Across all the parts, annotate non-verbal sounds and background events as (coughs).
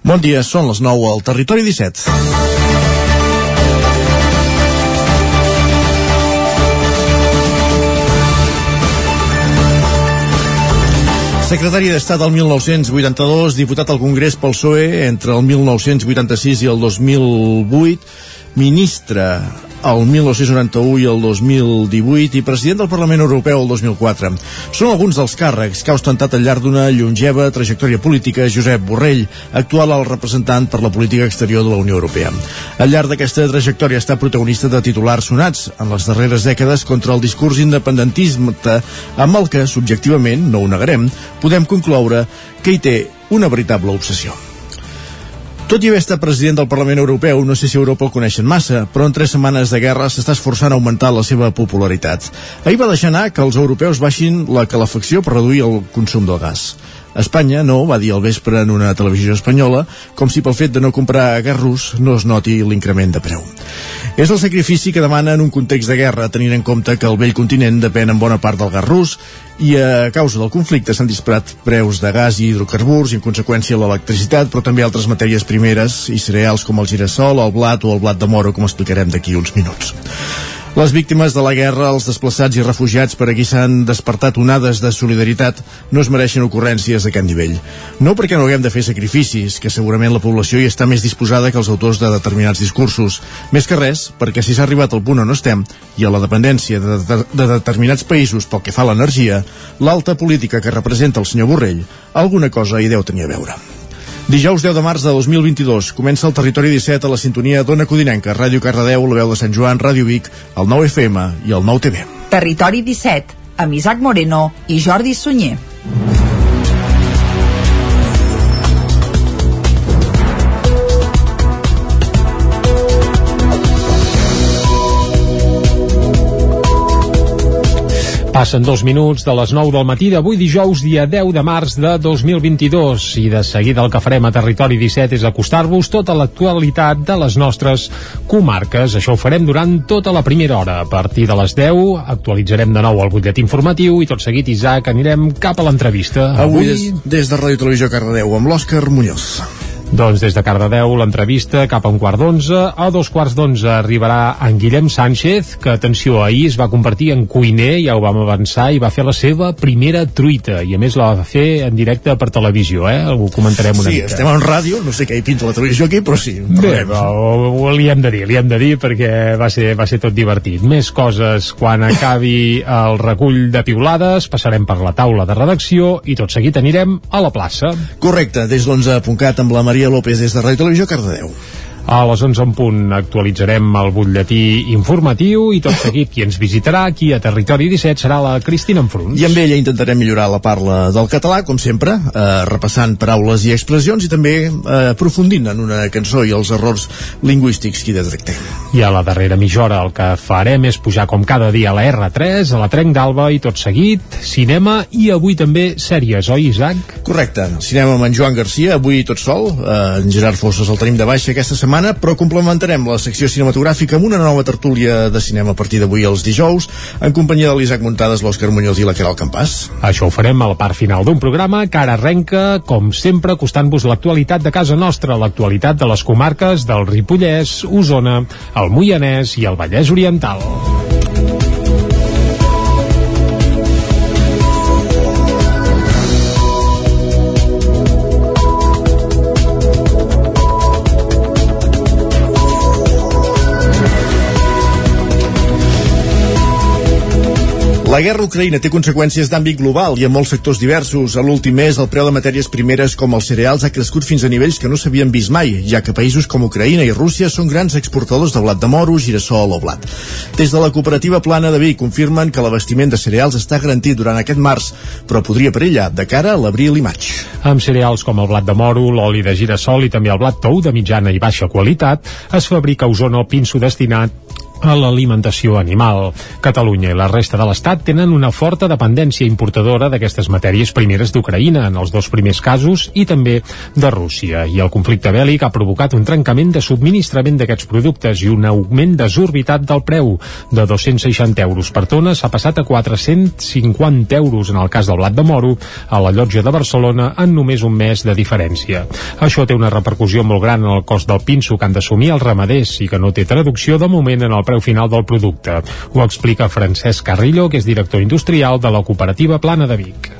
Bon dia, són les 9 al Territori 17. Secretari d'Estat al 1982, diputat al Congrés pel PSOE entre el 1986 i el 2008, ministre el 1991 i el 2018 i president del Parlament Europeu el 2004. Són alguns dels càrrecs que ha ostentat al llarg d'unallongeva trajectòria política Josep Borrell, actual el representant per la política exterior de la Unió Europea. Al llarg d'aquesta trajectòria estat protagonista de titulars sonats en les darreres dècades contra el discurs independentisme amb el que, subjectivament, no ho negarem, podem concloure que hi té una veritable obsessió. Tot i haver estat president del Parlament Europeu, no sé si Europa el coneixen massa, però en tres setmanes de guerra s'està esforçant a augmentar la seva popularitat. Ahir va deixar anar que els europeus baixin la calefacció per reduir el consum del gas. Espanya no, va dir al vespre en una televisió espanyola, com si pel fet de no comprar gas rus no es noti l'increment de preu. És el sacrifici que demana en un context de guerra, tenint en compte que el vell continent depèn en bona part del gas rus i a causa del conflicte s'han disparat preus de gas i hidrocarburs i en conseqüència l'electricitat, però també altres matèries primeres i cereals com el girassol, el blat o el blat de moro, com explicarem d'aquí uns minuts. Les víctimes de la guerra, els desplaçats i refugiats per a qui s'han despertat onades de solidaritat no es mereixen ocurrències d'aquest nivell. No perquè no haguem de fer sacrificis, que segurament la població hi està més disposada que els autors de determinats discursos. Més que res, perquè si s'ha arribat al punt on estem, i a la dependència de, de, de determinats països pel que fa a l'energia, l'alta política que representa el senyor Borrell, alguna cosa hi deu tenir a veure. Dijous 10 de març de 2022 comença el Territori 17 a la sintonia d'Ona Codinenca, Ràdio Cardedeu, la veu de Sant Joan, Ràdio Vic, el 9 FM i el 9 TV. Territori 17, amb Isaac Moreno i Jordi Sunyer. Passen dos minuts de les 9 del matí d'avui dijous, dia 10 de març de 2022. I de seguida el que farem a Territori 17 és acostar-vos tota l'actualitat de les nostres comarques. Això ho farem durant tota la primera hora. A partir de les 10 actualitzarem de nou el butllet informatiu i tot seguit, Isaac, anirem cap a l'entrevista. Avui, Avui des, des de Ràdio Televisió Cardedeu amb l'Òscar Muñoz. Doncs des de Cardedeu l'entrevista cap a un quart d'onze. A dos quarts d'onze arribarà en Guillem Sánchez, que, atenció, ahir es va convertir en cuiner, ja ho vam avançar, i va fer la seva primera truita. I a més la va fer en directe per televisió, eh? Ho comentarem una sí, mica. Sí, estem en ràdio, no sé què hi pinta la televisió aquí, però sí. Bé, ho, ho, li hem de dir, li hem de dir perquè va ser, va ser tot divertit. Més coses quan acabi el recull de piulades, passarem per la taula de redacció i tot seguit anirem a la plaça. Correcte, des l'11.cat amb la Maria López des de Ràdio Televisió Cardedeu. A les 11 en punt actualitzarem el butlletí informatiu i tot seguit qui ens visitarà aquí a Territori 17 serà la Cristina Enfruns. I amb ella intentarem millorar la parla del català, com sempre, eh, repassant paraules i expressions i també eh, aprofundint en una cançó i els errors lingüístics que hi detectem. I a la darrera mitja hora el que farem és pujar com cada dia a la R3, a la Trenc d'Alba i tot seguit, cinema i avui també sèries, oi Isaac? Correcte, cinema amb en Joan Garcia, avui tot sol, eh, en Gerard Fosses el tenim de baixa aquesta setmana setmana, però complementarem la secció cinematogràfica amb una nova tertúlia de cinema a partir d'avui els dijous, en companyia de l'Isaac Muntades, l'Òscar Muñoz i la Caral Campàs. Això ho farem a la part final d'un programa que ara arrenca, com sempre, costant-vos l'actualitat de casa nostra, l'actualitat de les comarques del Ripollès, Osona, el Moianès i el Vallès Oriental. La guerra Ucraïna té conseqüències d'àmbit global i en molts sectors diversos. A l'últim mes, el preu de matèries primeres com els cereals ha crescut fins a nivells que no s'havien vist mai, ja que països com Ucraïna i Rússia són grans exportadors de blat de moro, girassol o blat. Des de la cooperativa Plana de Vic confirmen que l'abastiment de cereals està garantit durant aquest març, però podria perillar de cara a l'abril i maig. Amb cereals com el blat de moro, l'oli de girassol i també el blat tou de mitjana i baixa qualitat, es fabrica a Osona el pinso destinat a l'alimentació animal. Catalunya i la resta de l'Estat tenen una forta dependència importadora d'aquestes matèries primeres d'Ucraïna, en els dos primers casos, i també de Rússia. I el conflicte bèl·lic ha provocat un trencament de subministrament d'aquests productes i un augment desorbitat del preu. De 260 euros per tona s'ha passat a 450 euros en el cas del blat de moro a la llotja de Barcelona en només un mes de diferència. Això té una repercussió molt gran en el cost del pinso que han d'assumir els ramaders i que no té traducció de moment en el preu final del producte. Ho explica Francesc Carrillo, que és director industrial de la cooperativa Plana de Vic.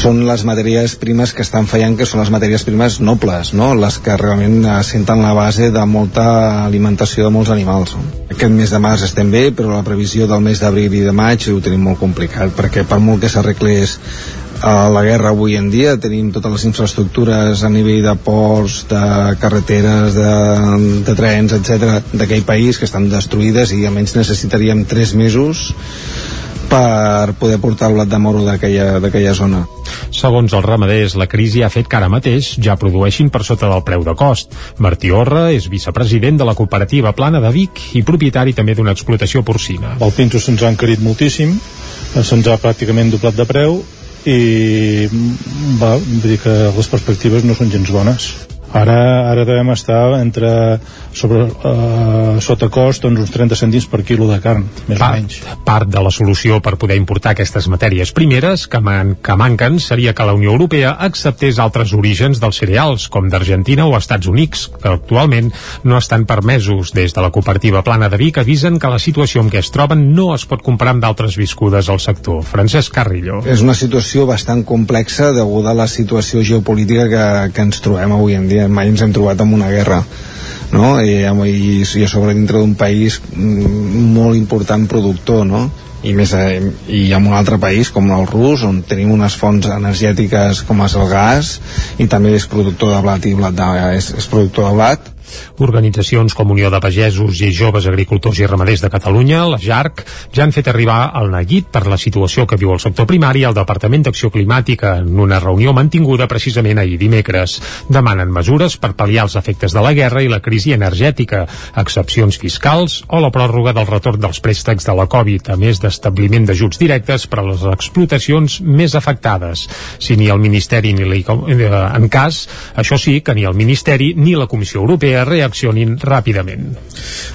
són les matèries primes que estan fallant, que són les matèries primes nobles, no? les que realment senten la base de molta alimentació de molts animals. Aquest mes de març estem bé, però la previsió del mes d'abril i de maig ho tenim molt complicat, perquè per molt que s'arreglés a la guerra avui en dia tenim totes les infraestructures a nivell de ports, de carreteres, de, de trens, etc d'aquell país que estan destruïdes i almenys necessitaríem 3 mesos per poder portar el blat de moro d'aquella zona. Segons els ramaders, la crisi ha fet que ara mateix ja produeixin per sota del preu de cost. Martí Orra és vicepresident de la cooperativa Plana de Vic i propietari també d'una explotació porcina. El pinto se'ns ha encarit moltíssim, se'ns ha pràcticament doblat de preu i va, vull dir que les perspectives no són gens bones. Ara, ara devem estar entre sobre, uh, sota cost doncs uns 30 cèntims per quilo de carn, més part, o menys. Part de la solució per poder importar aquestes matèries primeres que, man, que manquen seria que la Unió Europea acceptés altres orígens dels cereals, com d'Argentina o Estats Units, que actualment no estan permesos. Des de la cooperativa Plana de Vic avisen que la situació en què es troben no es pot comparar amb d'altres viscudes al sector. Francesc Carrillo. És una situació bastant complexa deguda a la situació geopolítica que, que ens trobem avui en dia mai ens hem trobat amb una guerra no? I, i, i a sobre dintre d'un país mm, molt important productor no? i més eh, i en un altre país com el rus on tenim unes fonts energètiques com és el gas i també és productor de blat i blat de, és, és productor de blat Organitzacions com Unió de Pagesos i Joves Agricultors i Ramaders de Catalunya, la JARC, ja han fet arribar el neguit per la situació que viu el sector primari al Departament d'Acció Climàtica en una reunió mantinguda precisament ahir dimecres. Demanen mesures per pal·liar els efectes de la guerra i la crisi energètica, excepcions fiscals o la pròrroga del retorn dels préstecs de la Covid, a més d'establiment d'ajuts directes per a les explotacions més afectades. Si ni el Ministeri ni la, eh, en cas, això sí que ni el Ministeri ni la Comissió Europea reaccionin ràpidament.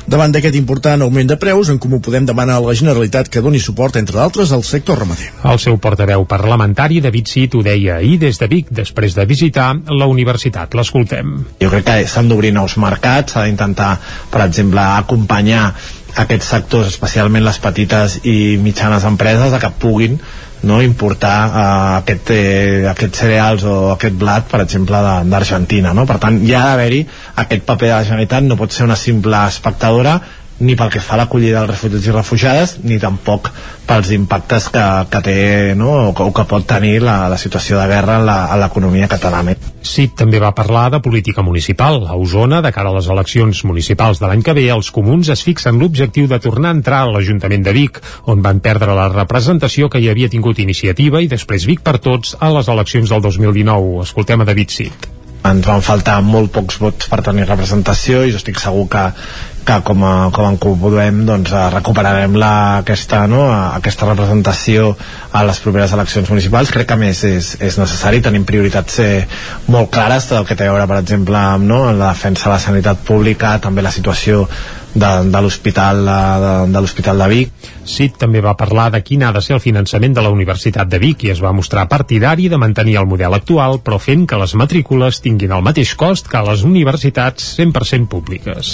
Davant d'aquest important augment de preus, en Comú Podem demanar a la Generalitat que doni suport, entre d'altres, al sector ramader. El seu portaveu parlamentari, David Cid, ho deia ahir des de Vic, després de visitar la universitat. L'escoltem. Jo crec que s'han d'obrir nous mercats, s'ha d'intentar, per exemple, acompanyar aquests sectors, especialment les petites i mitjanes empreses, a que puguin no, importar uh, aquest, eh, aquests cereals o aquest blat, per exemple, d'Argentina. No? Per tant, hi ha d'haver-hi aquest paper de la Generalitat, no pot ser una simple espectadora, ni pel que fa a l'acollida dels refugiats i refugiades ni tampoc pels impactes que, que té no? o, que, o que pot tenir la, la situació de guerra en l'economia catalana. Sí, també va parlar de política municipal. A Osona, de cara a les eleccions municipals de l'any que ve, els comuns es fixen l'objectiu de tornar a entrar a l'Ajuntament de Vic, on van perdre la representació que hi havia tingut iniciativa i després Vic per tots a les eleccions del 2019. Escoltem a David Cid ens van faltar molt pocs vots per tenir representació i jo estic segur que, que com a, com en Podem doncs, eh, recuperarem la, aquesta, no, aquesta representació a les properes eleccions municipals. Crec que més és, és necessari. Tenim prioritats eh, molt clares del que té a veure per exemple amb no, la defensa de la sanitat pública també la situació de, de l'hospital de, de l'hospital de Vic CIT també va parlar de quin ha de ser el finançament de la Universitat de Vic i es va mostrar partidari de mantenir el model actual però fent que les matrícules tinguin el mateix cost que les universitats 100% públiques.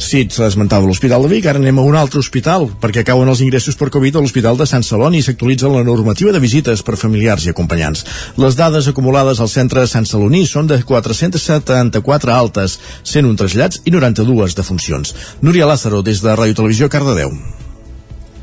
CIT s'ha esmentat l'Hospital de Vic, ara anem a un altre hospital perquè cauen els ingressos per Covid a l'Hospital de Sant Celoni i s'actualitza la normativa de visites per familiars i acompanyants. Les dades acumulades al centre Sant Celoní són de 474 altes, 101 trasllats i 92 defuncions. Núria Lázaro, des de Ràdio Televisió, Cardedeu.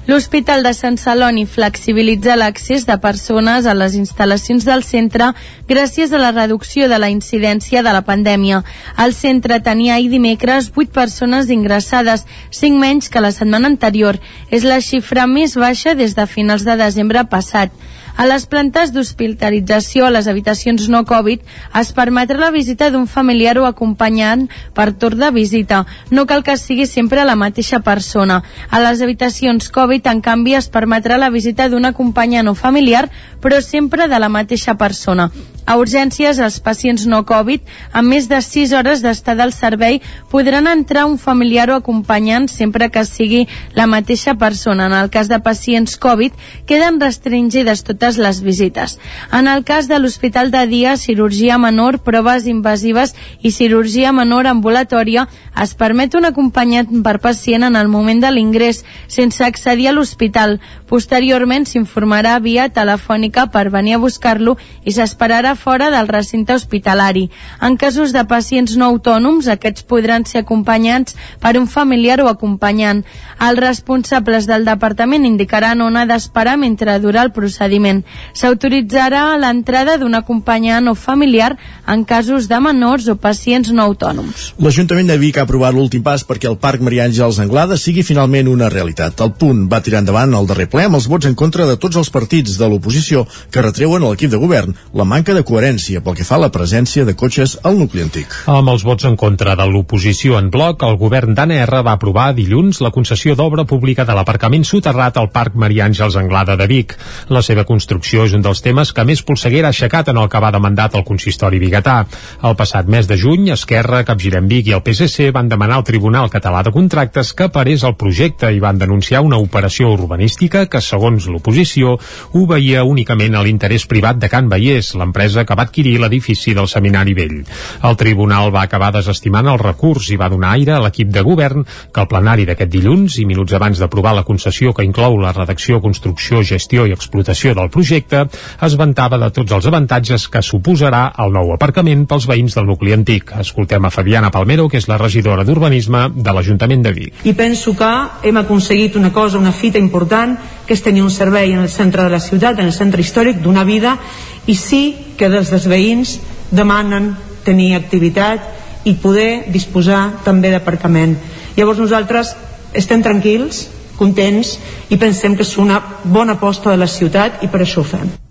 L'Hospital de Sant Celoni flexibilitza l'accés de persones a les instal·lacions del centre gràcies a la reducció de la incidència de la pandèmia. El centre tenia ahir dimecres 8 persones ingressades, 5 menys que la setmana anterior. És la xifra més baixa des de finals de desembre passat. A les plantes d'hospitalització a les habitacions no Covid es permetrà la visita d'un familiar o acompanyant per torn de visita. No cal que sigui sempre la mateixa persona. A les habitacions Covid, en canvi, es permetrà la visita d'un acompanyant o familiar, però sempre de la mateixa persona. A urgències, els pacients no Covid, amb més de 6 hores d'estada al servei, podran entrar un familiar o acompanyant sempre que sigui la mateixa persona. En el cas de pacients Covid, queden restringides totes les visites. En el cas de l'Hospital de Dia, cirurgia menor, proves invasives i cirurgia menor ambulatòria, es permet un acompanyat per pacient en el moment de l'ingrés, sense accedir a l'hospital. Posteriorment s'informarà via telefònica per venir a buscar-lo i s'esperarà fora del recinte hospitalari. En casos de pacients no autònoms, aquests podran ser acompanyats per un familiar o acompanyant. Els responsables del departament indicaran on ha d'esperar mentre dura el procediment. S'autoritzarà l'entrada d'un acompanyant o familiar en casos de menors o pacients no autònoms. L'Ajuntament de Vic ha aprovat l'últim pas perquè el Parc Maria Àngels Anglada sigui finalment una realitat. El punt va tirar endavant el darrer ple amb els vots en contra de tots els partits de l'oposició que retreuen a l'equip de govern la manca de coherència pel que fa a la presència de cotxes al nucli antic. Amb els vots en contra de l'oposició en bloc, el govern d'ANR va aprovar dilluns la concessió d'obra pública de l'aparcament soterrat al Parc Maria Àngels Anglada de Vic. La seva construcció és un dels temes que més polseguera ha aixecat en el que va de mandat al consistori biguetà. El passat mes de juny, Esquerra, Capgirem Vic i el PSC van demanar al Tribunal Català de Contractes que parés el projecte i van denunciar una operació urbanística que, segons l'oposició, obeïa únicament a l'interès privat de Can Vallès, l'empresa que va adquirir l'edifici del Seminari Vell. El Tribunal va acabar desestimant el recurs i va donar aire a l'equip de govern que el plenari d'aquest dilluns i minuts abans d'aprovar la concessió que inclou la redacció, construcció, gestió i explotació del projecte es vantava de tots els avantatges que suposarà el nou aparcament pels veïns del nucli antic. Escoltem a Fabiana Palmero, que és la regidora d'Urbanisme de l'Ajuntament de Vic. I penso que hem aconseguit una cosa, una fita important, que és tenir un servei en el centre de la ciutat, en el centre històric, d'una vida, i sí que des dels veïns demanen tenir activitat i poder disposar també d'aparcament. Llavors nosaltres estem tranquils, contents i pensem que és una bona aposta de la ciutat i per això ho fem.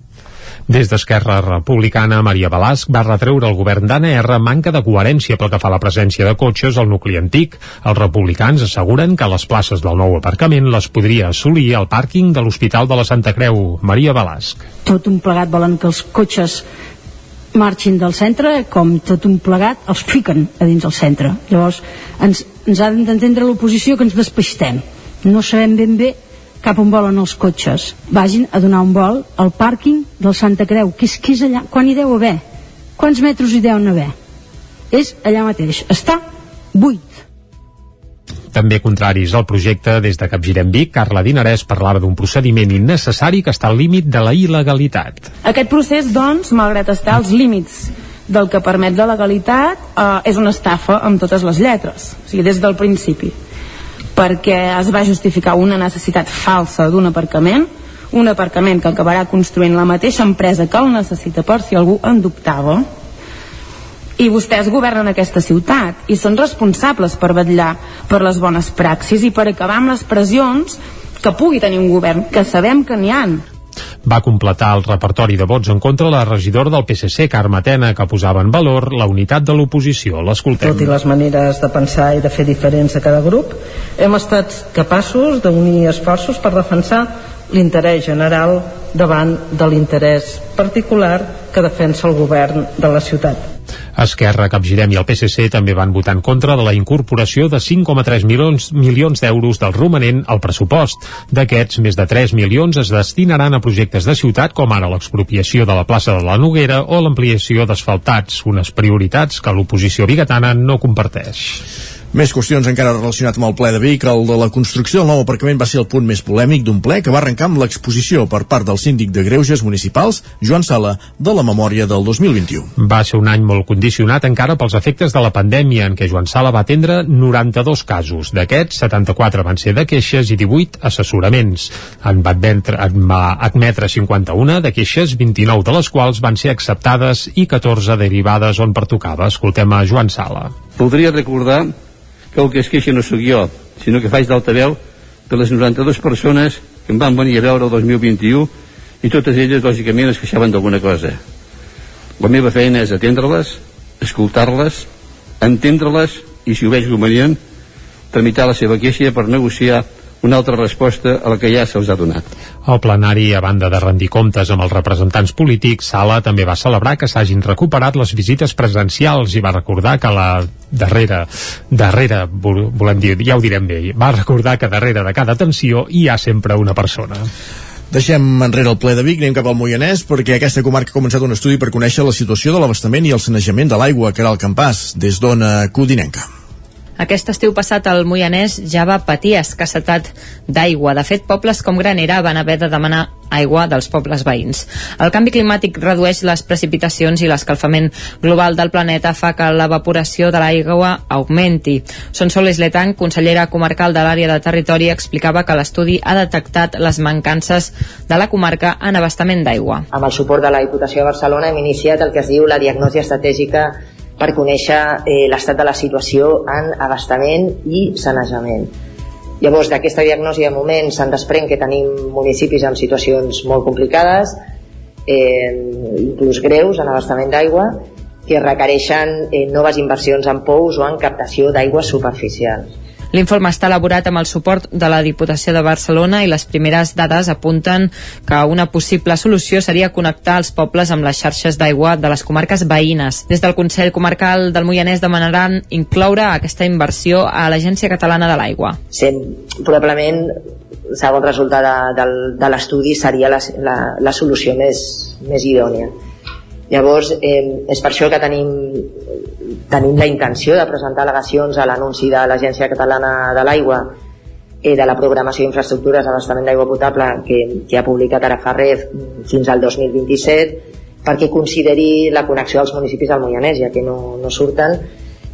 Des d'Esquerra Republicana, Maria Balasc va retreure al govern d'ANR manca de coherència pel que fa a la presència de cotxes al nucli antic. Els republicans asseguren que les places del nou aparcament les podria assolir al pàrquing de l'Hospital de la Santa Creu. Maria Balasc. Tot un plegat volen que els cotxes marxin del centre, com tot un plegat, els fiquen a dins del centre. Llavors, ens, ens ha d'entendre l'oposició que ens despeixtem. No sabem ben bé cap on volen els cotxes. Vagin a donar un vol al pàrquing del Santa Creu, que és, que és allà. Quan hi deu haver? Quants metres hi deuen haver? És allà mateix. Està buit. També contraris al projecte, des de Capgirem Vic, Carla Dinarès parlava d'un procediment innecessari que està al límit de la il·legalitat. Aquest procés, doncs, malgrat estar als límits del que permet la legalitat, eh, és una estafa amb totes les lletres, o sigui, des del principi perquè es va justificar una necessitat falsa d'un aparcament un aparcament que acabarà construint la mateixa empresa que el necessita per si algú en dubtava. I vostès governen aquesta ciutat i són responsables per vetllar per les bones praxis i per acabar amb les pressions que pugui tenir un govern, que sabem que n'hi han va completar el repertori de vots en contra la regidora del PSC, Carme Tena, que posava en valor la unitat de l'oposició. L'escoltem. Tot i les maneres de pensar i de fer diferents a cada grup, hem estat capaços d'unir esforços per defensar l'interès general davant de l'interès particular que defensa el govern de la ciutat. Esquerra, Capgirem i el PSC també van votar en contra de la incorporació de 5,3 milions, milions d'euros del romanent al pressupost. D'aquests, més de 3 milions es destinaran a projectes de ciutat com ara l'expropiació de la plaça de la Noguera o l'ampliació d'asfaltats, unes prioritats que l'oposició bigatana no comparteix. Més qüestions encara relacionat amb el ple de Vic. El de la construcció del nou aparcament va ser el punt més polèmic d'un ple que va arrencar amb l'exposició per part del síndic de Greuges Municipals, Joan Sala, de la memòria del 2021. Va ser un any molt condicionat encara pels efectes de la pandèmia, en què Joan Sala va atendre 92 casos. D'aquests, 74 van ser de queixes i 18 assessoraments. En va, admetre, en va admetre 51 de queixes, 29 de les quals van ser acceptades i 14 derivades on pertocava. Escoltem a Joan Sala. Voldria recordar que el que es queixa no sóc jo, sinó que faig d'altaveu de les 92 persones que em van venir a veure el 2021 i totes elles, lògicament, es queixaven d'alguna cosa. La meva feina és atendre-les, escoltar-les, entendre-les i, si ho veig convenient, tramitar la seva queixa per negociar una altra resposta a la que ja se'ls ha donat. El plenari, a banda de rendir comptes amb els representants polítics, Sala també va celebrar que s'hagin recuperat les visites presencials i va recordar que la darrere, darrere, volem dir, ja ho direm bé, va recordar que darrere de cada tensió hi ha sempre una persona. Deixem enrere el ple de Vic, anem cap al Moianès, perquè aquesta comarca ha començat un estudi per conèixer la situació de l'abastament i el sanejament de l'aigua, que era el campàs, des d'Ona Codinenca. Aquest estiu passat el Moianès ja va patir escassetat d'aigua. De fet, pobles com Granera van haver de demanar aigua dels pobles veïns. El canvi climàtic redueix les precipitacions i l'escalfament global del planeta fa que l'evaporació de l'aigua augmenti. Son Soles Letang, consellera comarcal de l'àrea de territori, explicava que l'estudi ha detectat les mancances de la comarca en abastament d'aigua. Amb el suport de la Diputació de Barcelona hem iniciat el que es diu la diagnosi estratègica per conèixer eh, l'estat de la situació en abastament i sanejament. Llavors, d'aquesta diagnosi de moment se'n desprèn que tenim municipis amb situacions molt complicades, eh, inclús greus en abastament d'aigua, que requereixen eh, noves inversions en pous o en captació d'aigües superficials. L'informe està elaborat amb el suport de la Diputació de Barcelona i les primeres dades apunten que una possible solució seria connectar els pobles amb les xarxes d'aigua de les comarques veïnes. Des del Consell Comarcal del Moianès demanaran incloure aquesta inversió a l'Agència Catalana de l'Aigua. Sí, probablement segons resultat de, de, de l'estudi seria la, la, la solució més, més idònia. Llavors, eh, és per això que tenim tenim la intenció de presentar al·legacions a l'anunci de l'Agència Catalana de l'Aigua eh, de la programació d'infraestructures d'abastament d'aigua potable que, que ha publicat ara fa res fins al 2027 perquè consideri la connexió dels municipis del Moianès, ja que no, no surten,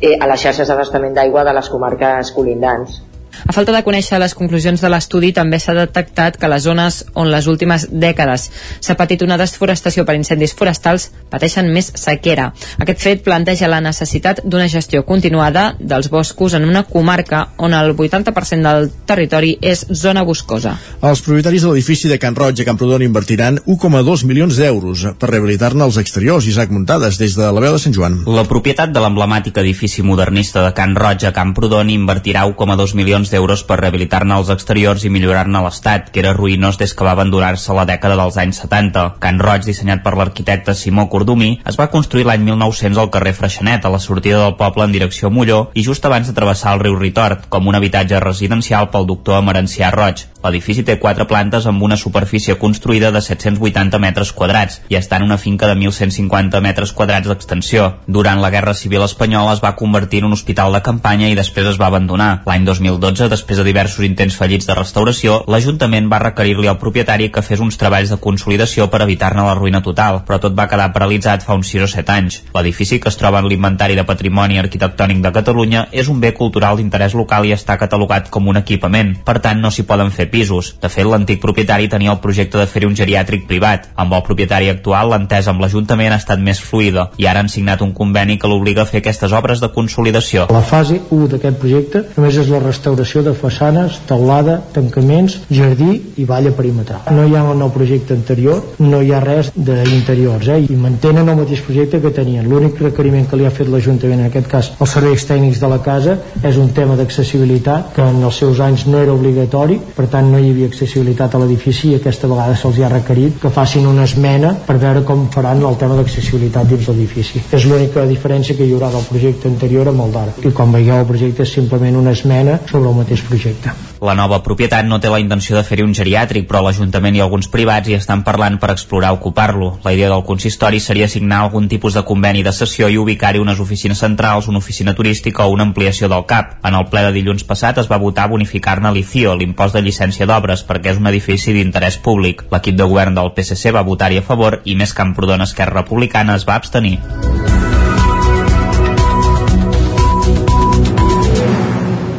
eh, a les xarxes d'abastament d'aigua de les comarques colindants. A falta de conèixer les conclusions de l'estudi, també s'ha detectat que les zones on les últimes dècades s'ha patit una desforestació per incendis forestals pateixen més sequera. Aquest fet planteja la necessitat d'una gestió continuada dels boscos en una comarca on el 80% del territori és zona boscosa. Els propietaris de l'edifici de Can Roig a Camprodon invertiran 1,2 milions d'euros per rehabilitar-ne els exteriors. Isaac Muntades, des de la veu de Sant Joan. La propietat de l'emblemàtic edifici modernista de Can Roig a Camprodon invertirà 1,2 milions d'euros per rehabilitar-ne els exteriors i millorar-ne l'estat, que era ruïnós des que va abandonar-se la dècada dels anys 70. Can Roig, dissenyat per l'arquitecte Simó Cordumí, es va construir l'any 1900 al carrer Freixenet, a la sortida del poble en direcció a Molló, i just abans de travessar el riu Ritort, com un habitatge residencial pel doctor Emerencià Roig. L'edifici té quatre plantes amb una superfície construïda de 780 metres quadrats i està en una finca de 1.150 metres quadrats d'extensió. Durant la Guerra Civil Espanyola es va convertir en un hospital de campanya i després es va abandonar. L'any 2012, després de diversos intents fallits de restauració, l'Ajuntament va requerir-li al propietari que fes uns treballs de consolidació per evitar-ne la ruïna total, però tot va quedar paralitzat fa uns 6 o 7 anys. L'edifici que es troba en l'inventari de patrimoni arquitectònic de Catalunya és un bé cultural d'interès local i està catalogat com un equipament. Per tant, no s'hi poden fer pisos. De fet, l'antic propietari tenia el projecte de fer un geriàtric privat. Amb el propietari actual, l'entesa amb l'Ajuntament ha estat més fluida i ara han signat un conveni que l'obliga a fer aquestes obres de consolidació. La fase 1 d'aquest projecte només és la restauració de façanes, teulada, tancaments, jardí i valla perimetral. No hi ha un nou projecte anterior, no hi ha res d'interiors, eh? i mantenen el mateix projecte que tenien. L'únic requeriment que li ha fet l'Ajuntament, en aquest cas els serveis tècnics de la casa, és un tema d'accessibilitat que en els seus anys no era obligatori, per tant no hi havia accessibilitat a l'edifici i aquesta vegada se'ls ha requerit que facin una esmena per veure com faran el tema d'accessibilitat dins l'edifici. És l'única diferència que hi haurà del projecte anterior amb el d'ara. I quan veieu el projecte és simplement una esmena sobre el mateix projecte. La nova propietat no té la intenció de fer-hi un geriàtric, però l'Ajuntament i alguns privats hi estan parlant per explorar ocupar-lo. La idea del consistori seria signar algun tipus de conveni de sessió i ubicar-hi unes oficines centrals, una oficina turística o una ampliació del CAP. En el ple de dilluns passat es va votar bonificar-ne l'ICIO, l'impost de llicència d'obres, perquè és un edifici d'interès públic. L'equip de govern del PSC va votar-hi a favor i més Camprodon Esquerra Republicana es va abstenir.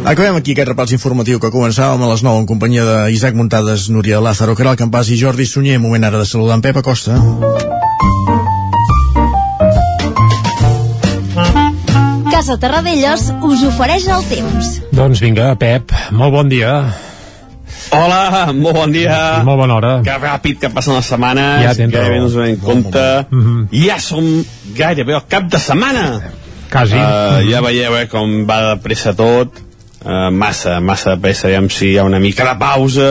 Acabem aquí aquest repàs informatiu que començàvem a les 9 en companyia d'Isaac Muntades, Núria Lázaro, Caral Campàs i Jordi Sunyer. Moment ara de saludar en Pep Acosta. Casa Terradellos us ofereix el temps. Doncs vinga, Pep, molt bon dia. Hola, molt bon dia. I molt bona hora. Que ràpid que passen les setmanes. Ja tens gairebé no ens veiem compte. Mm -hmm. Ja som gairebé al cap de setmana. Quasi. Uh, ja veieu eh, com va de pressa tot. Uh, massa, massa de pressa. Aviam si hi ha una mica de pausa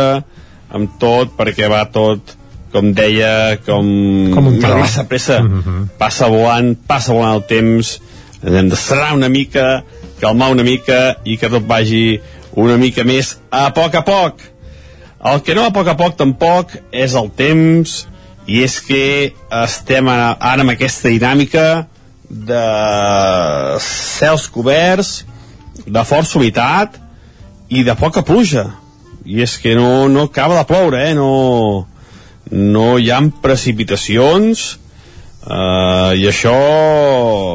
amb tot, perquè va tot com deia, com, Com un tro. massa pressa. Mhm. Passa volant, passa volant el temps, hem de serrar una mica, calmar una mica i que tot vagi una mica més a poc a poc. El que no a poc a poc tampoc és el temps i és que estem ara amb aquesta dinàmica de cels coberts, de força humitat i de poca pluja. I és que no, no acaba de ploure, eh? No, no hi ha precipitacions uh, i això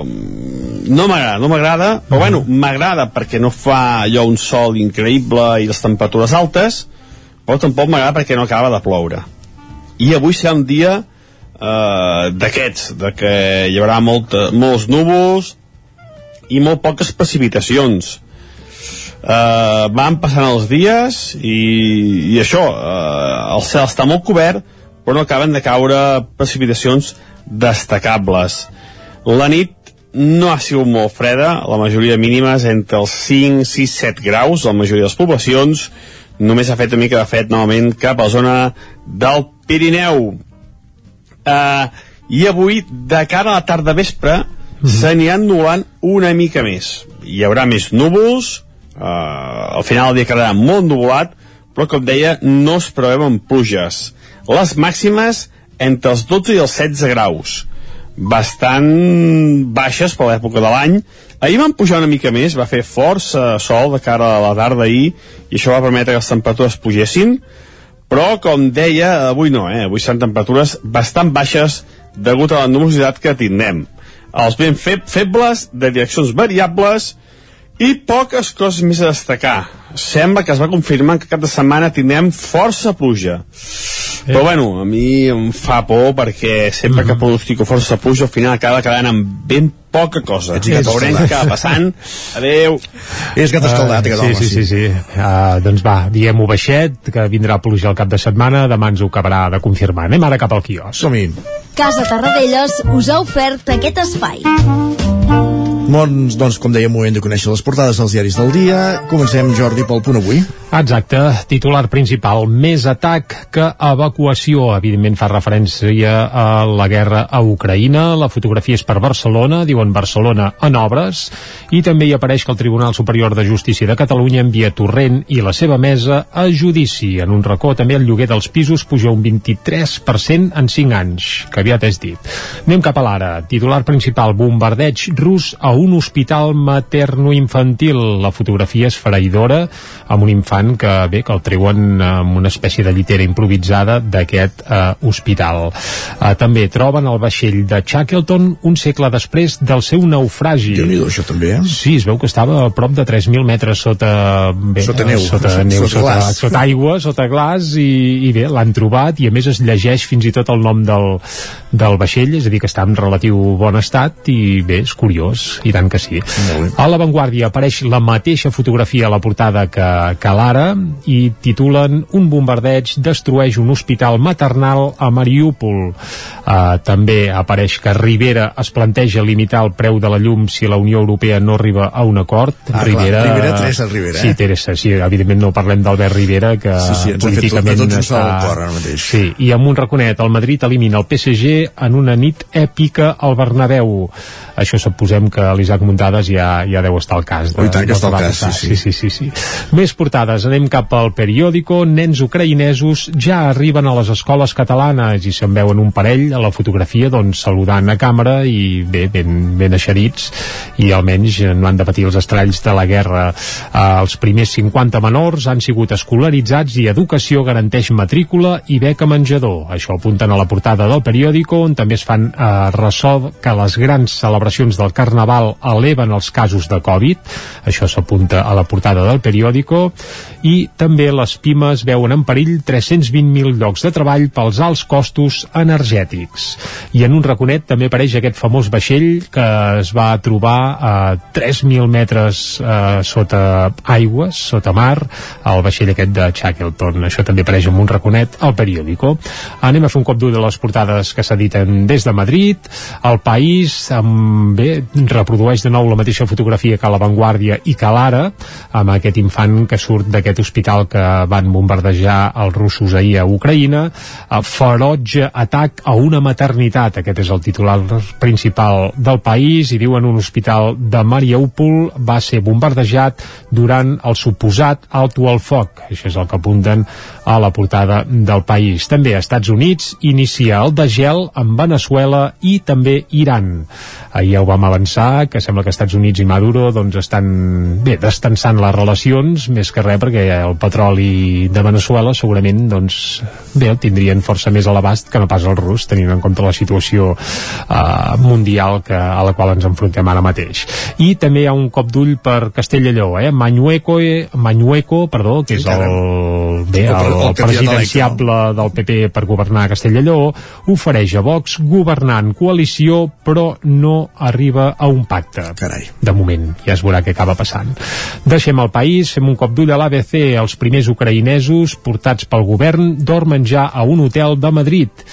mm, no m'agrada, no m'agrada, però bueno, m'agrada perquè no fa allò un sol increïble i les temperatures altes, però tampoc m'agrada perquè no acaba de ploure. I avui serà un dia eh, d'aquests, de que hi haurà molta, molts núvols i molt poques precipitacions. Uh, van passant els dies i, i això, uh, el cel està molt cobert, però no acaben de caure precipitacions destacables. La nit no ha sigut molt freda, la majoria mínimes entre els 5, 6, 7 graus, la majoria de les poblacions, només ha fet una mica de fred novament cap a la zona del Pirineu. Uh, I avui, de cara a la tarda vespre, -hmm. s'aniran nublant una mica més. Hi haurà més núvols, uh, al final el dia quedarà molt nuvolat, però com deia, no es preveuen pluges. Les màximes entre els 12 i els 16 graus bastant baixes per l'època de l'any. Ahir van pujar una mica més, va fer força sol de cara a la tarda ahir, i això va permetre que les temperatures pugessin, però, com deia, avui no, eh? avui seran temperatures bastant baixes degut a la nuvolositat que tindrem. Els fe febles, de direccions variables, i poques coses més a destacar. Sembla que es va confirmar que cap de setmana tindrem força pluja. Eh. Però bueno, a mi em fa por perquè sempre que pronostico força pluja al final acaba quedant amb ben poca cosa. Ets Que gat veurem què acaba passant. Adeu. És gat escaldat, aquest sí, home, sí, sí. sí, sí. Uh, doncs va, diguem-ho baixet, que vindrà pluja al cap de setmana, demà ens ho acabarà de confirmar. Anem ara cap al quiosc. Som-hi. Casa Tarradellas us ha ofert aquest espai. Doncs, doncs, com dèiem, moment de conèixer les portades dels diaris del dia. Comencem, Jordi, pel punt avui. Exacte, titular principal, més atac que evacuació. Evidentment fa referència a la guerra a Ucraïna, la fotografia és per Barcelona, diuen Barcelona en obres, i també hi apareix que el Tribunal Superior de Justícia de Catalunya envia Torrent i la seva mesa a judici. En un racó també el lloguer dels pisos puja un 23% en 5 anys, que aviat és dit. Anem cap a l'ara. Titular principal, bombardeig rus a un hospital materno-infantil. La fotografia és faraïdora amb un infant que, bé, que el treuen amb una espècie de llitera improvisada d'aquest eh, hospital. Eh, també troben el vaixell de Shackleton un segle després del seu naufragi. déu nhi això també, eh? Sí, es veu que estava a prop de 3.000 metres sota... Bé, Sota neu. Sota, (laughs) Sota neu, sota, glaç. sota aigua, sota glaç, i, i bé, l'han trobat, i a més es llegeix fins i tot el nom del, del vaixell, és a dir, que està en relatiu bon estat, i bé, és curiós, i tant que sí. A l'avantguàrdia apareix la mateixa fotografia a la portada que, que l'ara, i titulen Un bombardeig destrueix un hospital maternal a Mariúpol. Uh, també apareix que Rivera es planteja limitar el preu de la llum si la Unió Europea no arriba a un acord. Ah, clar, Rivera, Teresa Rivera, Sí, eh? Teresa, sí, evidentment no parlem d'Albert Rivera, que Sí, sí, tot- políticament fa està... cor ara mateix. Sí, i amb un raconet, el Madrid elimina el PSG en una nit èpica al Bernabéu. Això suposem que l'Isaac Muntades ja, ja deu estar al cas. Oh, i tant que està al cas, passar. sí, sí, sí, sí, sí. Més portades. Anem cap al periòdico. Nens ucraïnesos ja arriben a les escoles catalanes i se'n veuen un parell a la fotografia doncs, saludant a càmera i bé, ben, ben eixerits i almenys no han de patir els estralls de la guerra. Eh, els primers 50 menors han sigut escolaritzats i educació garanteix matrícula i beca menjador. Això apunten a la portada del periòdico on també es fan eh, ressò que les grans celebracions del Carnaval eleven els casos de Covid. Això s'apunta a la portada del periòdico i també les pimes veuen en perill 320.000 llocs de treball pels alts costos energètics. I en un raconet també apareix aquest famós vaixell que es va trobar a 3.000 metres eh, sota aigües, sota mar, el vaixell aquest de Shackleton. Això també apareix en un raconet al periòdico. Anem a fer un cop d'ull de les portades que s'editen des de Madrid. El País, amb, bé, reprodueix de nou la mateixa fotografia que a La Vanguardia i que l'Ara, amb aquest infant que surt d'aquest hospital que van bombardejar els russos ahir a Ucraïna, a ferotge atac a una maternitat, aquest és el titular principal del país, i diuen un hospital de Mariupol va ser bombardejat durant el suposat alto al foc. Això és el que apunten a la portada del país. També a Estats Units inicia el de gel amb Venezuela i també Iran. Ahir ja ho vam avançar, que sembla que Estats Units i Maduro doncs, estan bé, destensant les relacions, més que res perquè el petroli de Venezuela segurament doncs, bé, el tindrien força més a l'abast que no pas el rus, tenint en compte la situació eh, mundial que, a la qual ens enfrontem ara mateix. I també hi ha un cop d'ull per Castellalló, eh? Mañueco, Mañueco perdó, que és el, bé, el, el, el presidenciable del PP per governar Castellalló, ofereix a Vox governar en coalició però no arriba a un pacte. Carai. De moment, ja es veurà què acaba passant. Deixem el país, fem un cop d'ull a l'ABC. Els primers ucraïnesos portats pel govern dormen ja a un hotel de Madrid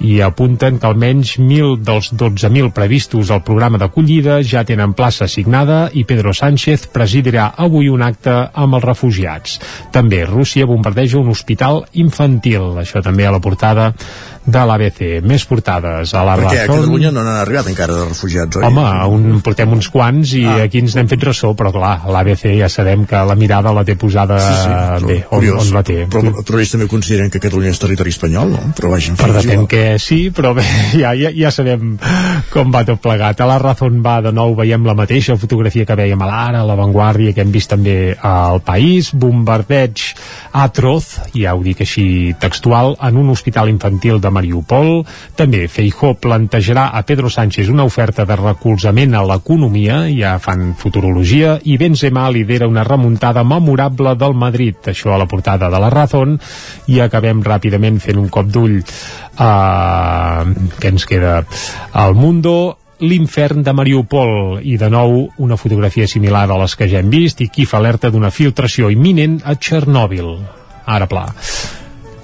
i apunten que almenys 1.000 dels 12.000 previstos al programa d'acollida ja tenen plaça assignada i Pedro Sánchez presidirà avui un acte amb els refugiats. També Rússia bombardeja un hospital infantil, això també a la portada de l'ABC. Més portades a la Perquè a Razón. Catalunya no n'han arribat encara de refugiats, oi? Home, un, portem uns quants i ah. aquí ens n'hem fet ressò, però clar, l'ABC ja sabem que la mirada la té posada Sí, sí, bé, on, curiós. on la té. Però, però ells també consideren que Catalunya és territori espanyol, no? Però vagin Per depèn que sí, però bé, (laughs) ja, ja, ja sabem com va tot plegat. A la Razón va de nou, veiem la mateixa fotografia que veiem a l'Ara, a la Vanguardia, que hem vist també al País, bombardeig atroz, ja ho dic així textual, en un hospital infantil de Mariupol. També Feijó plantejarà a Pedro Sánchez una oferta de recolzament a l'economia, ja fan futurologia, i Benzema lidera una remuntada memorable del Madrid, això a la portada de la Razón, i acabem ràpidament fent un cop d'ull a... què ens queda? Al Mundo, l'infern de Mariupol. I de nou una fotografia similar a les que ja hem vist i Kif alerta d'una filtració imminent a Txernòbil. Ara pla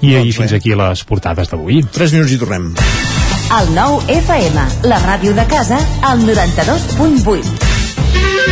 i ahir fins aquí les portades d'avui. 3 minuts i tornem. El nou FM, la ràdio de casa, al 92.8.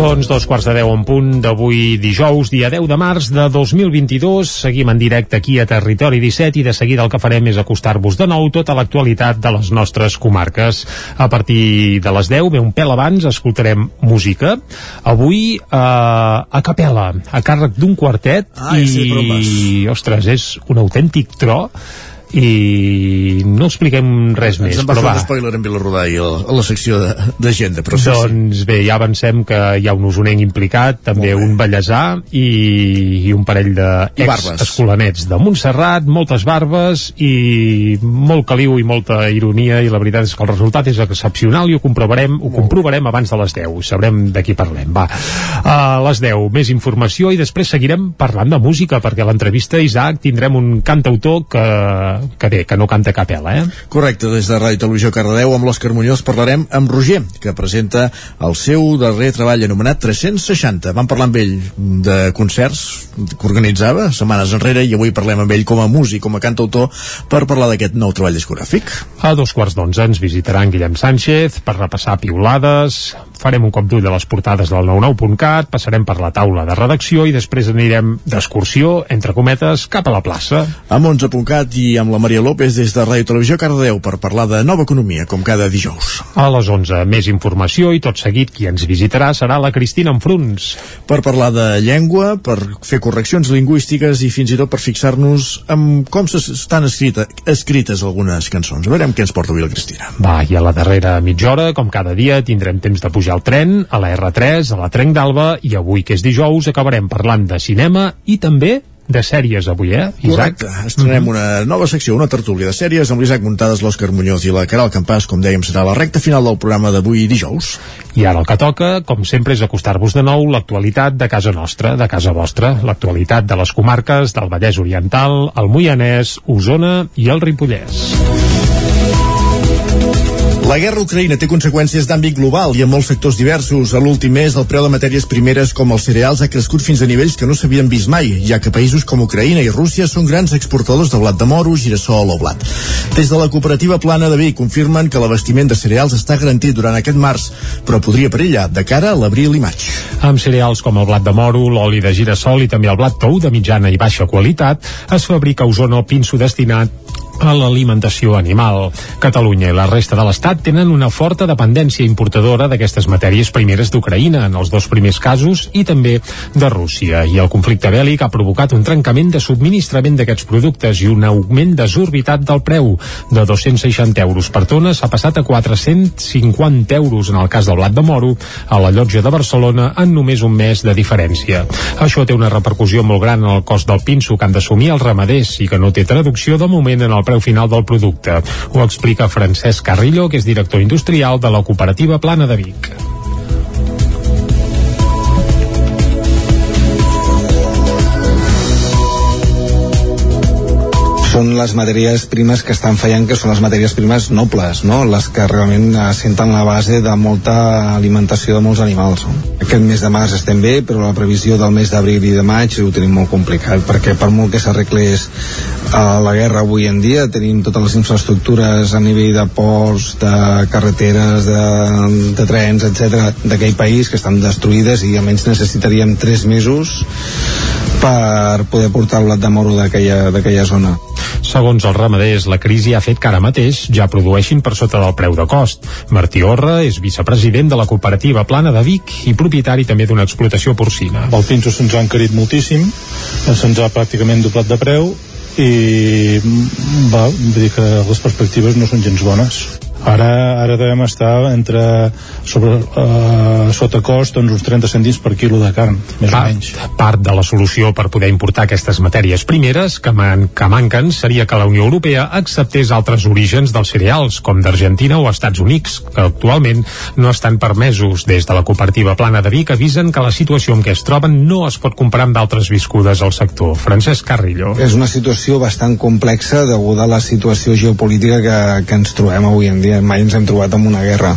Doncs dos quarts de deu en punt d'avui dijous, dia 10 de març de 2022. Seguim en directe aquí a Territori 17 i de seguida el que farem és acostar-vos de nou tota l'actualitat de les nostres comarques. A partir de les 10, bé un pèl abans, escoltarem música. Avui eh, a capella, a càrrec d'un quartet Ai, sí, i, ostres, és un autèntic tro i no expliquem res més, Ens en va però fer va. un spoiler en Vilarrodà i a la secció d'agenda, però sí, sí. doncs bé, ja avancem que hi ha un usonenc implicat, també un ballesà i, i un parell de ex-escolanets de Montserrat, moltes barbes i molt caliu i molta ironia i la veritat és que el resultat és excepcional i ho comprovarem, ho comprovarem abans de les 10 sabrem de qui parlem, va. A les 10 més informació i després seguirem parlant de música perquè a l'entrevista Isaac tindrem un cantautor que, que bé, que no canta capella eh? Correcte, des de Ràdio Televisió Cardedeu amb l'Òscar Muñoz parlarem amb Roger, que presenta el seu darrer treball anomenat 360. Vam parlar amb ell de concerts que organitzava setmanes enrere i avui parlem amb ell com a músic, com a cantautor, per parlar d'aquest nou treball discogràfic. A dos quarts d'onze ens visitarà en Guillem Sánchez per repassar piulades, farem un cop d'ull a les portades del 99.cat, passarem per la taula de redacció i després anirem d'excursió, entre cometes, cap a la plaça. Amb 11.cat i amb la Maria López des de Ràdio Televisió Cardedeu per parlar de nova economia, com cada dijous. A les 11, més informació i tot seguit qui ens visitarà serà la Cristina Enfruns. Per parlar de llengua, per fer correccions lingüístiques i fins i tot per fixar-nos en com s- estan escrita, escrites algunes cançons. A veure què ens porta avui la Cristina. Va, i a la darrera mitja hora, com cada dia, tindrem temps de pujar al tren, a la R3, a la Trenc d'Alba, i avui, que és dijous, acabarem parlant de cinema i també de sèries avui, eh, Isaac? Correcte, estrenem una nova secció, una tertúlia de sèries amb l'Isaac Muntades, l'Òscar Muñoz i la Caral Campàs, com dèiem, serà la recta final del programa d'avui dijous. I ara el que toca, com sempre, és acostar-vos de nou l'actualitat de casa nostra, de casa vostra, l'actualitat de les comarques del Vallès Oriental, el Moianès, Osona i el Ripollès. La guerra Ucraïna té conseqüències d'àmbit global i en molts sectors diversos. A l'últim mes, el preu de matèries primeres com els cereals ha crescut fins a nivells que no s'havien vist mai, ja que països com Ucraïna i Rússia són grans exportadors de blat de moro, girassol o blat. Des de la cooperativa Plana de Vic confirmen que l'abastiment de cereals està garantit durant aquest març, però podria perillar de cara a l'abril i maig. Amb cereals com el blat de moro, l'oli de girassol i també el blat tou de mitjana i baixa qualitat, es fabrica a Osona el pinso destinat a l'alimentació animal. Catalunya i la resta de l'Estat tenen una forta dependència importadora d'aquestes matèries primeres d'Ucraïna, en els dos primers casos, i també de Rússia. I el conflicte bèl·lic ha provocat un trencament de subministrament d'aquests productes i un augment desorbitat del preu. De 260 euros per tona s'ha passat a 450 euros en el cas del blat de moro a la llotja de Barcelona en només un mes de diferència. Això té una repercussió molt gran en el cost del pinso que han d'assumir els ramaders i que no té traducció de moment en el preu final del producte. Ho explica Francesc Carrillo, que és director industrial de la cooperativa Plana de Vic. Són les matèries primes que estan fallant, que són les matèries primes nobles, no? les que realment senten la base de molta alimentació de molts animals. Aquest mes de març estem bé, però la previsió del mes d'abril i de maig ho tenim molt complicat, perquè per molt que s'arreglés uh, la guerra avui en dia, tenim totes les infraestructures a nivell de ports, de carreteres, de, de trens, etc d'aquell país que estan destruïdes i almenys necessitaríem tres mesos per poder portar el blat de moro d'aquella zona. Segons els ramaders, la crisi ha fet que ara mateix ja produeixin per sota del preu de cost. Martí Orra és vicepresident de la cooperativa Plana de Vic i propietari també d'una explotació porcina. El pinso se'ns ha encarit moltíssim, se'ns ha pràcticament doblat de preu i va, vull dir que les perspectives no són gens bones. Ara, ara devem estar entre sobre, uh, sota cost doncs uns 30 cèntims per quilo de carn, més part, o menys. Part de la solució per poder importar aquestes matèries primeres que, man, que manquen seria que la Unió Europea acceptés altres orígens dels cereals, com d'Argentina o Estats Units, que actualment no estan permesos. Des de la cooperativa Plana de Vic avisen que la situació en què es troben no es pot comparar amb d'altres viscudes al sector. Francesc Carrillo. És una situació bastant complexa deguda a la situació geopolítica que, que ens trobem avui en dia dia mai ens hem trobat amb una guerra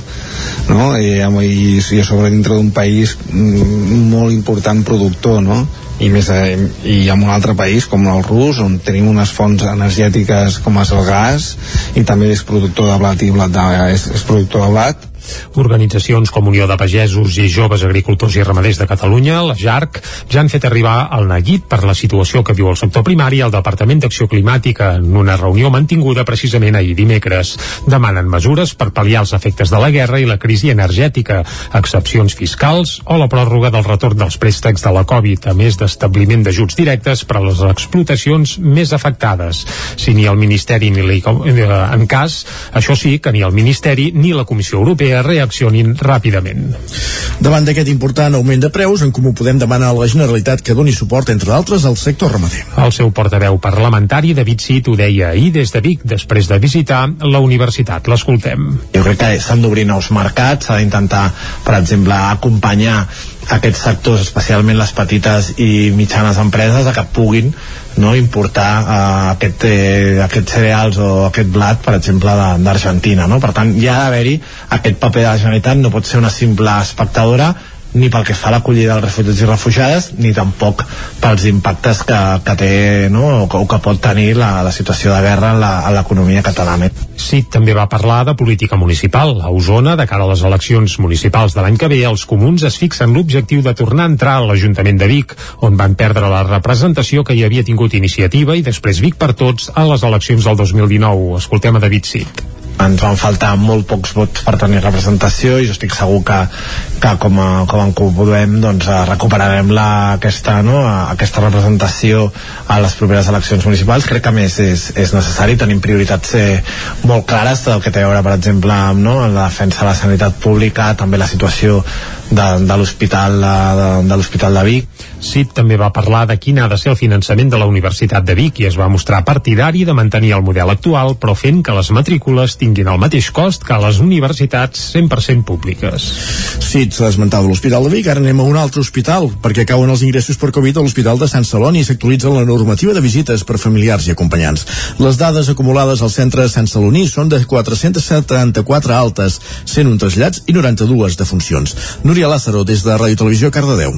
no? I, i, i a sobre dintre d'un país mm, molt important productor no? i més eh, i en un altre país com el rus on tenim unes fonts energètiques com és el gas i també és productor de blat i blat de, és, és productor de blat Organitzacions com Unió de Pagesos i Joves Agricultors i Ramaders de Catalunya, la JARC, ja han fet arribar al neguit per la situació que viu el sector primari al Departament d'Acció Climàtica en una reunió mantinguda precisament ahir dimecres. Demanen mesures per pal·liar els efectes de la guerra i la crisi energètica, excepcions fiscals o la pròrroga del retorn dels préstecs de la Covid, a més d'establiment d'ajuts directes per a les explotacions més afectades. Si ni el Ministeri ni la, en cas, això sí que ni el Ministeri ni la Comissió Europea reaccionin ràpidament. Davant d'aquest important augment de preus, en Comú Podem demana a la Generalitat que doni suport, entre d'altres, al sector ramader. El seu portaveu parlamentari, David Cid, ho deia ahir des de Vic, després de visitar la universitat. L'escoltem. Jo crec que s'han d'obrir nous mercats, s'ha d'intentar, per exemple, acompanyar aquests sectors, especialment les petites i mitjanes empreses, a que puguin no, importar uh, aquest, eh, aquests cereals o aquest blat, per exemple, d'Argentina. No? Per tant, hi ha d'haver-hi aquest paper de la Generalitat, no pot ser una simple espectadora, ni pel que fa a l'acollida dels refugiats i refugiades ni tampoc pels impactes que, que té no? o, que, o que pot tenir la, la situació de guerra en l'economia catalana. Sí, també va parlar de política municipal. A Osona, de cara a les eleccions municipals de l'any que ve, els comuns es fixen l'objectiu de tornar a entrar a l'Ajuntament de Vic, on van perdre la representació que hi havia tingut iniciativa i després Vic per tots a les eleccions del 2019. Escoltem a David Cid ens van faltar molt pocs vots per tenir representació i jo estic segur que, que com, a, com en Podem doncs, eh, recuperarem la, aquesta, no, aquesta representació a les properes eleccions municipals. Crec que més és, és necessari. Tenim prioritats eh, molt clares del que té a veure per exemple amb no, la defensa de la sanitat pública també la situació de, de l'hospital de, de l'hospital de Vic. CIP també va parlar de quin ha de ser el finançament de la Universitat de Vic i es va mostrar partidari de mantenir el model actual però fent que les matrícules tinguin el mateix cost que les universitats 100% públiques. Sí, s'ha esmentat l'Hospital de Vic, ara anem a un altre hospital, perquè cauen els ingressos per Covid a l'Hospital de Sant Celoni i s'actualitza la normativa de visites per familiars i acompanyants. Les dades acumulades al centre de Sant Celoní són de 474 altes, 101 trasllats i 92 defuncions. Núria Lázaro, des de Ràdio Televisió, Cardedeu.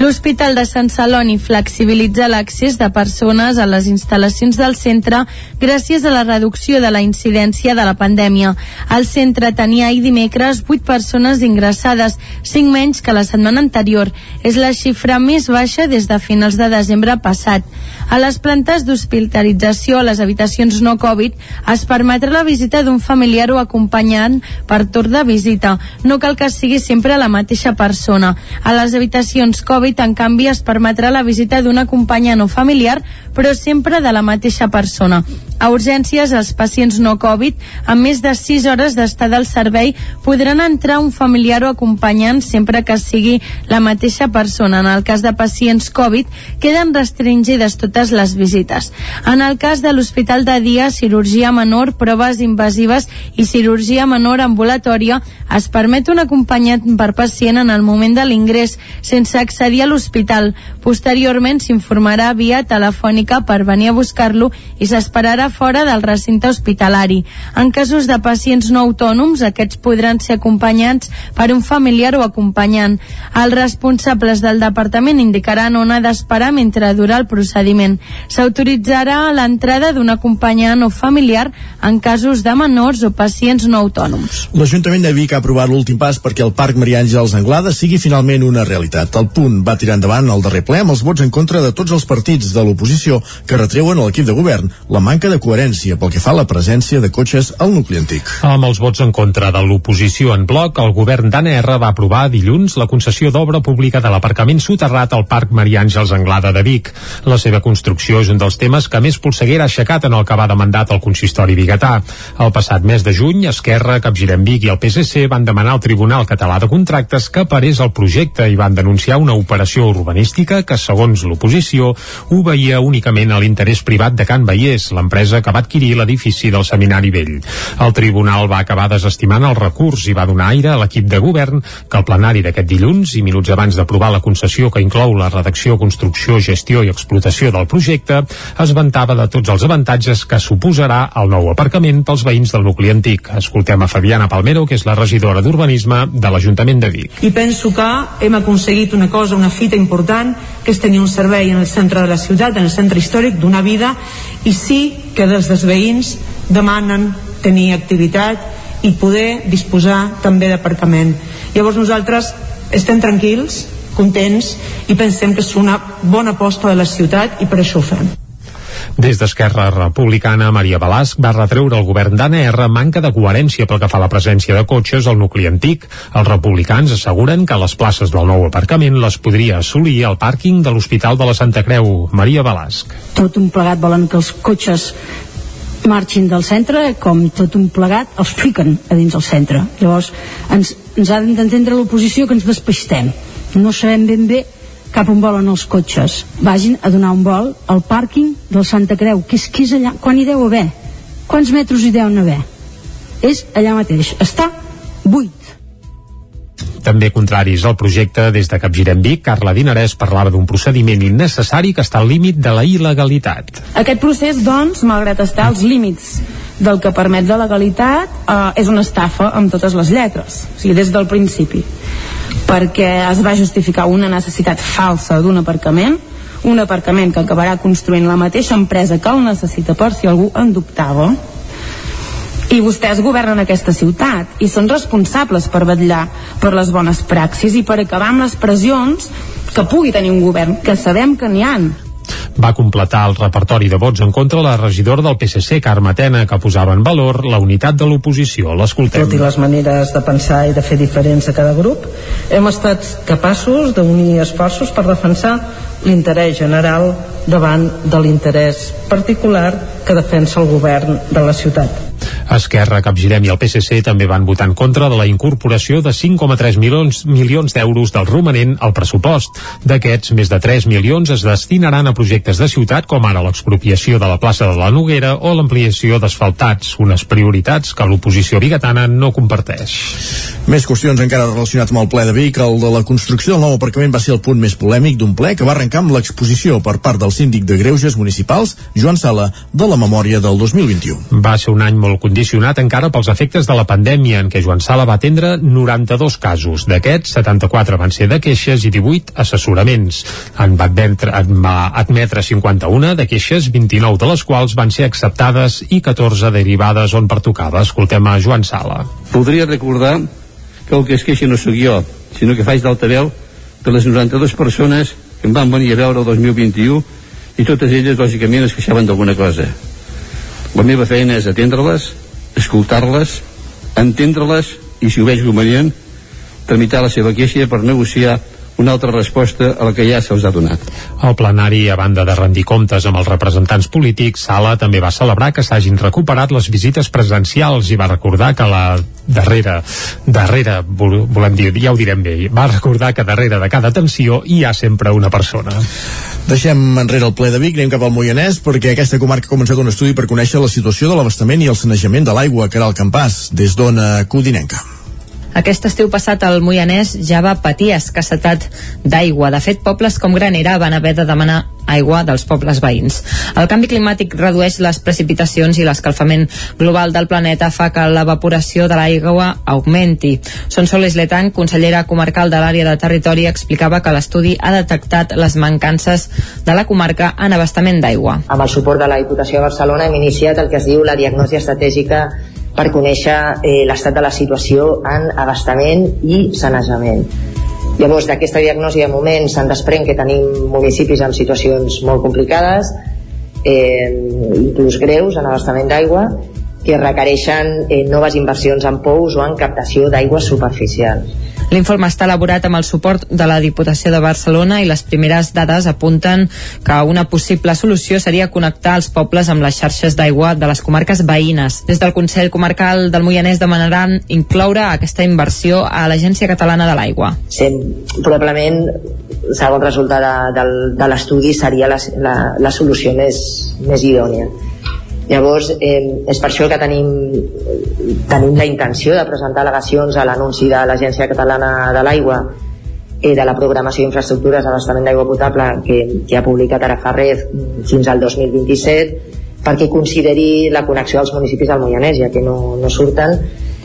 L'Hospital de Sant Celoni flexibilitza l'accés de persones a les instal·lacions del centre gràcies a la reducció de la incidència de la pandèmia. El centre tenia ahir dimecres 8 persones ingressades, 5 menys que la setmana anterior. És la xifra més baixa des de finals de desembre passat. A les plantes d'hospitalització a les habitacions no Covid es permetrà la visita d'un familiar o acompanyant per torn de visita. No cal que sigui sempre la mateixa persona. A les habitacions Covid Covid, en canvi, es permetrà la visita d'un acompanyant o familiar, però sempre de la mateixa persona. A urgències, els pacients no Covid, amb més de 6 hores d'estada al servei, podran entrar un familiar o acompanyant sempre que sigui la mateixa persona. En el cas de pacients Covid, queden restringides totes les visites. En el cas de l'Hospital de Dia, cirurgia menor, proves invasives i cirurgia menor ambulatòria, es permet un acompanyat per pacient en el moment de l'ingrés, sense accedir accedir a l'hospital. Posteriorment s'informarà via telefònica per venir a buscar-lo i s'esperarà fora del recinte hospitalari. En casos de pacients no autònoms, aquests podran ser acompanyats per un familiar o acompanyant. Els responsables del departament indicaran on ha d'esperar mentre dura el procediment. S'autoritzarà l'entrada d'un acompanyant o familiar en casos de menors o pacients no autònoms. L'Ajuntament de Vic ha aprovat l'últim pas perquè el Parc Maria Àngels Anglada sigui finalment una realitat. El punt va tirar endavant el darrer ple amb els vots en contra de tots els partits de l'oposició que retreuen a l'equip de govern la manca de coherència pel que fa a la presència de cotxes al nucli antic. Amb els vots en contra de l'oposició en bloc, el govern d'ANR va aprovar dilluns la concessió d'obra pública de l'aparcament soterrat al Parc Maria Àngels Anglada de Vic. La seva construcció és un dels temes que més polseguera ha aixecat en el que va de mandat el consistori biguetà. El passat mes de juny, Esquerra, Capgirem Vic i el PSC van demanar al Tribunal Català de Contractes que parés el projecte i van denunciar una operació urbanística que, segons l'oposició, obeïa únicament a l'interès privat de Can Vallès, l'empresa que va adquirir l'edifici del Seminari Vell. El tribunal va acabar desestimant el recurs i va donar aire a l'equip de govern que el plenari d'aquest dilluns i minuts abans d'aprovar la concessió que inclou la redacció, construcció, gestió i explotació del projecte es vantava de tots els avantatges que suposarà el nou aparcament pels veïns del nucli antic. Escoltem a Fabiana Palmero, que és la regidora d'Urbanisme de l'Ajuntament de Vic. I penso que hem aconseguit una cosa, una fita important, que és tenir un servei en el centre de la ciutat, en el centre històric, d'una vida, i sí que des dels veïns demanen tenir activitat i poder disposar també d'aparcament. Llavors nosaltres estem tranquils, contents i pensem que és una bona aposta de la ciutat i per això ho fem. Des d'Esquerra Republicana, Maria Balasc va retreure al govern d'ANR manca de coherència pel que fa a la presència de cotxes al nucli antic. Els republicans asseguren que les places del nou aparcament les podria assolir al pàrquing de l'Hospital de la Santa Creu. Maria Balasc. Tot un plegat volen que els cotxes marxin del centre com tot un plegat els fiquen a dins del centre llavors ens, ens ha d'entendre l'oposició que ens despistem no sabem ben bé cap on volen els cotxes. Vagin a donar un vol al pàrquing del Santa Creu que és, que és allà, quan hi deu haver. Quants metres hi deuen haver? És allà mateix, està buit. També contraris al projecte, des de Capgirem Vic, Carla Dinarès parlava d'un procediment innecessari que està al límit de la il·legalitat. Aquest procés, doncs, malgrat estar als límits del que permet la legalitat, eh, és una estafa amb totes les lletres, o sigui, des del principi perquè es va justificar una necessitat falsa d'un aparcament un aparcament que acabarà construint la mateixa empresa que el necessita per si algú en dubtava. I vostès governen aquesta ciutat i són responsables per vetllar per les bones praxis i per acabar amb les pressions que pugui tenir un govern, que sabem que n'hi han va completar el repertori de vots en contra la regidora del PSC, Carme Tena, que posava en valor la unitat de l'oposició. L'escoltem. Tot i les maneres de pensar i de fer diferents a cada grup, hem estat capaços d'unir esforços per defensar l'interès general davant de l'interès particular que defensa el govern de la ciutat. Esquerra, Capgirem i el PSC també van votar en contra de la incorporació de 5,3 milions, milions d'euros del romanent al pressupost. D'aquests, més de 3 milions es destinaran a projectes de ciutat com ara l'expropiació de la plaça de la Noguera o l'ampliació d'asfaltats, unes prioritats que l'oposició bigatana no comparteix. Més qüestions encara relacionats amb el ple de Vic. El de la construcció del nou aparcament va ser el punt més polèmic d'un ple que va arrencar amb l'exposició per part del síndic de Greuges Municipals, Joan Sala, de la memòria del 2021. Va ser un any molt condicionat encara pels efectes de la pandèmia, en què Joan Sala va atendre 92 casos. D'aquests, 74 van ser de queixes i 18 assessoraments. En va, admetre, en va admetre 51 de queixes, 29 de les quals van ser acceptades i 14 derivades on pertocava. Escoltem a Joan Sala. Voldria recordar que el que es queixa no sóc jo, sinó que faig d'altaveu de les 92 persones que em van venir a veure el 2021 i totes elles, lògicament, es queixaven d'alguna cosa. La meva feina és atendre-les, escoltar-les, entendre-les i, si ho veig convenient, tramitar la seva queixa per negociar una altra resposta a la que ja se'ls ha donat. El plenari, a banda de rendir comptes amb els representants polítics, Sala també va celebrar que s'hagin recuperat les visites presencials i va recordar que la darrere, darrere, volem dir, ja ho direm bé, va recordar que darrere de cada tensió hi ha sempre una persona. Deixem enrere el ple de Vic, anem cap al Moianès, perquè aquesta comarca ha començat un estudi per conèixer la situació de l'abastament i el sanejament de l'aigua que era el campàs, des d'ona Codinenca. Aquest estiu passat el Moianès ja va patir escassetat d'aigua. De fet, pobles com Granera van haver de demanar aigua dels pobles veïns. El canvi climàtic redueix les precipitacions i l'escalfament global del planeta fa que l'evaporació de l'aigua augmenti. Sonsoles Letan, consellera comarcal de l'àrea de territori, explicava que l'estudi ha detectat les mancances de la comarca en abastament d'aigua. Amb el suport de la Diputació de Barcelona hem iniciat el que es diu la diagnosi estratègica per conèixer eh, l'estat de la situació en abastament i sanejament. Llavors, d'aquesta diagnosi de moment se'n desprèn que tenim municipis amb situacions molt complicades, eh, inclús greus en abastament d'aigua, que requereixen eh, noves inversions en pous o en captació d'aigües superficials. L'informe està elaborat amb el suport de la Diputació de Barcelona i les primeres dades apunten que una possible solució seria connectar els pobles amb les xarxes d'aigua de les comarques veïnes. Des del Consell Comarcal del Moianès demanaran incloure aquesta inversió a l'Agència Catalana de l'Aigua. Sí, probablement segons resultat de, de, de l'estudi seria la, la, la solució més, més idònia Llavors, eh, és per això que tenim, tenim la intenció de presentar al·legacions a l'anunci de l'Agència Catalana de l'Aigua eh, de la programació d'infraestructures d'abastament d'aigua potable que, que ha publicat ara fa res fins al 2027 perquè consideri la connexió als municipis del Moianès, ja que no, no surten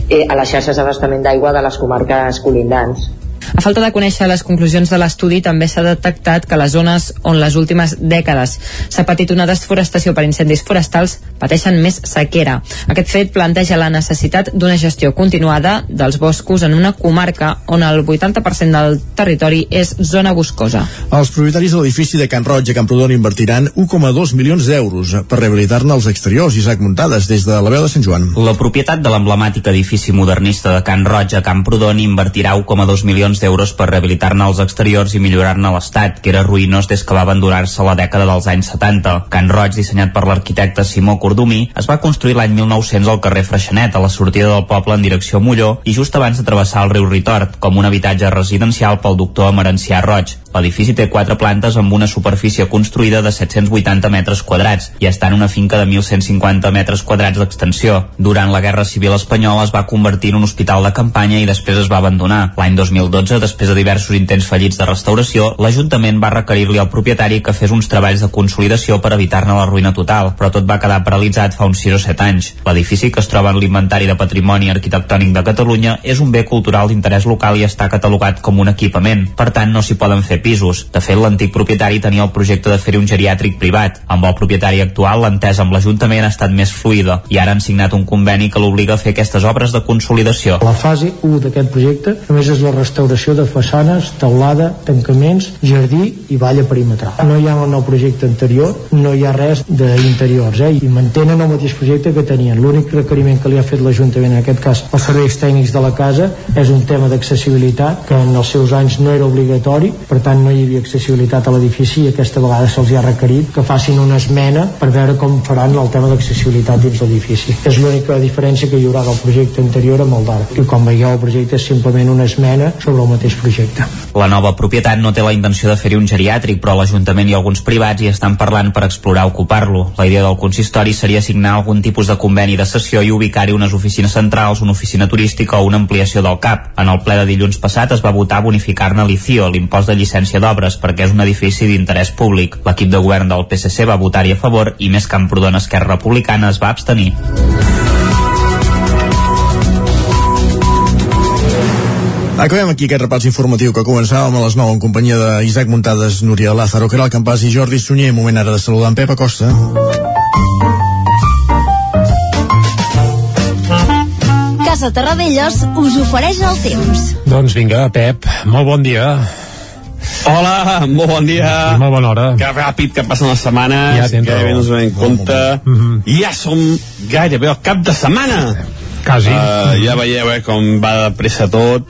eh, a les xarxes d'abastament d'aigua de les comarques colindants. A falta de conèixer les conclusions de l'estudi, també s'ha detectat que les zones on les últimes dècades s'ha patit una desforestació per incendis forestals pateixen més sequera. Aquest fet planteja la necessitat d'una gestió continuada dels boscos en una comarca on el 80% del territori és zona boscosa. Els propietaris de l'edifici de Can Roig a Camprodon invertiran 1,2 milions d'euros per rehabilitar-ne els exteriors. Isaac Muntades, des de la veu de Sant Joan. La propietat de l'emblemàtic edifici modernista de Can Roig a Camprodon invertirà 1,2 milions milions d'euros per rehabilitar-ne els exteriors i millorar-ne l'estat, que era ruïnós des que va abandonar-se la dècada dels anys 70. Can Roig, dissenyat per l'arquitecte Simó Cordumí, es va construir l'any 1900 al carrer Freixenet, a la sortida del poble en direcció a Molló, i just abans de travessar el riu Ritort, com un habitatge residencial pel doctor Emerencià Roig. L'edifici té quatre plantes amb una superfície construïda de 780 metres quadrats i està en una finca de 1.150 metres quadrats d'extensió. Durant la Guerra Civil Espanyola es va convertir en un hospital de campanya i després es va abandonar. L'any 2012, després de diversos intents fallits de restauració, l'Ajuntament va requerir-li al propietari que fes uns treballs de consolidació per evitar-ne la ruïna total, però tot va quedar paralitzat fa uns 6 o 7 anys. L'edifici, que es troba en l'Inventari de Patrimoni Arquitectònic de Catalunya, és un bé cultural d'interès local i està catalogat com un equipament. Per tant, no s'hi poden fer pisos. De fet, l'antic propietari tenia el projecte de fer un geriàtric privat. Amb el propietari actual, l'entesa amb l'Ajuntament ha estat més fluida i ara han signat un conveni que l'obliga a fer aquestes obres de consolidació. La fase 1 d'aquest projecte només és la restauració de façanes, teulada, tancaments, jardí i valla perimetral. No hi ha un nou projecte anterior, no hi ha res d'interiors, eh? i mantenen el mateix projecte que tenien. L'únic requeriment que li ha fet l'Ajuntament, en aquest cas els serveis tècnics de la casa, és un tema d'accessibilitat, que en els seus anys no era obligatori, per tant no hi havia accessibilitat a l'edifici i aquesta vegada se'ls ha requerit que facin una esmena per veure com faran el tema d'accessibilitat dins l'edifici. És l'única diferència que hi haurà del projecte anterior amb el d'ara. I com veieu el projecte és simplement una esmena sobre el mateix projecte. La nova propietat no té la intenció de fer-hi un geriàtric, però l'Ajuntament i alguns privats hi estan parlant per explorar ocupar-lo. La idea del consistori seria signar algun tipus de conveni de sessió i ubicar-hi unes oficines centrals, una oficina turística o una ampliació del CAP. En el ple de dilluns passat es va votar bonificar-ne l'ICIO, l'impost de llicència d'obres, perquè és un edifici d'interès públic. L'equip de govern del PSC va votar-hi a favor i més Camprodon Esquerra Republicana es va abstenir. Acabem aquí aquest repàs informatiu que començàvem a les 9 en companyia d'Isaac Muntades, Núria Lázaro, Caral Campàs i Jordi Sunyer. Moment ara de saludar en Pep Acosta. Casa Terradellos us ofereix el temps. Doncs vinga, Pep, molt bon dia. Hola, molt bon dia. I molt bona hora. Que ràpid que passen les setmanes, Ja tens gairebé raó. no ens donem compte. Mm -hmm. Ja som gairebé al cap de setmana. Quasi. Uh, ja veieu eh, com va de pressa tot.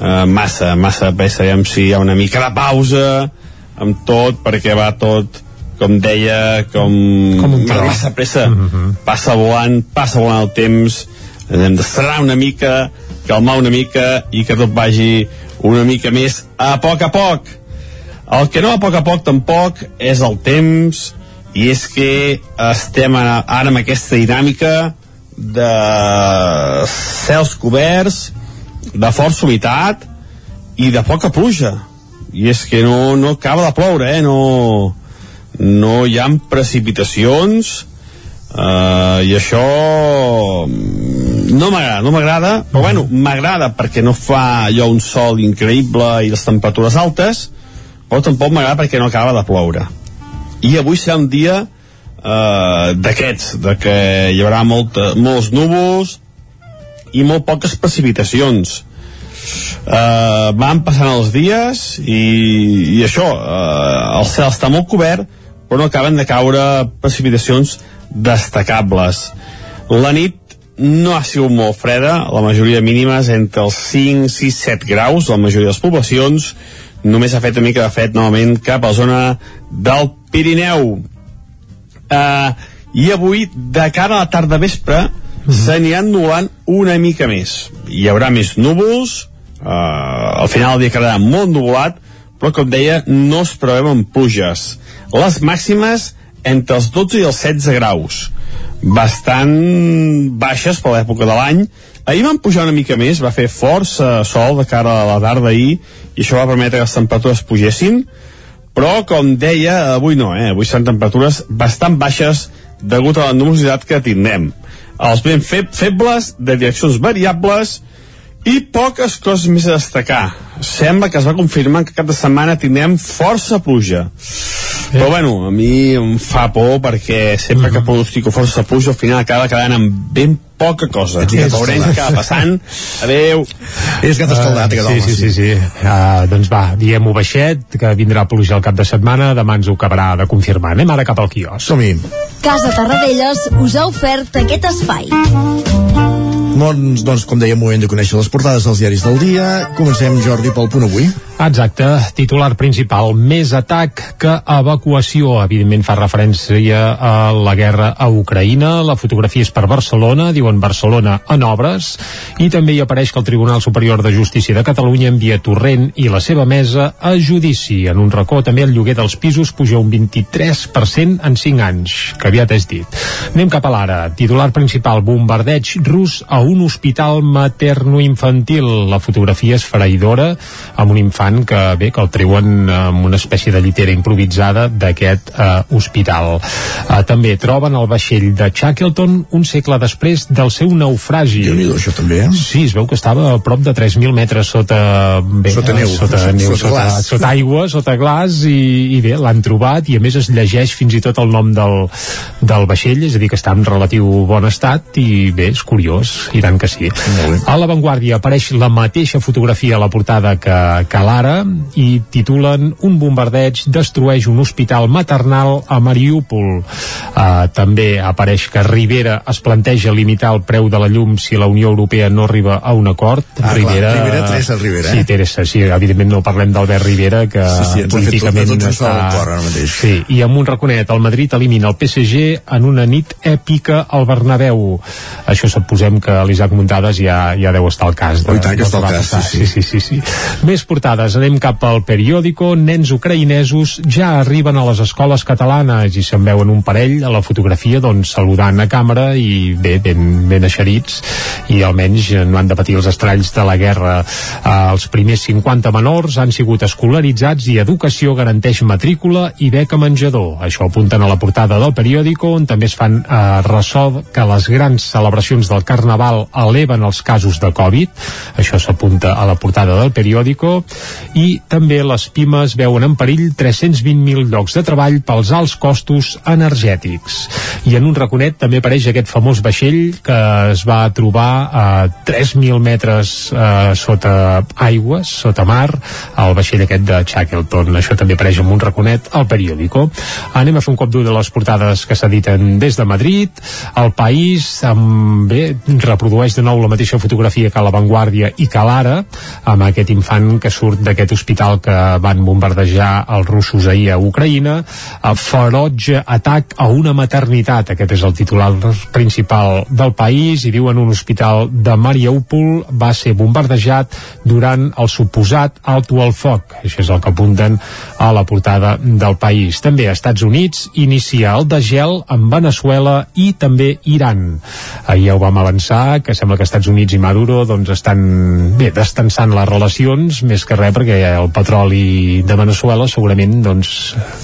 Uh, massa, massa de pressa. Aviam si hi ha una mica de pausa amb tot, perquè va tot com deia, com, Com un massa pressa. Mm -hmm. Passa volant, passa volant el temps. Hem de serrar una mica, calmar una mica i que tot vagi una mica més a poc a poc. El que no a poc a poc tampoc és el temps i és que estem ara amb aquesta dinàmica de cels coberts de força humitat i de poca pluja i és que no, no acaba de ploure eh? no, no hi ha precipitacions uh, i això mm, no m'agrada, no m'agrada però bueno, m'agrada perquè no fa allò un sol increïble i les temperatures altes però tampoc m'agrada perquè no acaba de ploure. I avui serà un dia uh, d'aquests de que hi haurà molta, molts núvols i molt poques precipitacions. Uh, van passant els dies i, i això uh, el cel està molt cobert però no acaben de caure precipitacions destacables. La nit no ha sigut molt freda la majoria mínimes entre els 5, 6, 7 graus la majoria de les poblacions. Només ha fet una mica de fred novament cap a la zona del Pirineu. Uh, i avui de cara a la tarda vespre mm -hmm. s'aniran nulant una mica més. Hi haurà més núvols uh, al final el dia quedarà molt nuvolat però com deia no es preveuen pluges. Les màximes entre els 12 i els 16 graus bastant baixes per l'època de l'any ahir van pujar una mica més va fer força sol de cara a la tarda ahir i això va permetre que les temperatures pugessin però com deia, avui no, eh? avui seran temperatures bastant baixes degut a la numerositat que tindrem els vents fe febles de direccions variables i poques coses més a destacar. Sembla que es va confirmar que cap de setmana tindrem força pluja. Eh. Però bueno, a mi em fa por perquè sempre uh -huh. que pronostico força pluja al final acaba quedant amb ben poca cosa. Ets Ja veurem què va passant. Adeu. És gat escaldat, aquest sí, home. sí, sí, sí. Uh, doncs va, diem-ho baixet, que vindrà pluja al cap de setmana, demà ens ho acabarà de confirmar. Anem ara cap al quios. Som-hi. Casa Tarradellas us ha ofert aquest espai. Doncs, doncs, com dèiem, moment de conèixer les portades dels diaris del dia. Comencem, Jordi, pel punt avui. Exacte, titular principal, més atac que evacuació. Evidentment fa referència a la guerra a Ucraïna. La fotografia és per Barcelona, diuen Barcelona en obres, i també hi apareix que el Tribunal Superior de Justícia de Catalunya envia Torrent i la seva mesa a judici. En un racó també el lloguer dels pisos puja un 23% en 5 anys, que aviat és dit. Anem cap a l'ara. Titular principal, bombardeig rus a un hospital materno-infantil. La fotografia és faraïdora, amb un infant que bé, que el treuen amb una espècie de llitera improvisada d'aquest eh, hospital. Eh, també troben el vaixell de Shackleton un segle després del seu naufragi. déu nhi això també, eh? Sí, es veu que estava a prop de 3.000 metres sota, bé, Sota neu. sota, neu, Sota sota, glaç. sota aigua, sota glaç i, i bé, l'han trobat i a més es llegeix fins i tot el nom del, del vaixell, és a dir que està en relatiu bon estat i bé, és curiós, i tant que sí. A l'avantguàrdia apareix la mateixa fotografia a la portada que, que l'ara i titulen Un bombardeig destrueix un hospital maternal a Mariúpol. Uh, també apareix que Rivera es planteja limitar el preu de la llum si la Unió Europea no arriba a un acord. Ah, clar, Rivera, Teresa Rivera, Sí, eh? Teresa, sí, evidentment no parlem d'Albert Rivera, que Sí, sí, tot- políticament fa està... un cor ara mateix. Sí, i amb un raconet, el Madrid elimina el PSG en una nit èpica al Bernabéu. Això suposem que l'Isaac Muntades ja, ja deu estar al cas. Oh, i tant que està al cas, sí, sí, sí, sí, sí. Més portades, anem cap al periòdico. Nens ucraïnesos ja arriben a les escoles catalanes i se'n veuen un parell a la fotografia doncs, saludant a càmera i bé, ben, ben eixerits i almenys no han de patir els estralls de la guerra. Eh, els primers 50 menors han sigut escolaritzats i educació garanteix matrícula i beca menjador. Això apunten a la portada del periòdico on també es fan eh, ressò que les grans celebracions del Carnaval eleven els casos de Covid. Això s'apunta a la portada del periòdico i també les pimes veuen en perill 320.000 llocs de treball pels alts costos energètics. I en un raconet també apareix aquest famós vaixell que es va trobar a 3.000 metres eh, sota aigües, sota mar, el vaixell aquest de Shackleton. Això també apareix en un raconet al periòdico. Anem a fer un cop d'ull de les portades que s'editen des de Madrid. El País, amb, bé, reprodueix de nou la mateixa fotografia que a l'avantguàrdia i que l'ara, amb aquest infant que surt d'aquest hospital que van bombardejar els russos ahir a Ucraïna. A ferotge atac a una maternitat. Aquest és el titular principal del país i diuen un hospital de Mariupol. Va ser bombardejat durant el suposat alto al foc. Això és el que apunten a la portada del país. També a Estats Units inicia el de gel amb Venezuela i també Iran. Ahir ja ho vam avançar que sembla que Estats Units i Maduro doncs estan bé, destensant les relacions més que res perquè el petroli de Venezuela segurament doncs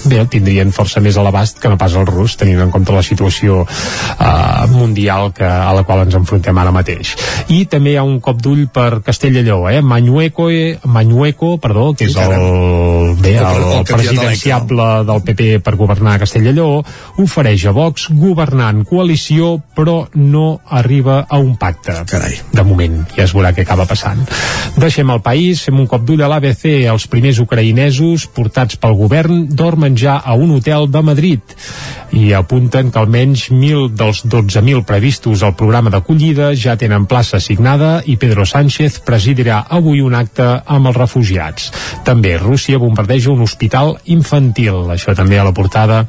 bé, el tindrien força més a l'abast que no pas el rus tenint en compte la situació eh, mundial que, a la qual ens enfrontem ara mateix i també hi ha un cop d'ull per Castellalló eh? Mañueco, eh? Mañueco perdó, que és el, bé, el, el presidenciable del PP per governar Castellalló ofereix a Vox governar en coalició però no arriba a un pacte Carai. de moment, ja es veurà què acaba passant deixem el país, fem un cop d'ull a l'ABC els primers ucraïnesos portats pel govern dormen ja a un hotel de Madrid i apunten que almenys 1.000 dels 12.000 previstos al programa d'acollida ja tenen plaça assignada i Pedro Sánchez presidirà avui un acte amb els refugiats. També Rússia bombardeja un hospital infantil, això també a la portada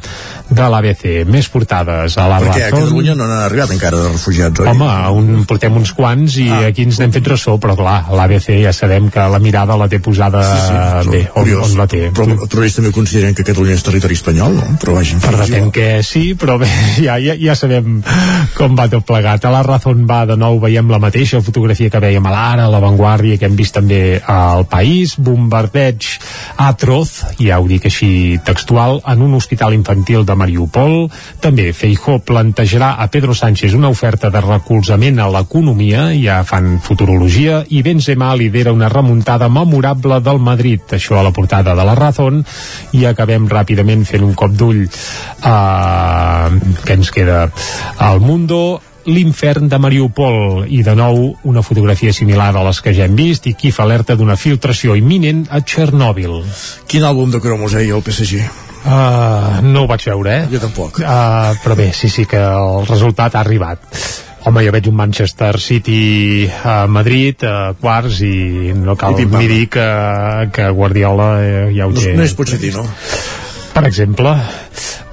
de l'ABC. Més portades a la Perquè a. Catalunya no n'han arribat encara de refugiats, oi? Home, un, portem uns quants i ah. aquí ens n'hem fet ressò, però clar, l'ABC ja sabem que la mirada la té posada bé, on, on la té. Però, però ells també consideren que Catalunya és territori espanyol, no? Però vagin Per depèn que sí, però bé, (laughs) ja, ja, ja sabem com va tot plegat. A la Razón va de nou, veiem la mateixa fotografia que veiem a l'Ara, a la Vanguardia, que hem vist també al País, bombardeig atroz, ja ho dic així textual, en un hospital infantil de Mariupol. També Feijó plantejarà a Pedro Sánchez una oferta de recolzament a l'economia, ja fan futurologia, i Benzema lidera una remuntada memorable del Madrid, això a la portada de la Razón, i acabem ràpidament fent un cop d'ull a... què ens queda? Al Mundo, l'infern de Mariupol i de nou una fotografia similar a les que ja hem vist i Kif alerta d'una filtració imminent a Txernòbil Quin àlbum de cromos, eh, el PSG? Uh, no ho vaig veure, eh? Jo tampoc. Uh, però bé, sí, sí que el resultat ha arribat. Home, jo veig un Manchester City a Madrid, a quarts, i no cal I ni dir que, que Guardiola eh, ja ho No, té. no és Pochettino. Per exemple.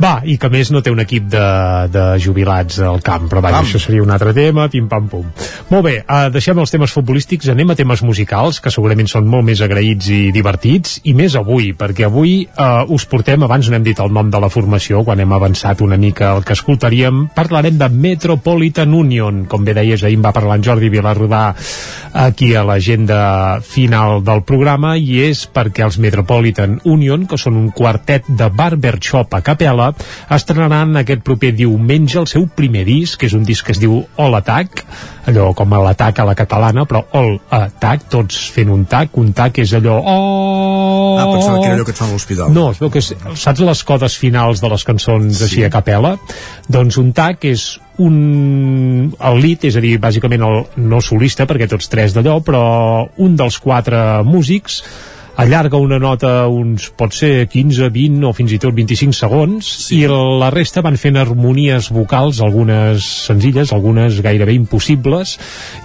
Va, i que més no té un equip de, de jubilats al camp, però vaja, això seria un altre tema, pim-pam-pum. Molt bé, uh, deixem els temes futbolístics, anem a temes musicals, que segurament són molt més agraïts i divertits, i més avui, perquè avui uh, us portem, abans no hem dit el nom de la formació, quan hem avançat una mica el que escoltaríem, parlarem de Metropolitan Union, com bé deies, ahir en va parlar en Jordi Vilarrodà aquí a l'agenda final del programa, i és perquè els Metropolitan Union, que són un quartet de barbershop a capella, estrenaran aquest proper diumenge el seu primer disc, que és un disc que es diu All Attack, allò com a l'atac a la catalana, però All Attack, tots fent un tac, un tac és allò... Oh! Ah, pensava que era allò que et fan a l'hospital. No, es veu que és, saps les codes finals de les cançons sí. així a capella? Doncs un tac és un el lead, és a dir, bàsicament el no solista, perquè tots tres d'allò, però un dels quatre músics allarga una nota uns, pot ser 15, 20 o fins i tot 25 segons sí. i la resta van fent harmonies vocals, algunes senzilles, algunes gairebé impossibles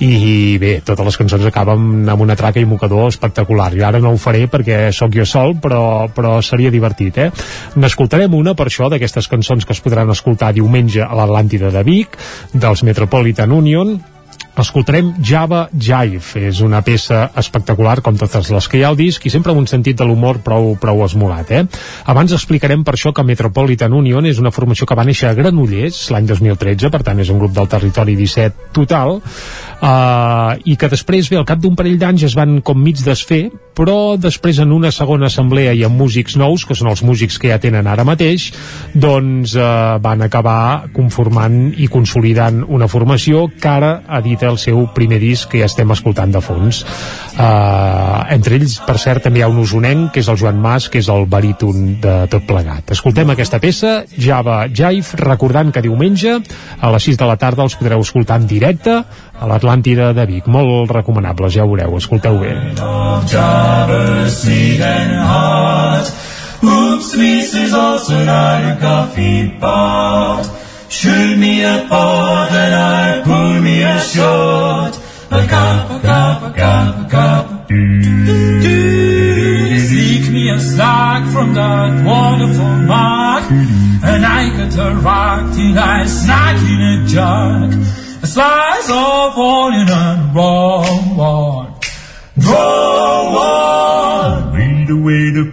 i bé, totes les cançons acaben amb una traca i mocador espectacular i ara no ho faré perquè sóc jo sol però, però seria divertit, eh? N'escoltarem una per això d'aquestes cançons que es podran escoltar diumenge a l'Atlàntida de Vic dels Metropolitan Union escoltarem Java Jive és una peça espectacular com totes les que hi ha al disc i sempre amb un sentit de l'humor prou, prou esmolat eh? abans explicarem per això que Metropolitan Union és una formació que va néixer a Granollers l'any 2013, per tant és un grup del territori 17 total uh, i que després, bé, al cap d'un parell d'anys es van com mig desfer però després en una segona assemblea i amb músics nous, que són els músics que ja tenen ara mateix, doncs eh, van acabar conformant i consolidant una formació que ara edita el seu primer disc que ja estem escoltant de fons. Eh, entre ells, per cert, també hi ha un usonenc, que és el Joan Mas, que és el baríton de tot plegat. Escoltem aquesta peça, Java Jive, recordant que diumenge a les 6 de la tarda els podreu escoltar en directe a l'Atlàntida de Vic. Molt recomanables, ja ho veureu, escolteu bé. Oops, is also not a coffee pot. Shoot me a pot and I pour me a shot. A cup, a cup, a cup, a cup. Do. me a snack from that wonderful mark. And I cut a rock till I snack in a jug. A slice of onion and wrong one. Wrong one. Read away the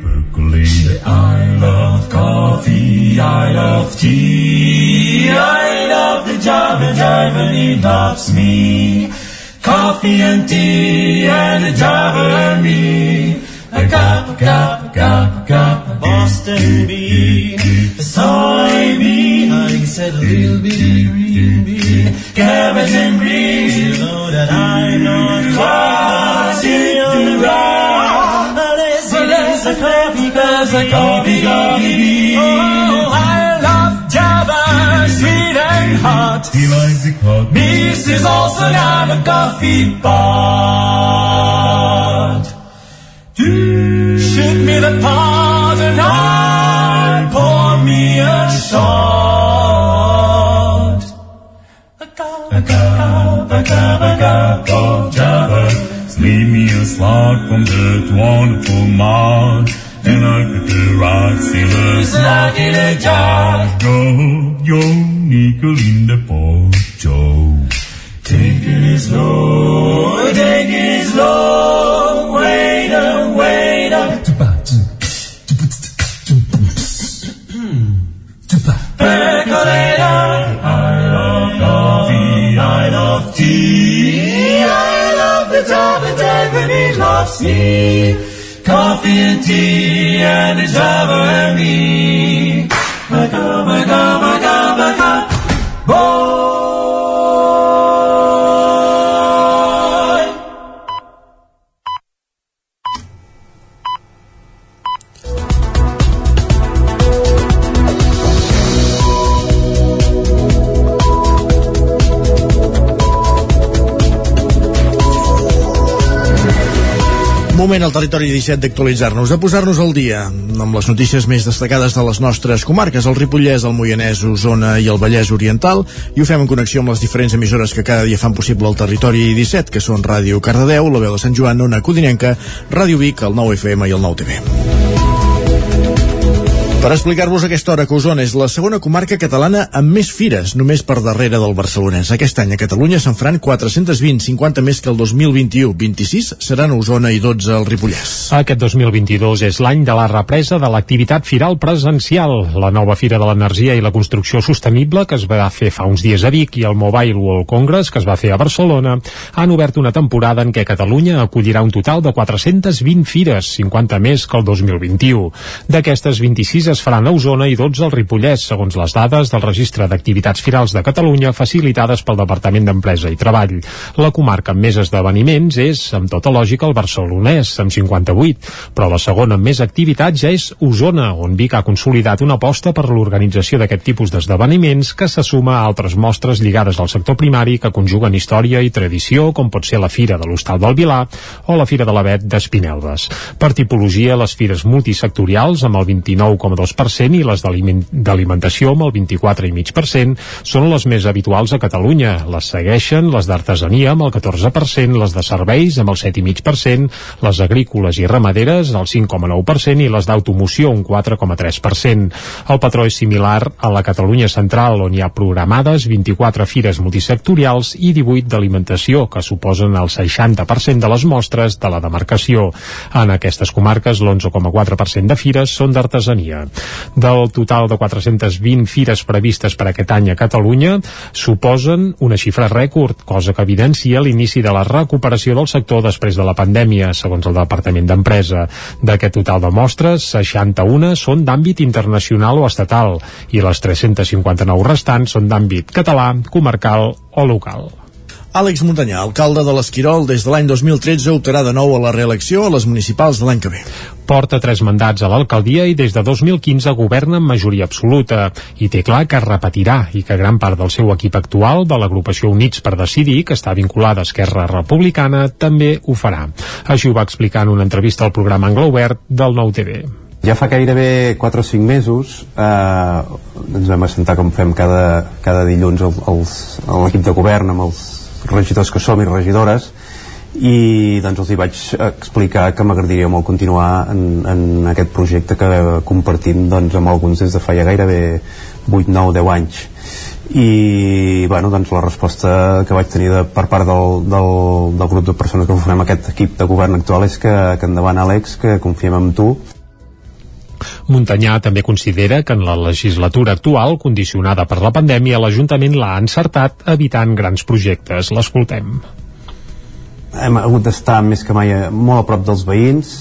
percolate. I love coffee. I love tea. I love the Java Jive and he loves me. Coffee and tea and a Java and me. A cup, a cup, a cup, a cup, a Boston bean, a soybean, I said a little bitty green bean, cabbage and greens, you know that I'm not crossing the ground. A bean. Oh, I love Java, sweet and hot. He likes it hot. Mrs. Olson, I'm a coffee pot. Shoot me the pot and I pour me a shot. A cup, a cup, a cup, a cup of Java. Leave me a slot from that wonderful mart. And I could the rock sailors lock in a jar. Go, yo, nickel in the Joe. Take it slow, take it slow, wait up, wait up. Percolator, I love coffee, I love tea, I love the job and Japanese loves me. Coffee and tea and the Java and me. My cup, my cup, my cup, my cup. Boy. Moment al territori 17 d'actualitzar-nos, de posar-nos al dia amb les notícies més destacades de les nostres comarques, el Ripollès, el Moianès, Osona i el Vallès Oriental, i ho fem en connexió amb les diferents emissores que cada dia fan possible el territori 17, que són Ràdio Cardedeu, la veu de Sant Joan, Ona Codinenca, Ràdio Vic, el 9 FM i el 9 TV. Per explicar-vos aquesta hora que Osona és la segona comarca catalana amb més fires, només per darrere del barcelonès. Aquest any a Catalunya se'n faran 420, 50 més que el 2021. 26 seran a Osona i 12 al Ripollès. Aquest 2022 és l'any de la represa de l'activitat firal presencial. La nova Fira de l'Energia i la Construcció Sostenible, que es va fer fa uns dies a Vic, i el Mobile World Congress, que es va fer a Barcelona, han obert una temporada en què Catalunya acollirà un total de 420 fires, 50 més que el 2021. D'aquestes 26 es faran a Osona i 12 al Ripollès, segons les dades del Registre d'Activitats Firals de Catalunya facilitades pel Departament d'Empresa i Treball. La comarca amb més esdeveniments és, amb tota lògica, el Barcelonès, amb 58, però la segona amb més activitat ja és Osona, on Vic ha consolidat una aposta per l'organització d'aquest tipus d'esdeveniments que se suma a altres mostres lligades al sector primari que conjuguen història i tradició, com pot ser la Fira de l'Hostal del Vilar o la Fira de l'Avet d'Espinelves. Per tipologia, les fires multisectorials, amb el 29,2% i les d'aliment- d'alimentació, amb el 24,5%, són les més habituals a Catalunya. Les segueixen les d'artesania, amb el 14%, les de serveis, amb el 7,5%, les agrícoles i ramaderes, el 5,9%, i les d'automoció, un 4,3%. El patró és similar a la Catalunya central, on hi ha programades 24 fires multisectorials i 18 d'alimentació, que suposen el 60% de les mostres de la demarcació. En aquestes comarques, l'11,4% de fires són d'artesania. Del total de 420 fires previstes per aquest any a Catalunya, suposen una xifra rècord, cosa que evidencia l'inici de la recuperació del sector després de la pandèmia, segons el Departament d'Empresa. D'aquest total de mostres, 61 són d'àmbit internacional o estatal i les 359 restants són d'àmbit català, comarcal o local. Àlex Muntanyà, alcalde de l'Esquirol des de l'any 2013, optarà de nou a la reelecció a les municipals de l'any que ve. Porta tres mandats a l'alcaldia i des de 2015 governa amb majoria absoluta i té clar que repetirà i que gran part del seu equip actual de l'agrupació Units per Decidir, que està vinculada a Esquerra Republicana, també ho farà. Així ho va explicar en una entrevista al programa Anglo Obert del Nou TV. Ja fa gairebé 4 o 5 mesos eh, ens vam assentar com fem cada, cada dilluns el- els- a l'equip de govern amb els regidors que som i regidores i doncs els hi vaig explicar que m'agradaria molt continuar en, en aquest projecte que compartim doncs, amb alguns des de feia gairebé 8, 9, 10 anys. I bueno, doncs la resposta que vaig tenir de, per part del, del, del grup de persones que formem aquest equip de govern actual és que, que endavant Àlex, que confiem en tu Muntanyà també considera que en la legislatura actual, condicionada per la pandèmia, l'Ajuntament l'ha encertat evitant grans projectes. L'escoltem. Hem hagut d'estar més que mai molt a prop dels veïns.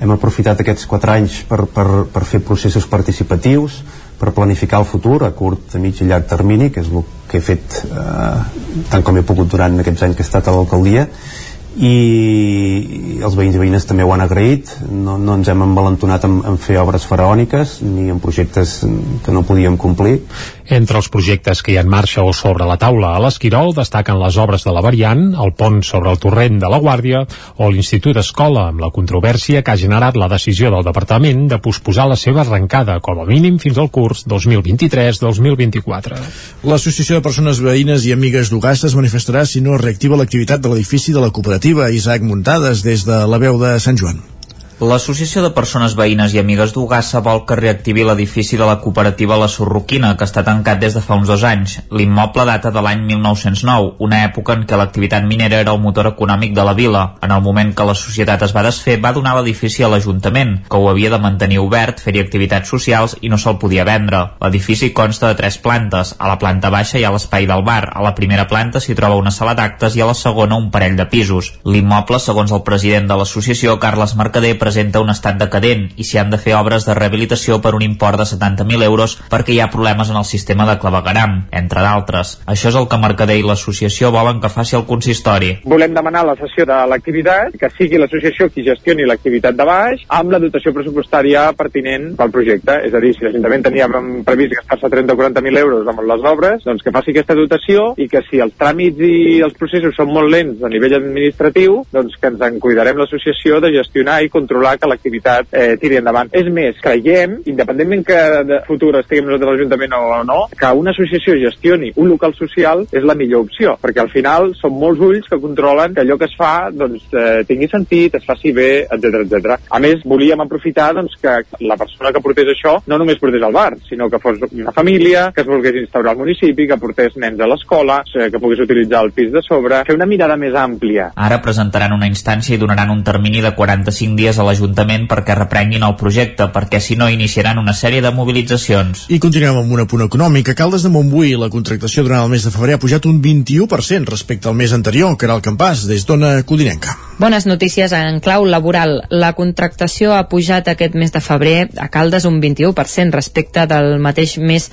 Hem aprofitat aquests quatre anys per, per, per fer processos participatius per planificar el futur a curt, a mig i llarg termini que és el que he fet eh, tant com he pogut durant aquests anys que he estat a l'alcaldia i els veïns i veïnes també ho han agraït. No, no ens hem envalentonat en, en fer obres faraòniques ni en projectes que no podíem complir entre els projectes que hi ha en marxa o sobre la taula a l'Esquirol destaquen les obres de la variant, el pont sobre el torrent de la Guàrdia o l'Institut Escola amb la controvèrsia que ha generat la decisió del departament de posposar la seva arrencada com a mínim fins al curs 2023-2024. L'Associació de Persones Veïnes i Amigues d'Ugassa es manifestarà si no es reactiva l'activitat de l'edifici de la cooperativa Isaac Muntades des de la veu de Sant Joan. L'Associació de Persones Veïnes i Amigues d'Ugassa vol que reactivi l'edifici de la cooperativa La Sorroquina, que està tancat des de fa uns dos anys. L'immoble data de l'any 1909, una època en què l'activitat minera era el motor econòmic de la vila. En el moment que la societat es va desfer, va donar l'edifici a l'Ajuntament, que ho havia de mantenir obert, fer-hi activitats socials i no se'l podia vendre. L'edifici consta de tres plantes. A la planta baixa hi ha l'espai del bar, a la primera planta s'hi troba una sala d'actes i a la segona un parell de pisos. L'immoble, segons el president de l'associació, Carles Mercader, presenta un estat decadent i s'hi han de fer obres de rehabilitació per un import de 70.000 euros perquè hi ha problemes en el sistema de clavegaram, entre d'altres. Això és el que Mercader i l'associació volen que faci el consistori. Volem demanar la sessió de l'activitat, que sigui l'associació qui gestioni l'activitat de baix, amb la dotació pressupostària pertinent pel projecte. És a dir, si l'Ajuntament tenia previst gastar-se 30 o 40.000 euros amb les obres, doncs que faci aquesta dotació i que si els tràmits i els processos són molt lents a nivell administratiu, doncs que ens en cuidarem l'associació de gestionar i controlar controlar que l'activitat eh, tiri endavant. És més, creiem, independentment que de futur estiguem nosaltres a l'Ajuntament o no, que una associació gestioni un local social és la millor opció, perquè al final són molts ulls que controlen que allò que es fa doncs, eh, tingui sentit, es faci bé, etc etc. A més, volíem aprofitar doncs, que la persona que portés això no només portés al bar, sinó que fos una família, que es volgués instaurar al municipi, que portés nens a l'escola, que pogués utilitzar el pis de sobre, fer una mirada més àmplia. Ara presentaran una instància i donaran un termini de 45 dies a l'Ajuntament perquè reprenguin el projecte, perquè si no iniciaran una sèrie de mobilitzacions. I continuem amb un apunt econòmic. A Caldes de Montbui la contractació durant el mes de febrer ha pujat un 21% respecte al mes anterior, que era el campàs, des d'Ona Codinenca. Bones notícies en clau laboral. La contractació ha pujat aquest mes de febrer a Caldes un 21% respecte del mateix mes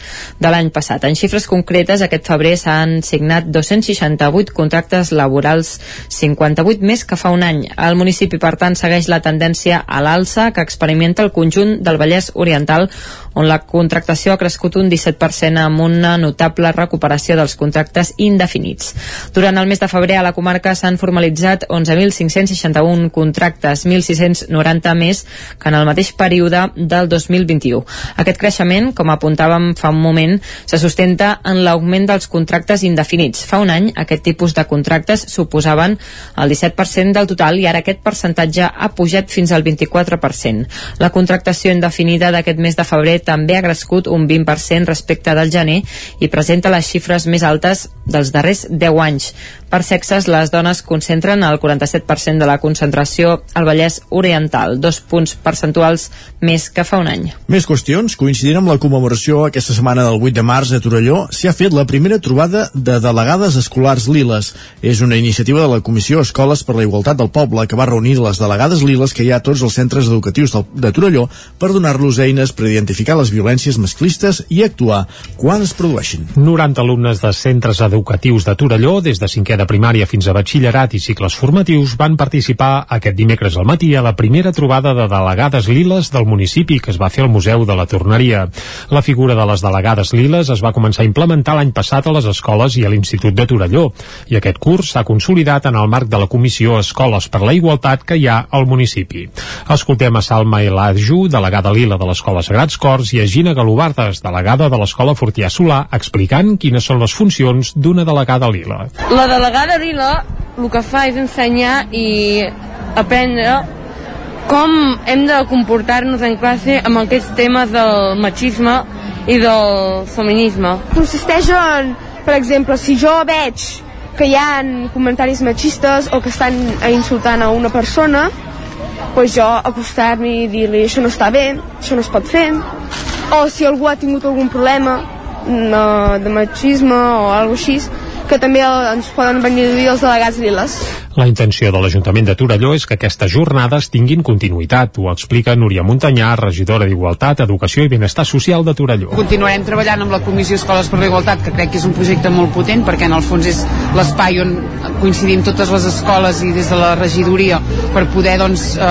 de l'any passat. En xifres concretes, aquest febrer s'han signat 268 contractes laborals, 58 més que fa un any. El municipi, per tant, segueix la tendència a l'alça que experimenta el conjunt del Vallès Oriental, on la contractació ha crescut un 17% amb una notable recuperació dels contractes indefinits. Durant el mes de febrer a la comarca s'han formalitzat 11.561 contractes, 1.690 més que en el mateix període del 2021. Aquest creixement, com apuntàvem fa un moment, se sustenta en l'augment dels contractes indefinits. Fa un any aquest tipus de contractes suposaven el 17% del total i ara aquest percentatge ha pujat fins al 24%. La contractació indefinida d'aquest mes de febrer també ha crescut un 20% respecte del gener i presenta les xifres més altes dels darrers 10 anys. Per sexes, les dones concentren el 47% de la concentració al Vallès Oriental, dos punts percentuals més que fa un any. Més qüestions. Coincidint amb la commemoració aquesta setmana del 8 de març a Torelló, s'hi ha fet la primera trobada de delegades escolars liles. És una iniciativa de la Comissió Escoles per la Igualtat del Poble que va reunir les delegades liles que hi ha a tots els centres educatius de Torelló per donar-los eines per identificar les violències masclistes i actuar quan es produeixin. 90 alumnes de centres educatius de Torelló, des de cinquè de primària fins a batxillerat i cicles formatius, van participar aquest dimecres al matí a la primera trobada de delegades liles del municipi que es va fer al Museu de la Torneria. La figura de les delegades liles es va començar a implementar l'any passat a les escoles i a l'Institut de Torelló, i aquest curs s'ha consolidat en el marc de la Comissió Escoles per la Igualtat que hi ha al municipi. Escoltem a Salma Eladju, delegada lila de l'Escola Sagrats Cors, Gina Galobardes, delegada de l'Escola Fortià Solà, explicant quines són les funcions d'una delegada lila. La delegada lila el que fa és ensenyar i aprendre com hem de comportar-nos en classe amb aquests temes del machisme i del feminisme. Consisteix en, per exemple, si jo veig que hi ha comentaris machistes o que estan insultant a una persona, pues jo acostar-m'hi i dir-li això no està bé, això no es pot fer, o si algú ha tingut algun problema no, de machisme o alguna així, que també ens poden venir a dir els delegats liles. La intenció de l'Ajuntament de Torelló és que aquestes jornades tinguin continuïtat, ho explica Núria Montanyà, regidora d'Igualtat, Educació i Benestar Social de Torelló. Continuarem treballant amb la Comissió Escoles per la Igualtat, que crec que és un projecte molt potent, perquè en el fons és l'espai on coincidim totes les escoles i des de la regidoria per poder doncs, eh,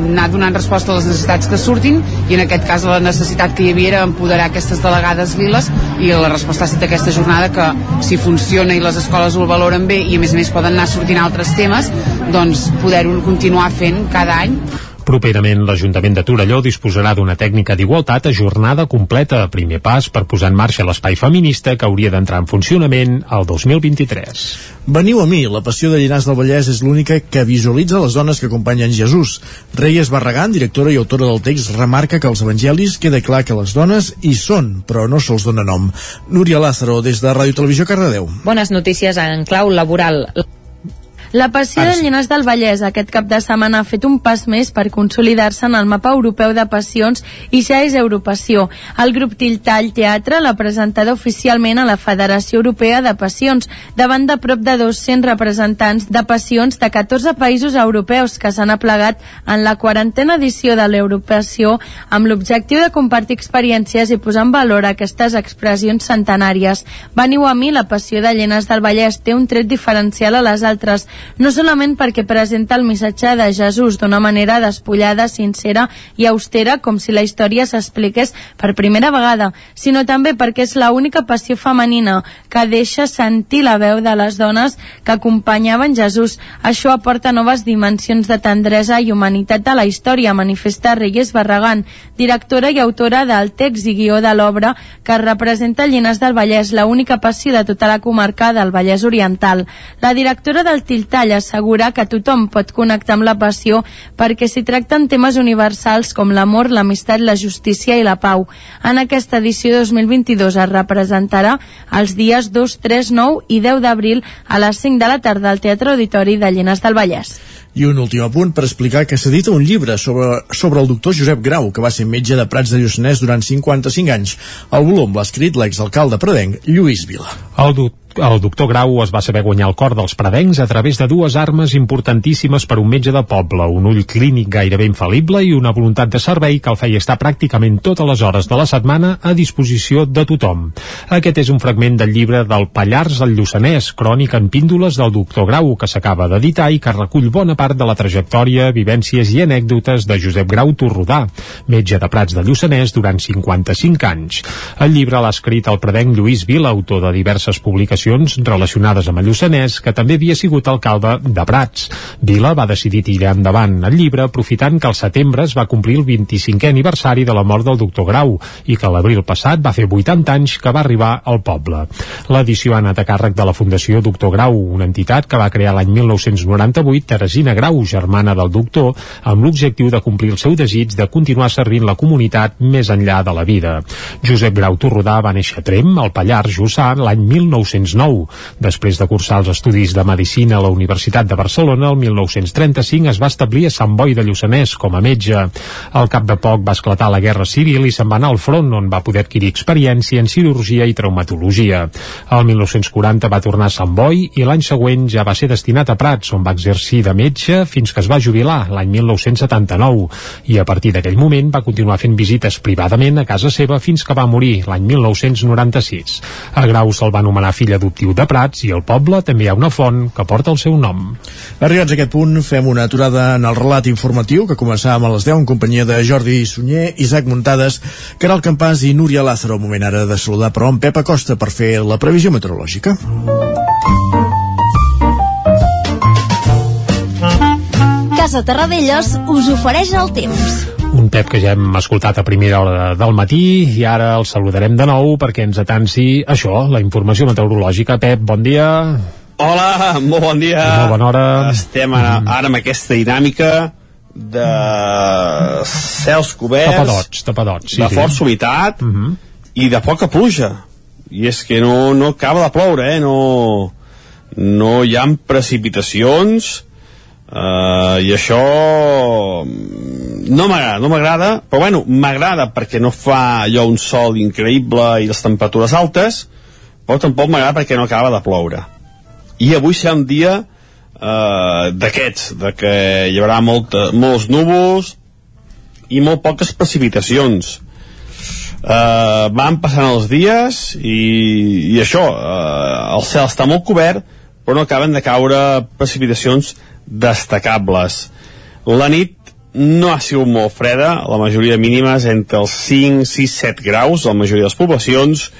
anar donant resposta a les necessitats que surtin, i en aquest cas la necessitat que hi havia era empoderar aquestes delegades liles, i la resposta ha estat aquesta jornada que si funciona i les escoles ho valoren bé i a més a més poden anar sortint altres temes, doncs poder-ho continuar fent cada any Properament, l'Ajuntament de Torelló disposarà d'una tècnica d'igualtat ajornada completa, primer pas per posar en marxa l'espai feminista que hauria d'entrar en funcionament el 2023. Veniu a mi, la passió de Llinars del Vallès és l'única que visualitza les dones que acompanyen Jesús. Reyes Barragán, directora i autora del text, remarca que als evangelis queda clar que les dones hi són, però no se'ls dona nom. Núria Lázaro, des de Ràdio Televisió Cardedeu. Bones notícies en clau laboral. La passió Ara de sí. Llinars del Vallès aquest cap de setmana ha fet un pas més per consolidar-se en el mapa europeu de passions i ja és Europassió. El grup Tiltall Teatre l'ha presentat oficialment a la Federació Europea de Passions, davant de prop de 200 representants de passions de 14 països europeus que s'han aplegat en la quarantena edició de l'Europassió amb l'objectiu de compartir experiències i posar en valor aquestes expressions centenàries. Veniu a mi, la passió de Llinars del Vallès té un tret diferencial a les altres, no solament perquè presenta el missatge de Jesús d'una manera despullada, sincera i austera, com si la història s'expliqués per primera vegada, sinó també perquè és la única passió femenina que deixa sentir la veu de les dones que acompanyaven Jesús. Això aporta noves dimensions de tendresa i humanitat de la història, manifesta Reyes Barragán, directora i autora del text i guió de l'obra que representa Llinars del Vallès, la única passió de tota la comarca del Vallès Oriental. La directora del Tiltall assegura que tothom pot connectar amb la passió perquè s'hi tracten temes universals com l'amor, l'amistat, la justícia i la pau. En aquesta edició 2022 es representarà els dies 2, 3, 9 i 10 d'abril a les 5 de la tarda al Teatre Auditori de Llinars del Vallès. I un últim apunt per explicar que s'edita un llibre sobre, sobre el doctor Josep Grau, que va ser metge de Prats de Lluçanès durant 55 anys. El volum l'ha escrit l'exalcalde predenc, Lluís Vila. El, du el doctor Grau es va saber guanyar el cor dels predencs a través de dues armes importantíssimes per un metge de poble, un ull clínic gairebé infal·lible i una voluntat de servei que el feia estar pràcticament totes les hores de la setmana a disposició de tothom. Aquest és un fragment del llibre del Pallars al Lluçanès, crònica en píndoles del doctor Grau, que s'acaba d'editar i que recull bona part de la trajectòria, vivències i anècdotes de Josep Grau Torrodà, metge de Prats de Lluçanès durant 55 anys. El llibre l'ha escrit el predenc Lluís Vila, autor de diverses publicacions relacionades amb el Lluçanès, que també havia sigut alcalde de Prats. Vila va decidir tirar endavant el llibre aprofitant que al setembre es va complir el 25è aniversari de la mort del doctor Grau i que l'abril passat va fer 80 anys que va arribar al poble. L'edició ha anat a càrrec de la Fundació Doctor Grau, una entitat que va crear l'any 1998 Teresina Grau, germana del doctor, amb l'objectiu de complir el seu desig de continuar servint la comunitat més enllà de la vida. Josep Grau Torrodà va néixer a Trem, al Pallars Jussà, l'any 1909. Després de cursar els estudis de Medicina a la Universitat de Barcelona, el 1935 es va establir a Sant Boi de Lluçanès com a metge. Al cap de poc va esclatar la Guerra Civil i se'n va anar al front, on va poder adquirir experiència en cirurgia i traumatologia. El 1940 va tornar a Sant Boi i l'any següent ja va ser destinat a Prats, on va exercir de metge fins que es va jubilar, l'any 1979, i a partir d'aquell moment va continuar fent visites privadament a casa seva fins que va morir, l'any 1996. A Grau se'l va anomenar fill adoptiu de Prats i al poble també hi ha una font que porta el seu nom. Arribats a aquest punt, fem una aturada en el relat informatiu que començàvem a les 10 en companyia de Jordi Sunyer, Isaac Muntades, Caral Campàs i Núria Lázaro. Moment ara de saludar però en Pep Acosta per fer la previsió meteorològica. Casa Terradellos us ofereix el temps. Un Pep que ja hem escoltat a primera hora del matí i ara el saludarem de nou perquè ens atansi això, la informació meteorològica. Pep, bon dia. Hola, molt bon dia. Molt bona hora. Estem ara, ara amb aquesta dinàmica de cels coberts, Tapadots, tapadots. Sí, de sí. força humitat Uh -huh. i de poca pluja. I és que no, no acaba de ploure, eh? No, no hi ha precipitacions uh, i això mm, no m'agrada, no m'agrada, però bueno, m'agrada perquè no fa allò un sol increïble i les temperatures altes, però tampoc m'agrada perquè no acaba de ploure. I avui serà un dia eh, d'aquests, de que hi haurà molta, molts núvols i molt poques precipitacions. Uh, van passant els dies i, i això, uh, el cel està molt cobert però no acaben de caure precipitacions destacables. La nit no ha sigut molt freda, la majoria mínimes entre els 5, 6, 7 graus, la majoria de les poblacions,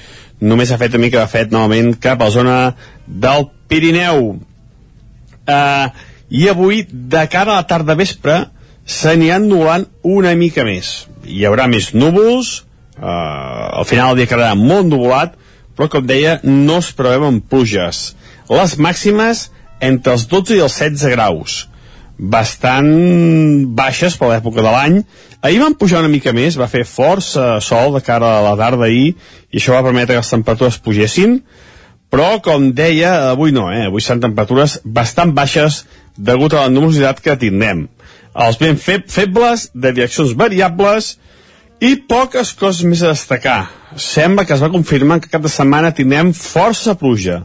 només ha fet una mica de fred novament cap a la zona del Pirineu. Uh, I avui, de cara a la tarda vespre, s'aniran nublant una mica més. Hi haurà més núvols, uh, al final el dia quedarà molt nuvolat, però com deia, no es preveuen pluges. Les màximes entre els 12 i els 16 graus bastant baixes per l'època de l'any. Ahir van pujar una mica més, va fer força sol de cara a la tarda ahir, i això va permetre que les temperatures pugessin, però, com deia, avui no, eh? avui seran temperatures bastant baixes degut a la nuvolositat que tindrem. Els vents fe febles, de direccions variables, i poques coses més a destacar. Sembla que es va confirmar que cap de setmana tindrem força pluja.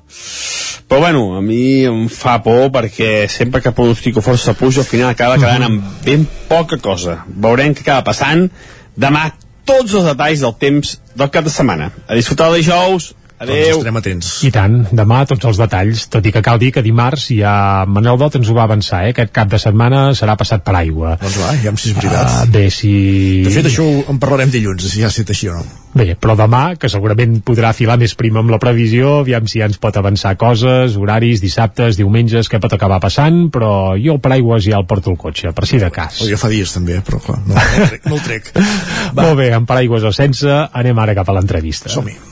Però bueno, a mi em fa por perquè sempre que pronostico força pluja al final acaba quedant amb ben poca cosa. Veurem què acaba passant. Demà tots els detalls del temps del cap de setmana. A disfrutar de dijous. Adéu. estarem atents. I tant, demà tots els detalls, tot i que cal dir que dimarts ja Manel Dot ens ho va avançar, eh? aquest cap de setmana serà passat per aigua. Doncs va, ja si és veritat. Uh, bé, si... De fet, això en parlarem dilluns, si ja ha estat així o no. Bé, però demà, que segurament podrà filar més prim amb la previsió, aviam si ja ens pot avançar coses, horaris, dissabtes, diumenges, què pot acabar passant, però jo el paraigües ja el porto al cotxe, per si de cas. O ja fa dies també, però clar, no, no el trec. No el trec. (laughs) Molt bé, amb paraigües o sense, anem ara cap a l'entrevista. Som-hi.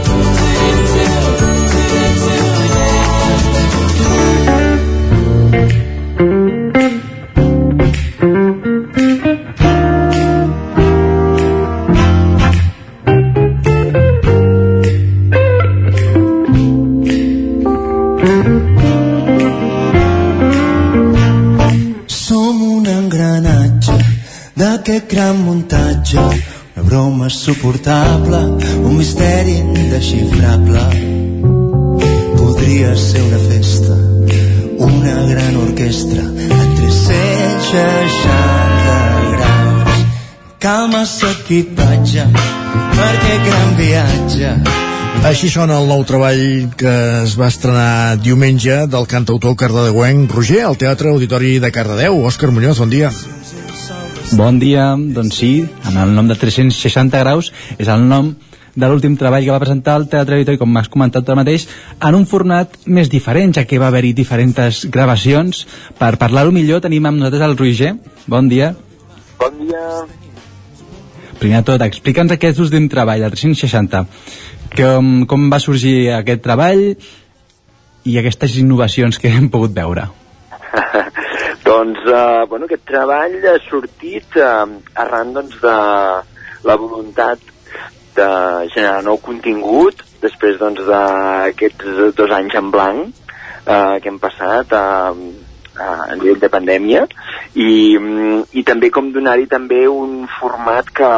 D'aquest gran muntatge, una broma suportable, un misteri indesxifrable. Podria ser una festa, una gran orquestra, a 360 graus. Calma s'equipatge, per aquest gran viatge, Així sona el nou treball que es va estrenar diumenge del cantautor cardedeuenc Roger al Teatre Auditori de Cardedeu. Òscar Muñoz, bon dia. Bon dia, doncs sí, en el nom de 360 graus és el nom de l'últim treball que va presentar el Teatre Auditori, com m'has comentat tu mateix, en un format més diferent, ja que va haver-hi diferents gravacions. Per parlar-ho millor tenim amb nosaltres el Roger. Bon dia. Bon dia. Primer de tot, explica'ns aquest últim treball, el 360. Com, com va sorgir aquest treball i aquestes innovacions que hem pogut veure? (laughs) doncs, eh, bueno, aquest treball ha sortit eh, arran doncs, de la voluntat de generar nou contingut després doncs, d'aquests dos anys en blanc eh, que hem passat eh, a nivell de pandèmia. I, mm, i també com donar-hi també un format que,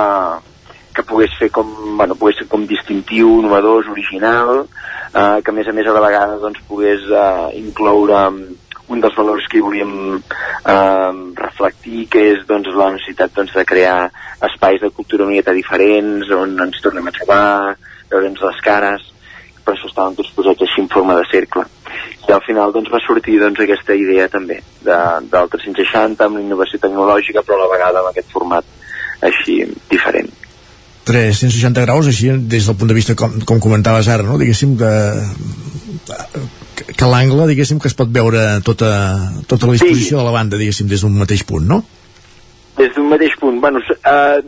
que pogués fer com, bueno, pogués ser com distintiu, innovador, original, eh, que a més a més a la vegada doncs, pogués eh, incloure un dels valors que volíem eh, reflectir, que és doncs, la necessitat doncs, de crear espais de cultura una miqueta diferents, on ens tornem a trobar, veure'ns les cares, per això estaven tots posats així en forma de cercle. i al final doncs, va sortir doncs, aquesta idea també de, del 360 amb innovació tecnològica però a la vegada amb aquest format així diferent 360 graus així des del punt de vista com, com comentaves ara no? diguéssim que que l'angle, diguéssim, que es pot veure tota, tota la disposició sí. de la banda, diguéssim, des d'un mateix punt, no? Des d'un mateix punt. Bueno, uh,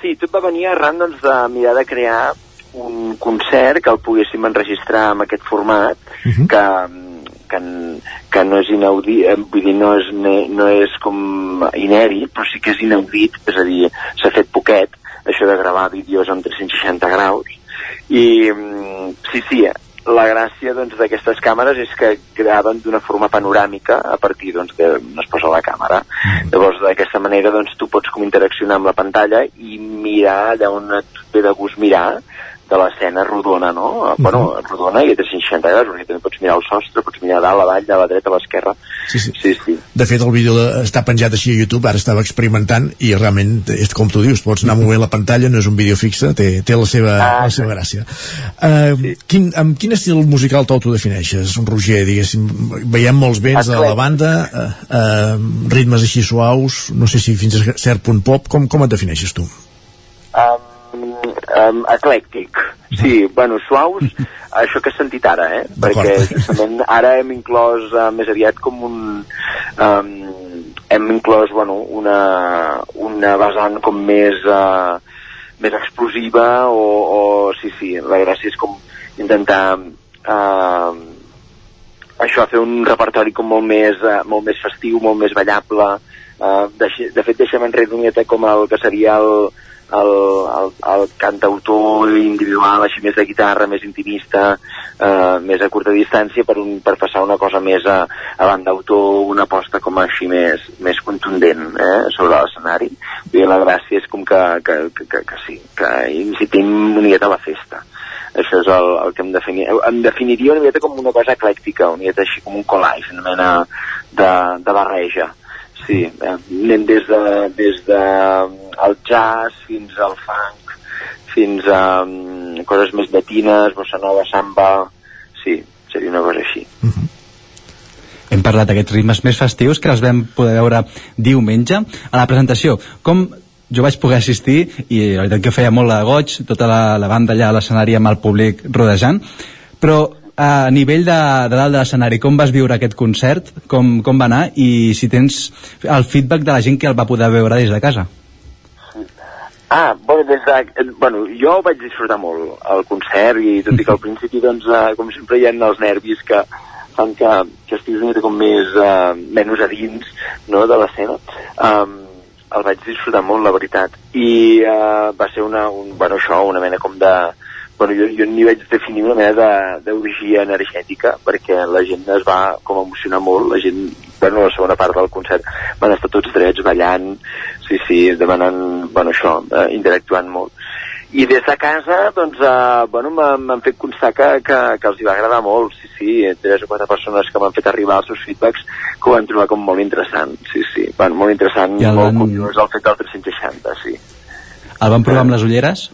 sí, tot va venir arran doncs, de mirar de crear un concert que el poguéssim enregistrar amb aquest format, uh -huh. que, que, que no és inaudit, eh, vull dir, no és, no és com inèdit, però sí que és inaudit, és a dir, s'ha fet poquet, això de gravar vídeos amb 360 graus, i mm, sí, sí, la gràcia doncs, d'aquestes doncs, càmeres és que graven d'una forma panoràmica a partir doncs, que es posa la càmera. Mm. Llavors, d'aquesta manera, doncs, tu pots com interaccionar amb la pantalla i mirar allà on et ve de gust mirar de l'escena rodona, no? Uh -huh. Bueno, rodona i a 360 graus, perquè també pots mirar el sostre, pots mirar a dalt, a avall, a la dreta, a l'esquerra. Sí, sí. sí, sí. De fet, el vídeo està penjat així a YouTube, ara estava experimentant i realment, és com tu dius, pots anar movent la pantalla, no és un vídeo fixe, té, té la, seva, ah, la seva gràcia. Uh, sí. quin, amb quin estil musical t'autodefineixes, Roger, diguéssim? Veiem molts vents a la banda, uh, uh, ritmes així suaus, no sé si fins a cert punt pop, com, com et defineixes tu? Um, um, eclèctic. Sí, bueno, suaus, (laughs) això que has sentit ara, eh? Perquè justament ara hem inclòs uh, més aviat com un... Um, hem inclòs, bueno, una, una vessant com més, uh, més explosiva o, o, sí, sí, la gràcia és com intentar uh, això, fer un repertori com molt més, uh, molt més festiu, molt més ballable, uh, de, de fet deixem enrere una com el que seria el, el, el, el cantautor individual, així més de guitarra, més intimista, eh, més a curta distància per, un, per passar una cosa més a, a l'endautor, una aposta com així més, més contundent eh, sobre l'escenari. I la gràcia és com que, que, que, que, que sí, que incitim una miqueta a la festa. Això és el, el que em definiria. Em definiria una miqueta com una cosa eclèctica, una miqueta així com un collage, una mena de, de barreja sí, eh, anem des de, des de el jazz fins al funk, fins a um, coses més llatines, bossa nova, samba, sí, seria una cosa així. Uh -huh. Hem parlat d'aquests ritmes més festius que els vam poder veure diumenge a la presentació. Com jo vaig poder assistir i la veritat que feia molt de goig, tota la, la banda allà a l'escenari amb el públic rodejant, però a nivell de, de dalt de l'escenari, com vas viure aquest concert? Com, com va anar? I si tens el feedback de la gent que el va poder veure des de casa? Ah, bueno, des de, bueno, jo vaig disfrutar molt el concert i tot i que al principi, doncs, uh, com sempre hi ha els nervis que fan que, que estiguis una mica com més, uh, menys a dins no, de l'escena. Um, el vaig disfrutar molt, la veritat. I uh, va ser una, un, bueno, això, una mena com de, bueno, jo, jo n'hi vaig definir una mena d'orgia energètica perquè la gent es va com emocionar molt la gent, bueno, la segona part del concert van estar tots drets ballant sí, sí, demanant, bueno, això eh, interactuant molt i des de casa, doncs, eh, bueno, m'han fet constar que, que, que els hi va agradar molt, sí, sí, tres o quatre persones que m'han fet arribar els seus feedbacks que ho van trobar com molt interessant, sí, sí, bueno, molt interessant, molt curiós el fet del 360, sí. El van provar amb les ulleres?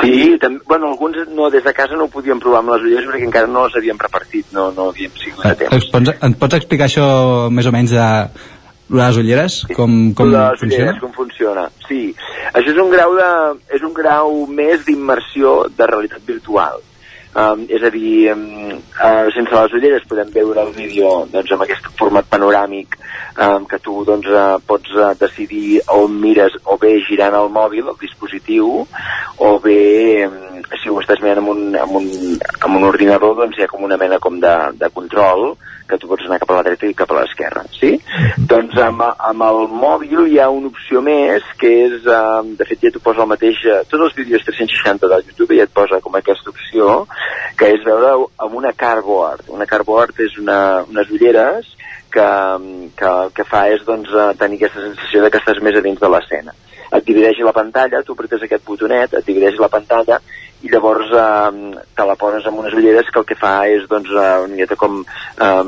Sí, també, bueno, alguns no, des de casa no ho podíem provar amb les ulleres perquè encara no les havíem repartit, no, no havíem sigut a temps. Ens pots, ens pots explicar això més o menys de les ulleres? Com, com les funciona? ulleres, com funciona. Sí, això és un grau, de, és un grau més d'immersió de realitat virtual. Um, és a dir, um, uh, sense les ulleres podem veure el vídeo doncs, amb aquest format panoràmic um, que tu doncs, uh, pots uh, decidir on mires o bé girant el mòbil, el dispositiu, o bé um, si ho estàs mirant amb un, amb un, amb un ordinador doncs hi ha com una mena com de, de control que tu pots anar cap a la dreta i cap a l'esquerra, sí? Mm-hmm. Doncs amb, amb el mòbil hi ha una opció més, que és, eh, de fet ja t'ho posa el mateix, eh, tots els vídeos 360 del YouTube ja et posa com aquesta opció, que és veure amb una cardboard. Una cardboard és una, unes ulleres que, que el que fa és doncs, eh, tenir aquesta sensació de que estàs més a dins de l'escena. Et divideix la pantalla, tu apretes aquest botonet, et divideix la pantalla i llavors eh, te la poses amb unes ulleres que el que fa és doncs, eh, una miqueta com eh,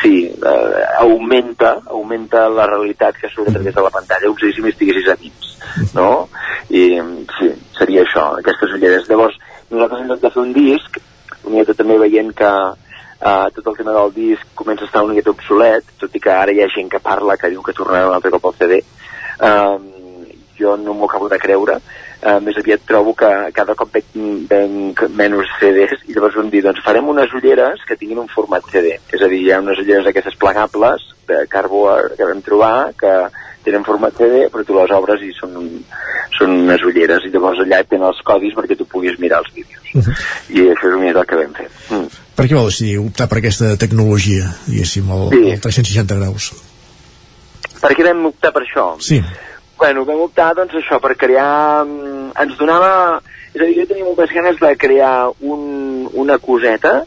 sí, eh, augmenta augmenta la realitat que surt a través de la pantalla com si estiguessis a dins no? i sí, seria això aquestes ulleres, llavors nosaltres hem de fer un disc una miqueta també veient que uh, tot el tema del disc comença a estar una miqueta obsolet, tot i que ara hi ha gent que parla, que diu que tornarà un altre cop al CD. Um, jo no m'ho acabo de creure, uh, més aviat trobo que cada cop veig, venc menys CDs i llavors vam dir, doncs farem unes ulleres que tinguin un format CD, és a dir, hi ha unes ulleres aquestes plegables de Cardboard que vam trobar que tenen format CD però tu les obres i són, són unes ulleres i llavors allà tenen els codis perquè tu puguis mirar els vídeos Uh -huh. i això és una mica el que vam fer mm. Per què vau decidir optar per aquesta tecnologia, diguéssim, el, Sí. el 360 graus? per què vam optar per això? Sí. Bueno, vam optar, doncs, això, per crear... mm, Ens donava... És a dir, jo tenia moltes ganes de crear un, una coseta,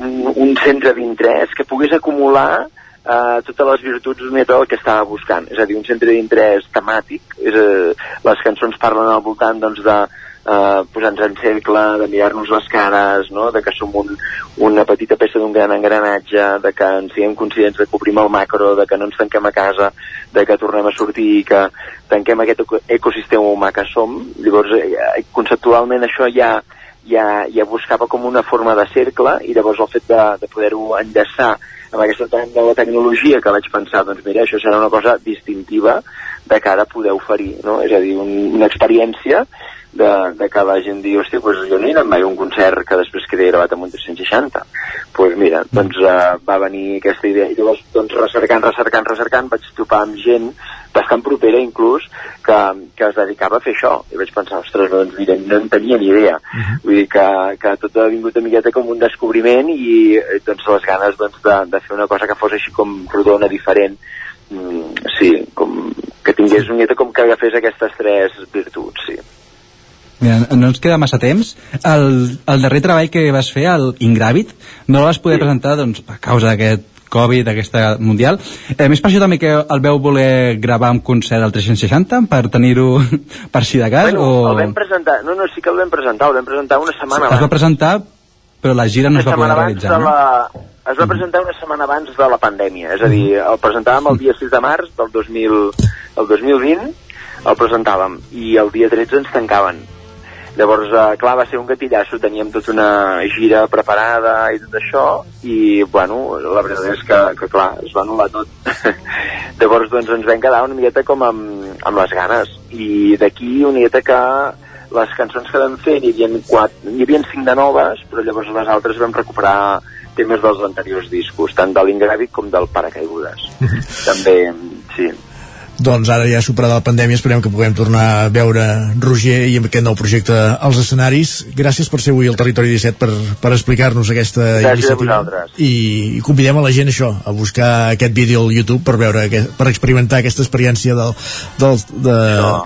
un, un centre d'interès que pogués acumular eh, totes les virtuts d'un el que estava buscant. És a dir, un centre d'interès temàtic. És, eh, les cançons parlen al voltant, doncs, de eh, posar-nos en cercle, de mirar-nos les cares, no? de que som un, una petita peça d'un gran engranatge, de que ens siguem conscients de que obrim el macro, de que no ens tanquem a casa, de que tornem a sortir i que tanquem aquest eco- ecosistema humà que som. Llavors, eh, conceptualment això ja, ja, ja buscava com una forma de cercle i llavors el fet de, de poder-ho enllaçar amb aquesta nova tecnologia que vaig pensar, doncs mira, això serà una cosa distintiva de cara a poder oferir, no? És a dir, un, una experiència de, de que la gent digui, hòstia, doncs jo no he anat mai a un concert que després quedi gravat amb un 360. Doncs pues mira, doncs uh, va venir aquesta idea. I llavors doncs recercant, recercant, recercant vaig topar amb gent bastant propera inclús que, que es dedicava a fer això. I vaig pensar, ostres, no, doncs, mira, no en tenia ni idea vull dir que, que tot ha vingut una miqueta com un descobriment i eh, doncs les ganes doncs, de, de fer una cosa que fos així com rodona, diferent mm, sí, com que tingués una miqueta com que agafés aquestes tres virtuts, sí Mira, no ens queda massa temps. El, el darrer treball que vas fer, el Ingràvit, no el vas poder presentar doncs, a causa d'aquest Covid, d'aquesta mundial. Eh, més per això també que el veu voler gravar un concert al 360 per tenir-ho (laughs) per si de cas? bueno, o... el vam presentar, no, no, sí que el vam presentar el vam presentar una setmana Es va abans presentar, però la gira no es va poder abans realitzar, no? la... Es va presentar una setmana abans de la pandèmia, és a dir, el presentàvem el dia 6 de març del 2000, el 2020, el presentàvem, i el dia 13 ens tancaven. Llavors, eh, clar, va ser un gatillasso, teníem tota una gira preparada i tot això, i, bueno, la veritat és que, que clar, es va anul·lar tot. (laughs) Llavors, doncs, ens vam quedar una miqueta com amb, amb les ganes, i d'aquí una miqueta que les cançons que vam fer n'hi havia, quatre, n'hi havia cinc de noves, però llavors les altres vam recuperar temes dels anteriors discos, tant de l'Ingràvit com del Paracaigudes. (laughs) També, sí. Doncs ara ja superada la pandèmia esperem que puguem tornar a veure Roger i amb aquest nou projecte als escenaris. Gràcies per ser avui al Territori 17 per, per explicar-nos aquesta Gràcies iniciativa. I, I convidem a la gent això, a buscar aquest vídeo al YouTube per veure aquest, per experimentar aquesta experiència del, del, de,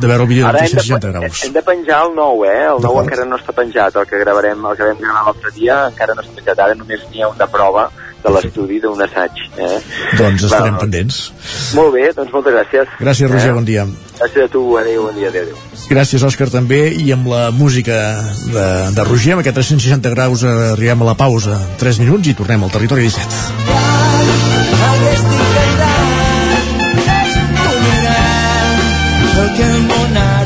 de veure el vídeo Ara de hem de, 360 graus. hem de penjar el nou, eh? El nou encara no està penjat, el que gravarem, el que vam gravar l'altre dia encara no està penjat, ara només n'hi ha una prova de l'estudi d'un assaig. Eh? Doncs estarem Bueno, pendents. Molt bé, doncs moltes gràcies. Gràcies, Roger, Eh? bon dia. Gràcies a tu, adéu, bon dia, adéu, adéu. Gràcies, Òscar, també. I amb la música de, de Roger, amb aquest 360 graus, eh, arribem a la pausa. 3 minuts i tornem al Territori 17. Aquesta veritat és un bumerang perquè el món ara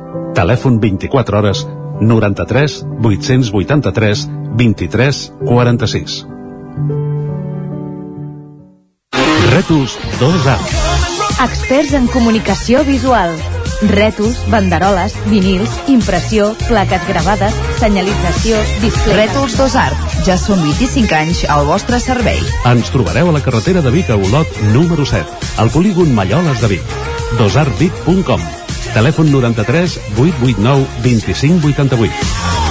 Telèfon 24 hores 93 883 23 46. Rètols 2A. Experts en comunicació visual. Rètols, banderoles, vinils, impressió, plaques gravades, senyalització, displays... Rètols Dos Art. Ja són 25 anys al vostre servei. Ens trobareu a la carretera de Vic a Olot, número 7, al polígon Malloles de Vic. dosartvic.com Telèfon 93 889 2588.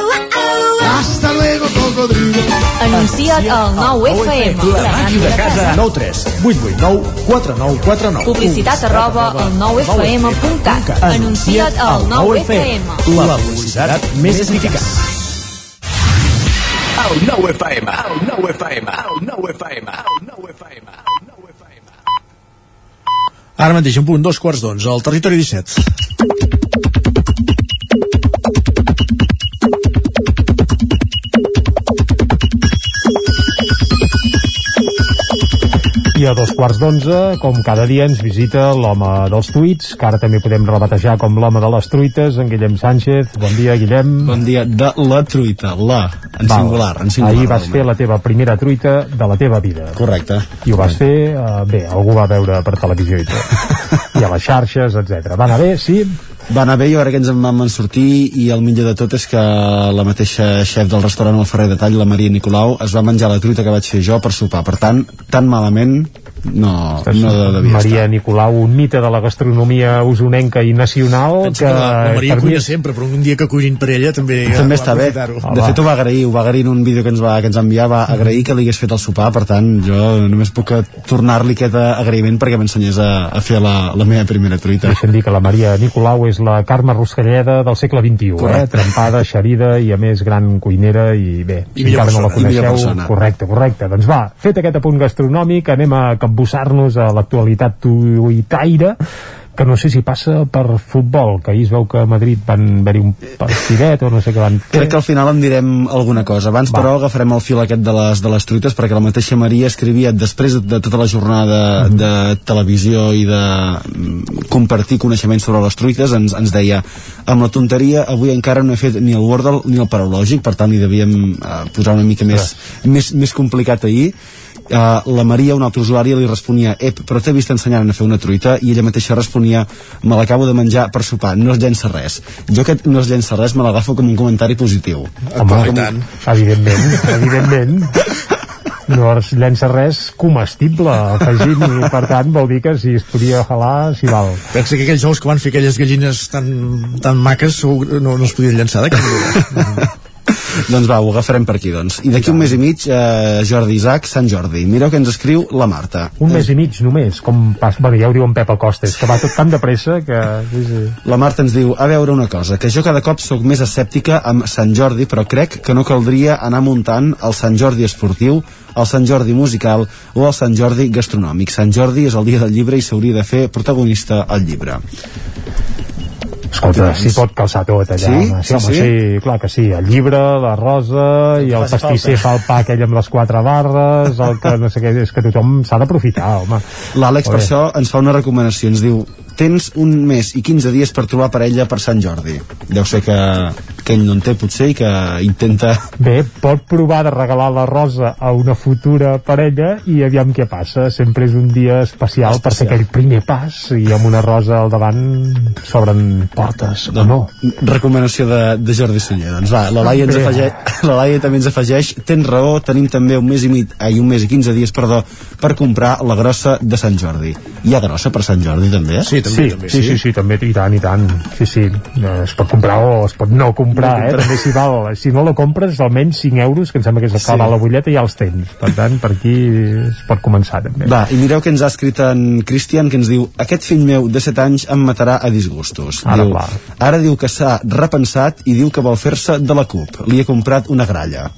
Hasta luego, cocodrilo. Anuncia't al 9FM. La màquina de casa. 9 3 8 8 9 4 9 4 9. Publicitat arroba al 9FM.cat. Anuncia't al 9FM. La publicitat més eficaç. El 9 FM, el 9 FM, el 9 FM, el 9 FM. Ara mateix, un punt, dos quarts d'onze, al territori 17. I a dos quarts d'onze, com cada dia, ens visita l'home dels tuits, que ara també podem rebatejar com l'home de les truites, en Guillem Sánchez. Bon dia, Guillem. Bon dia, de la truita, la, en Val. singular, en singular. Ahir vas fer la teva primera truita de la teva vida. Correcte. I ho vas fer, eh, bé, algú va veure per televisió i tot. (laughs) I a les xarxes, etc. Va anar bé, sí? Va anar bé, jo crec que ens en vam sortir i el millor de tot és que la mateixa xef del restaurant El Ferrer de Tall, la Maria Nicolau, es va menjar la truita que vaig fer jo per sopar. Per tant, tan malament no, no devia Maria Nicolau, un mite de la gastronomia usonenca i nacional. Pensa que, la, la Maria mi cuina és- sempre, però un dia que cuinin per ella també... també va està bé. De fet, ho va agrair, ho va agrair en un vídeo que ens va, que ens enviar, va agrair que li hagués fet el sopar, per tant, jo només puc tornar-li aquest agraïment perquè m'ensenyés a, a fer la, la meva primera truita. Deixa'm dir que la Maria Nicolau és la Carme Ruscalleda del segle XXI, eh? Correcte. trempada, xerida i a més gran cuinera i bé, I si encara no la persona, i millor coneixeu, persona. correcte, correcte. Doncs va, fet aquest apunt gastronòmic, anem a capbussar-nos a l'actualitat tuitaire que no sé si passa per futbol, que ahir es veu que a Madrid van haver-hi un partidet o no sé què van fer. Crec que al final en direm alguna cosa. Abans, Va. però, agafarem el fil aquest de les, de les truites, perquè la mateixa Maria escrivia, després de, tota la jornada Mhm. de televisió i de mm, compartir coneixements sobre les truites, ens, ens deia amb la tonteria, avui encara no he fet ni el Wordle ni el Paraulògic, per tant li devíem eh, posar una mica més, més, més complicat ahir. Uh, la Maria, un altre usuari, li responia Ep, però t'he vist ensenyant a fer una truita i ella mateixa responia me l'acabo de menjar per sopar, no es llença res. Jo aquest no es llença res me l'agafo com un comentari positiu Home, Com- evidentment, evidentment. No es llença res comestible afegint i per tant vol dir que si es podia halar s'hi val. Pensa que aquells ous que van fer aquelles gallines tan, tan maques no, no es podien cap manera. (laughs) (laughs) doncs va, ho agafarem per aquí doncs. i d'aquí un mes i mig, eh, Jordi Isaac Sant Jordi, mireu que ens escriu la Marta un mes i mig només com pas, bueno, ja ho diu en Pep Acosta és que va tot tan de pressa que sí, sí. La Marta ens diu, a veure una cosa, que jo cada cop sóc més escèptica amb Sant Jordi, però crec que no caldria anar muntant el Sant Jordi esportiu, el Sant Jordi musical o el Sant Jordi gastronòmic. Sant Jordi és el dia del llibre i s'hauria de fer protagonista al llibre. Escolta, s'hi pot calçar tot allà, Sí? home, Sí, home, sí? sí, clar que sí, el llibre, la rosa i el pastisser falta. fa el pa aquell amb les quatre barres, el que no sé què, és que tothom s'ha d'aprofitar, home. L'Àlex per això ens fa una recomanació, ens diu tens un mes i 15 dies per trobar parella per Sant Jordi. Deu ser que que ell no en té potser i que intenta... Bé, pot provar de regalar la rosa a una futura parella i aviam què passa. Sempre és un dia especial, especial. per fer aquell primer pas i amb una rosa al davant s'obren portes, o no? Recomanació de, de Jordi Sunyer. Doncs va, la Laia, ens Bé. afegeix, (laughs) la Laia també ens afegeix tens raó, tenim també un mes i mig, ai, un mes i 15 dies, perdó, per comprar la grossa de Sant Jordi. Hi ha grossa per Sant Jordi, també? Sí, sí, sí, sí, sí, també, i tant, i tant. Sí, sí, eh, es pot comprar o es pot no comprar, No eh? comprar. També si val, si no la compres, almenys 5 euros, que em sembla que és el que Sí. val la butlleta, ja els tens. Per tant, per aquí es pot començar, també. Va, i mireu que ens ha escrit en Cristian, que ens diu aquest fill meu de 7 anys em matarà a disgustos. Ara, diu, clar. ara diu que s'ha repensat i diu que vol fer-se de la CUP. Li he comprat una gralla.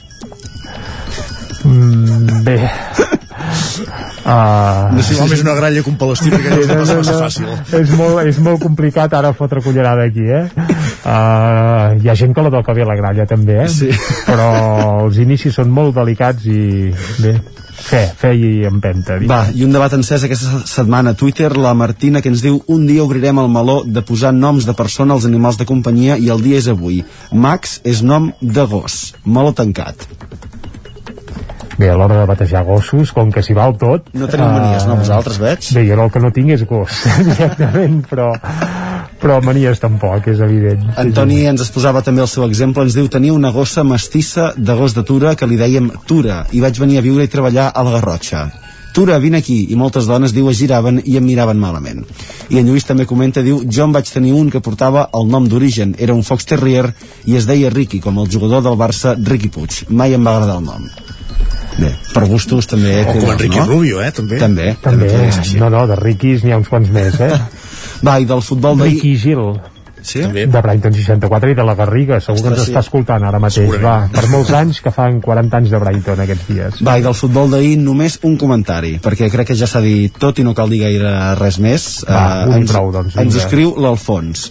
Mm, bé. (laughs) Uh, No sé si és una gralla que un palestí, perquè no, no, no, fàcil. És molt, és molt complicat ara fotre cullerada aquí, eh? Uh, hi ha gent que la toca bé la gralla, també, eh? Sí. Però els inicis són molt delicats i, bé, fe, fe i empenta. dic. Va, i un debat encès aquesta setmana a Twitter, la Martina que ens diu un dia obrirem el meló de posar noms de persona als animals de companyia i el dia és avui. Max és nom de gos. Meló tancat. Bé, a l'hora de batejar gossos, com que s'hi val tot... No teniu manies, no, vosaltres, veig? Bé, jo el que no tinc és gos, (laughs) directament, però, però manies tampoc, és evident. Antoni ens exposava també el seu exemple, ens diu tenia una gossa mestissa de gos de Tura que li dèiem Tura i vaig venir a viure i treballar a la Garrotxa. Tura, vine aquí, i moltes dones, diu, es giraven i em miraven malament. I en Lluís també comenta, diu, jo en vaig tenir un que portava el nom d'origen, era un Fox Terrier i es deia Ricky, com el jugador del Barça, Ricky Puig. Mai em va agradar el nom. Bé, per gustos també... O com queda, Enrique no? Rubio, eh, també. També, També, així. no, no, de riquis n'hi ha uns quants més, eh? (laughs) Va, i del futbol d'ahir... Ricky Gil. Sí? De Brighton 64 i de la Garriga, segur que ens sí. està escoltant ara mateix, va. Segurament. Per molts anys que fan 40 anys de Brighton aquests dies. Va, i del futbol d'ahir només un comentari, perquè crec que ja s'ha dit tot i no cal dir gaire res més. Va, Eh, un ens, prou, doncs, ens escriu l'Alfons,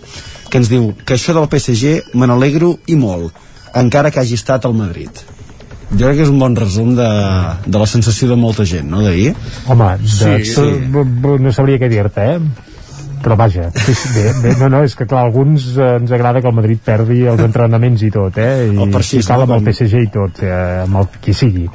que ens diu que això del PSG me n'alegro i molt, encara que hagi estat al Madrid. Jo crec que és un bon resum de, de la sensació de molta gent, no, d'ahir? Home, de, Sí, sí, no sabria què dir-te, eh? Però vaja, sí, sí, bé, bé, no, no, és que clar, alguns ens agrada que el Madrid perdi els entrenaments i tot, eh? I El parxisme, si cal amb el PSG i tot, eh, amb el qui sigui.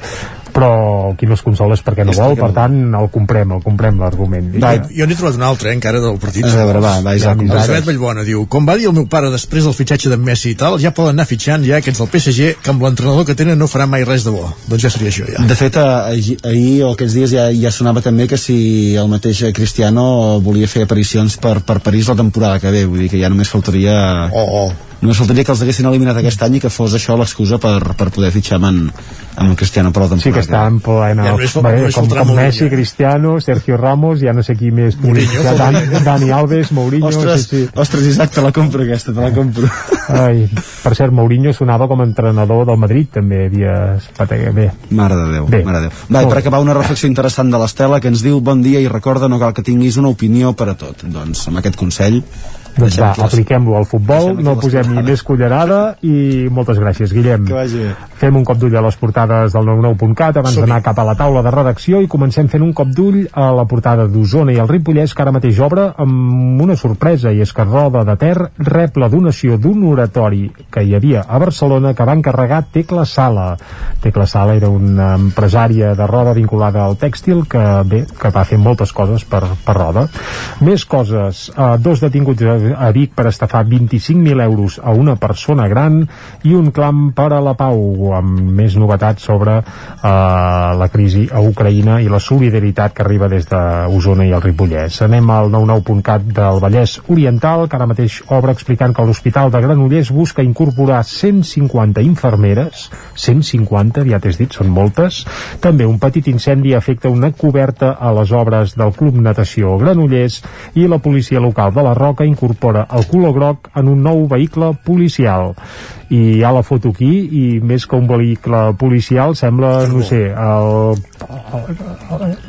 Però qui no es consola és perquè no vol, per tant, el comprem, el comprem l'argument. Jo n'he trobat un altre, eh, encara del partit. A veure, va, va, Isaac. Elisabet Vallbona diu, com va dir el meu pare després del fitxatge d'en Messi i tal, ja poden anar fitxant ja aquests del PSG, que amb l'entrenador que tenen no farà mai res de bo. Doncs ja seria això, ja. De fet, eh, ahir o aquests dies ja, ja sonava també que si el mateix Cristiano volia fer aparicions per, per París la temporada que ve, vull dir que ja només faltaria... Oh, oh. Només faltaria que els haguessin eliminat aquest any i que fos això l'excusa per, per poder fitxar amb en, amb en Cristiano per la temporada. Sí que està en plena, Ja només bé, només com, com Mourinho. Messi, Cristiano, Sergio Ramos, ja no sé qui més. Mourinho, ja, Dan, faltaria. Dani Alves, Mourinho, Ostres, sí, sí. ostres, Isaac, te la compro aquesta, te la compro. Ai, per cert, Mourinho sonava com a entrenador del Madrid, també havia... Bé, Mare de Déu, Bé. mare de Déu. Va, per acabar una reflexió interessant de l'Estela que ens diu bon dia i recorda no cal que tinguis una opinió per a tot. Doncs amb aquest consell doncs va, apliquem-lo al futbol, no posem ni més cullerada i moltes gràcies, Guillem. Que vagi bé. Fem un cop d'ull a les portades del 99.cat abans d'anar cap a la taula de redacció i comencem fent un cop d'ull a la portada d'Osona i el Ripollès que ara mateix obre amb una sorpresa i és que Roda de Ter rep la donació d'un oratori que hi havia a Barcelona que va encarregar Tecla Sala. Tecla Sala era una empresària de Roda vinculada al tèxtil que bé, que va fer moltes coses per, per Roda. Més coses, eh, dos detinguts a, Vic per estafar 25.000 euros a una persona gran i un clam per a la pau amb més novetats sobre eh, la crisi a Ucraïna i la solidaritat que arriba des d'Osona i el Ripollès. Anem al 99.cat del Vallès Oriental, que ara mateix obre explicant que l'Hospital de Granollers busca incorporar 150 infermeres, 150, ja t'has dit, són moltes. També un petit incendi afecta una coberta a les obres del Club Natació Granollers i la policia local de la Roca incorpora el color groc en un nou vehicle policial i hi ha la foto aquí i més que un vehicle policial sembla, no sé, el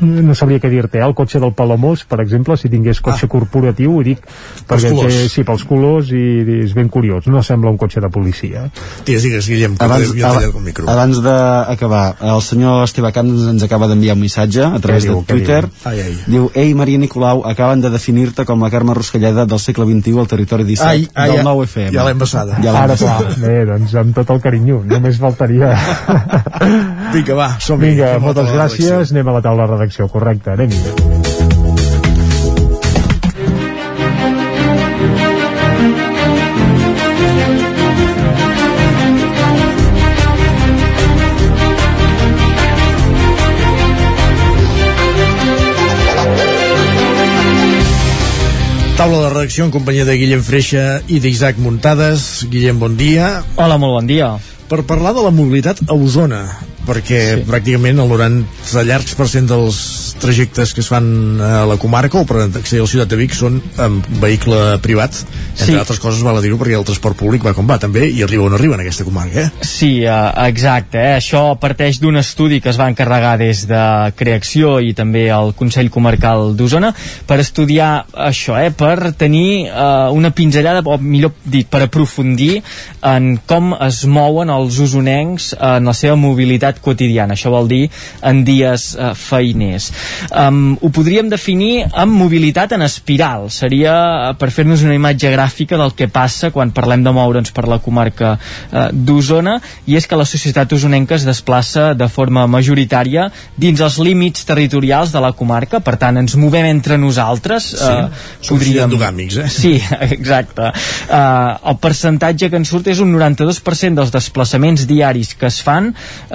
no sabria què dir-te, eh? el cotxe del Palamós, per exemple, si tingués cotxe ah. corporatiu, ho dic perquè colors. té, sí, pels colors i, és ben curiós, no sembla un cotxe de policia. Digues, digues, Guillem, que abans, havia tallat el micro. abans d'acabar, el senyor Esteve Camps ens acaba d'enviar un missatge a través diu, de Twitter. Ai, ai. Diu, ei, Maria Nicolau, acaben de definir-te com la Carme Ruscalleda del segle XXI al territori 17 Ai, ai, del ja- 9 FM. ja l'hem passada. Ja Ara, clar, bé, doncs amb tot el carinyo, només faltaria... Vinga, va, som-hi. Vinga, moltes gràcies, anem a la taula de redacció, correcte, anem-hi. Taula de redacció en companyia de Guillem Freixa i d'Isaac Muntades. Guillem, bon dia. Hola, molt bon dia. Per parlar de la mobilitat a Osona, perquè sí. pràcticament el 90 llargs per cent dels trajectes que es fan a la comarca o per accedir a la ciutat de Vic són amb vehicle privat, entre Sí. altres coses val a dir-ho perquè el transport públic va com va també i arriba on arriba en aquesta comarca, eh? Sí, eh, exacte. Eh? Això parteix d'un estudi que es va encarregar des de Creacció i també el Consell Comarcal d'Osona per estudiar això, eh? per tenir eh, una pinzellada, o millor dit, per aprofundir en com es mouen els usonencs en la seva mobilitat quotidiana. Això vol dir en dies eh, feiners. Um, ho podríem definir amb mobilitat en espiral. Seria eh, per fer-nos una imatge gràfica del que passa quan parlem de moure'ns per la comarca eh, d'Osona i és que la societat osonenca es desplaça de forma majoritària dins els límits territorials de la comarca, per tant ens movem entre nosaltres Sí, som endogàmics, eh? Sí, (laughs) exacte. Uh, el percentatge que en surt és un 92% dels desplaçaments diaris que es fan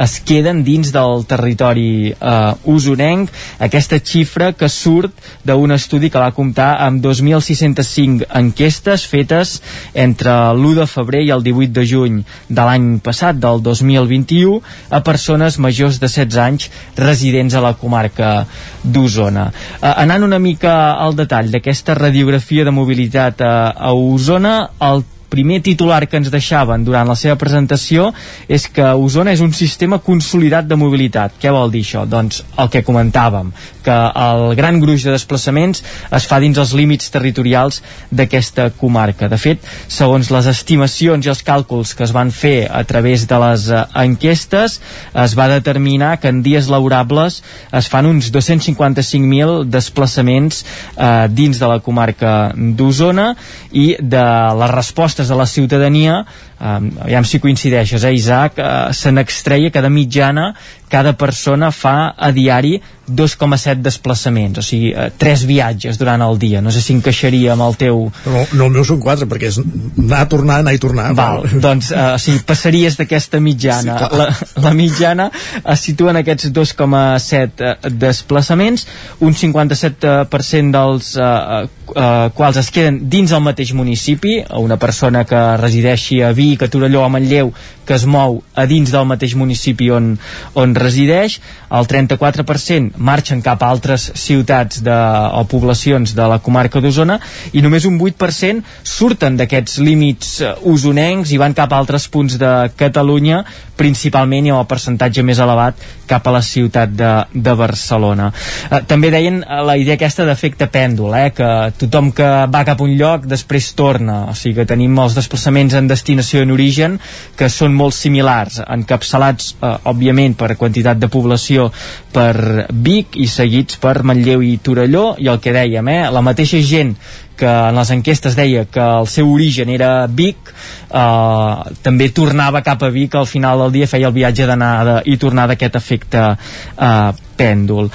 es queden dins del territori uh, usonenc. Aquesta xifra que surt d'un estudi que va comptar amb 2.605 enquestes fetes entre l'1 de febrer i el 18 de juny de l'any passat, del 2021, a persones majors de 16 anys residents a la comarca d'Osona. Uh, anant una mica al detall d'aquesta radiografia de mobilitat a, a Osona, el primer titular que ens deixaven durant la seva presentació és que Osona és un sistema consolidat de mobilitat. Què vol dir això? Doncs el que comentàvem, que el gran gruix de desplaçaments es fa dins els límits territorials d'aquesta comarca. De fet, segons les estimacions i els càlculs que es van fer a través de les eh, enquestes, es va determinar que en dies laborables es fan uns 255.000 desplaçaments eh, dins de la comarca d'Osona i de les respostes de la ciutadania um, aviam si coincideixes, eh, Isaac uh, se n'extreia que de mitjana cada persona fa a diari 2,7 desplaçaments, o sigui, uh, 3 viatges durant el dia. No sé si encaixaria amb el teu... No, no el meu són 4 perquè és anar a tornar, anar i tornar. Val, doncs uh, o sigui, passaries d'aquesta mitjana. Sí, clar. la, la mitjana es situa en aquests 2,7 uh, desplaçaments, un 57% dels uh, uh, quals es queden dins el mateix municipi, una persona que resideixi a Vic, a Torelló, a Manlleu, que es mou a dins del mateix municipi on, on resideix, el 34% marxen cap a altres ciutats de, o poblacions de la comarca d'Osona i només un 8% surten d'aquests límits eh, usonencs i van cap a altres punts de Catalunya principalment i amb el percentatge més elevat cap a la ciutat de, de Barcelona. Eh, també deien eh, la idea aquesta d'efecte pèndol, eh, que tothom que va cap a un lloc després torna, o sigui que tenim els desplaçaments en destinació i en origen que són molt similars, encapçalats eh, òbviament per quantitat de població per Vic i seguits per Manlleu i Torelló i el que dèiem, eh, la mateixa gent que en les enquestes deia que el seu origen era Vic eh, també tornava cap a Vic al final del dia feia el viatge d'anada i tornar d'aquest efecte eh, pèndol.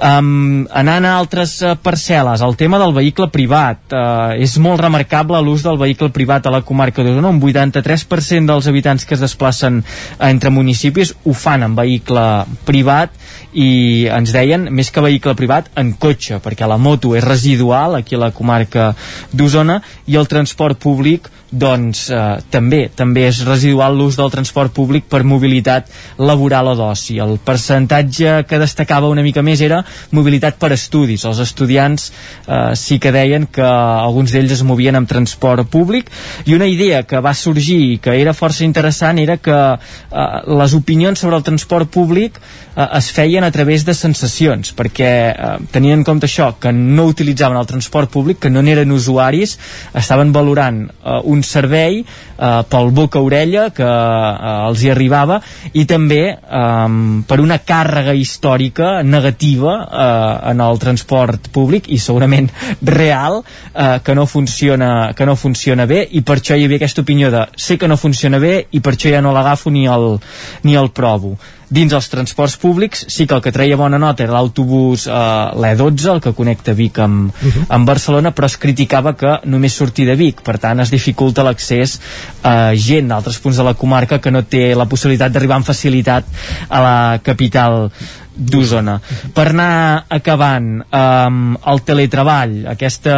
Um, anant a altres uh, parcel·les el tema del vehicle privat uh, és molt remarcable l'ús del vehicle privat a la comarca d'Osona. Un 83% dels habitants que es desplacen entre municipis ho fan en vehicle privat i ens deien més que vehicle privat en cotxe perquè la moto és residual aquí a la comarca d'Osona i el transport públic doncs eh, també també és residual l'ús del transport públic per mobilitat laboral o d'oci. El percentatge que destacava una mica més era mobilitat per estudis. Els estudiants eh, sí que deien que alguns d'ells es movien amb transport públic i una idea que va sorgir i que era força interessant era que eh, les opinions sobre el transport públic eh, es feien a través de sensacions perquè eh, tenien en compte això, que no utilitzaven el transport públic, que no n'eren usuaris, estaven valorant eh, un servei eh, pel boca-orella que eh, els hi arribava i també eh, per una càrrega històrica negativa eh, en el transport públic i segurament real eh, que, no funciona, que no funciona bé i per això hi havia aquesta opinió de sé que no funciona bé i per això ja no l'agafo ni, el, ni el provo dins els transports públics sí que el que treia bona nota era l'autobús eh, l'E12, el que connecta Vic amb, uh -huh. amb Barcelona, però es criticava que només sortir de Vic, per tant es dificulta l'accés a gent d'altres punts de la comarca que no té la possibilitat d'arribar amb facilitat a la capital d'Osona. Per anar acabant um, el teletreball, aquesta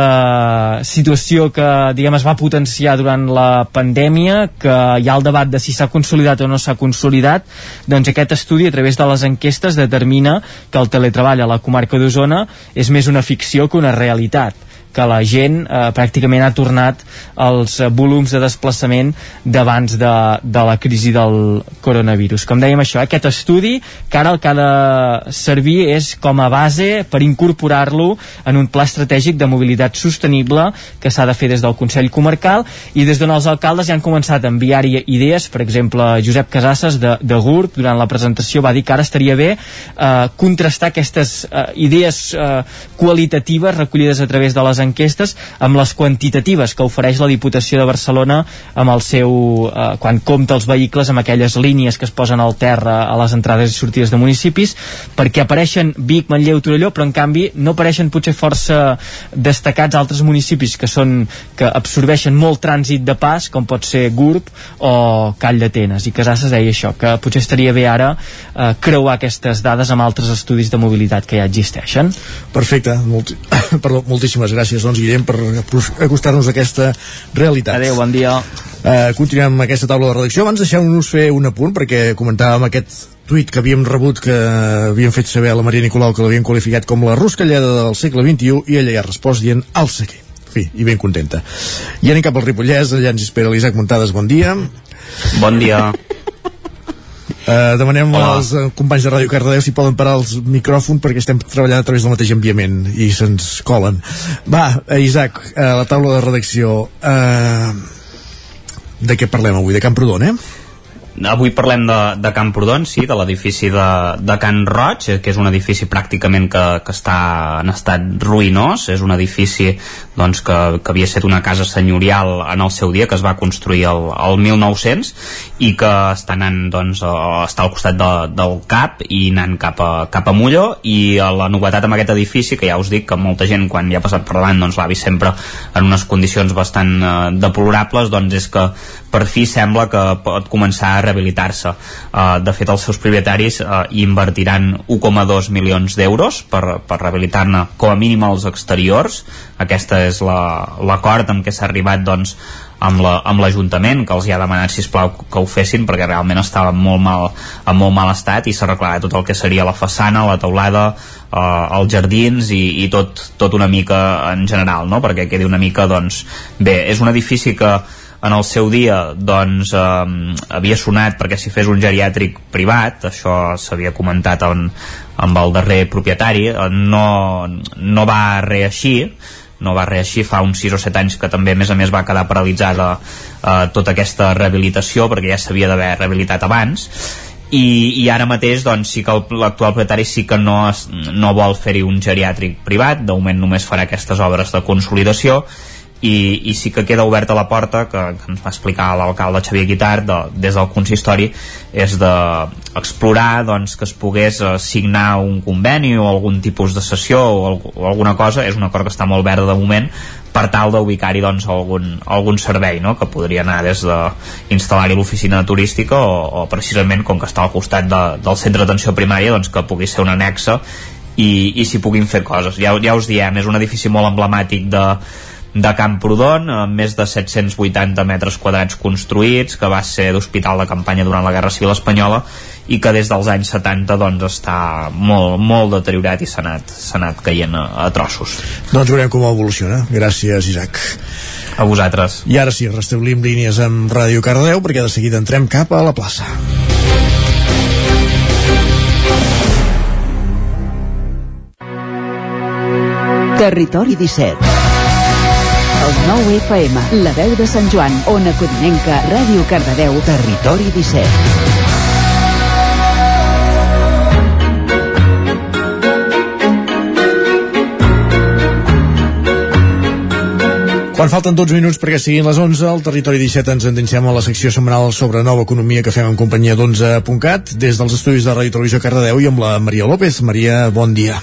situació que diguem es va potenciar durant la pandèmia, que hi ha el debat de si s'ha consolidat o no s'ha consolidat, doncs aquest estudi a través de les enquestes determina que el teletreball a la comarca d'Osona és més una ficció que una realitat que la gent eh, pràcticament ha tornat als eh, volums de desplaçament d'abans de, de la crisi del coronavirus. Com dèiem això, aquest estudi que ara el que ha de servir és com a base per incorporar-lo en un pla estratègic de mobilitat sostenible que s'ha de fer des del Consell Comarcal i des d'on els alcaldes ja han començat a enviar-hi idees, per exemple Josep Casasses de, de GURB durant la presentació va dir que ara estaria bé eh, contrastar aquestes eh, idees eh, qualitatives recollides a través de les enquestes amb les quantitatives que ofereix la Diputació de Barcelona amb el seu, eh, quan compta els vehicles amb aquelles línies que es posen al terra a les entrades i sortides de municipis perquè apareixen Vic, Manlleu, Torelló però en canvi no apareixen potser força destacats altres municipis que són que absorbeixen molt trànsit de pas com pot ser Gurb o Call d'Atenes. I Casasses deia això, que potser estaria bé ara eh, creuar aquestes dades amb altres estudis de mobilitat que ja existeixen. Perfecte, Molti (coughs) Perdó, moltíssimes gràcies doncs, Guillem per acostar-nos a aquesta realitat Adéu, bon dia Uh, continuem amb aquesta taula de redacció. Abans deixeu-nos fer un apunt, perquè comentàvem aquest tuit que havíem rebut que havíem fet saber a la Maria Nicolau que l'havien qualificat com la ruscallada del segle XXI i ella ja ha respost dient el seguer. En fi, i ben contenta. I anem cap al Ripollès, allà ens espera l'Isaac Muntades, bon dia. Bon dia. Uh, demanem Hola. als uh, companys de Ràdio Cardedeu si poden parar els micròfons perquè estem treballant a través del mateix enviament i se'ns colen. Va, uh, Isaac, uh, la taula de redacció. Uh, de què parlem avui? De Camprodon, eh? Avui parlem de, de Camprodon, sí, de l'edifici de, de Can Roig, que és un edifici pràcticament que, que està en estat ruïnós, és un edifici doncs, que, que havia estat una casa senyorial en el seu dia, que es va construir el, el 1900 i que està anant doncs, està al costat de, del CAP i anant cap a, cap a Molló. I la novetat amb aquest edifici, que ja us dic que molta gent quan hi ha passat per davant doncs, l'ha vist sempre en unes condicions bastant eh, deplorables, doncs és que per fi sembla que pot començar a rehabilitar-se. Uh, de fet, els seus propietaris uh, invertiran 1,2 milions d'euros per, per rehabilitar-ne com a mínim els exteriors. Aquesta és l'acord la, amb què s'ha arribat doncs, amb l'Ajuntament, la, que els hi ha demanat sisplau que ho fessin perquè realment estava molt mal, en molt mal estat i s'arreglarà tot el que seria la façana, la teulada, eh, els jardins i, i tot, tot una mica en general, no? perquè quedi una mica, doncs, bé, és un edifici que en el seu dia doncs eh, havia sonat perquè s'hi fes un geriàtric privat això s'havia comentat en, amb el darrer propietari eh, no, no va reeixir no va reeixir fa uns 6 o 7 anys que també a més a més va quedar paralitzada eh, tota aquesta rehabilitació perquè ja s'havia d'haver rehabilitat abans. I, i ara mateix doncs, sí que l'actual propietari sí que no, no vol fer-hi un geriàtric privat, de moment només farà aquestes obres de consolidació i, i sí que queda oberta la porta que, que ens va explicar l'alcalde Xavier Guitart de, des del consistori és d'explorar doncs, que es pogués eh, signar un conveni o algun tipus de sessió o, o alguna cosa, és un acord que està molt verd de moment per tal d'ubicar-hi doncs, algun, algun servei no? que podria anar des d'instal·lar-hi l'oficina turística o, o precisament com que està al costat de, del centre d'atenció primària doncs, que pugui ser un anexa i, i s'hi puguin fer coses ja, ja us diem, és un edifici molt emblemàtic de, de Camprodon, amb més de 780 metres quadrats construïts, que va ser d'hospital de campanya durant la Guerra Civil Espanyola i que des dels anys 70 doncs, està molt, molt deteriorat i s'ha anat, anat caient a, a trossos. Doncs veurem com evoluciona. Gràcies, Isaac. A vosaltres. I ara sí, restablim línies amb Ràdio Cardedeu perquè de seguida entrem cap a la plaça. Territori 17 El 9 FM, la veu de Sant Joan, Ona Codinenca, Ràdio Cardedeu, Territori 17 Quan falten 12 minuts perquè siguin les 11, al Territori 17 ens endinsem a la secció setmanal sobre nova economia que fem en companyia d'11.cat des dels estudis de Ràdio Televisió Cardedeu i amb la Maria López. Maria, bon dia.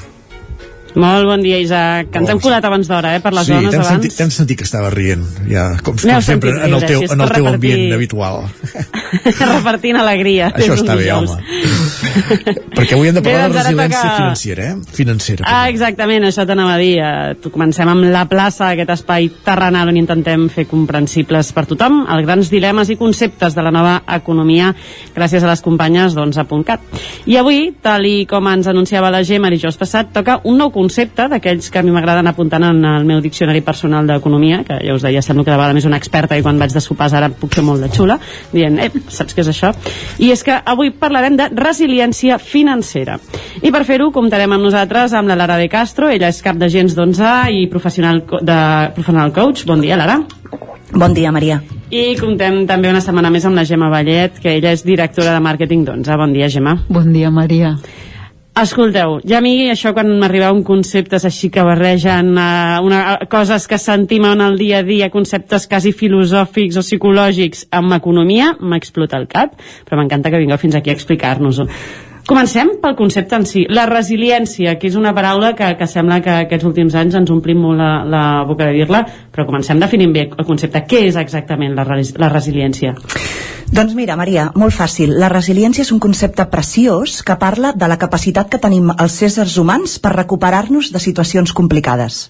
Molt bon dia, Isaac. Ens hem colat abans d'hora, eh, per les sí, zones abans. sentit, t'hem sentit que estava rient, ja, com, com sempre, sentit en el teu, en el teu repartir- ambient habitual. (laughs) Repartint alegria. Això està bé, home. Perquè avui hem de parlar de doncs resiliència toca- financera, eh? Financera. Ah, exactament, això t'anava a dir. Eh, tu- Comencem amb la plaça, aquest espai terrenal on intentem fer comprensibles per tothom els grans dilemes i conceptes de la nova economia gràcies a les companyes d'11.cat. I avui, tal i com ens anunciava la Gemma dijous passat, toca un nou concepte d'aquells que a mi m'agraden apuntant en el meu diccionari personal d'economia, que ja us deia, sembla que de vegades més una experta i quan vaig de sopars ara puc ser molt de xula, dient, eh, saps què és això? I és que avui parlarem de resiliència financera. I per fer-ho comptarem amb nosaltres amb la Lara de Castro, ella és cap d'agents d'11 i professional, de, professional coach. Bon dia, Lara. Bon dia, Maria. I comptem també una setmana més amb la Gemma Vallet, que ella és directora de màrqueting d'11. Bon dia, Gemma. Bon dia, Maria. Escolteu, ja a mi això quan m'arribaven conceptes així que barregen uh, una, uh, coses que sentim en el dia a dia, conceptes quasi filosòfics o psicològics amb economia, m'explota el cap, però m'encanta que vingueu fins aquí a explicar-nos-ho. Comencem pel concepte en si, la resiliència, que és una paraula que, que sembla que aquests últims anys ens omplim molt la, la boca de dir-la, però comencem definint bé el concepte. Què és exactament la, res- la resiliència? Doncs mira, Maria, molt fàcil. La resiliència és un concepte preciós que parla de la capacitat que tenim els éssers humans per recuperar-nos de situacions complicades.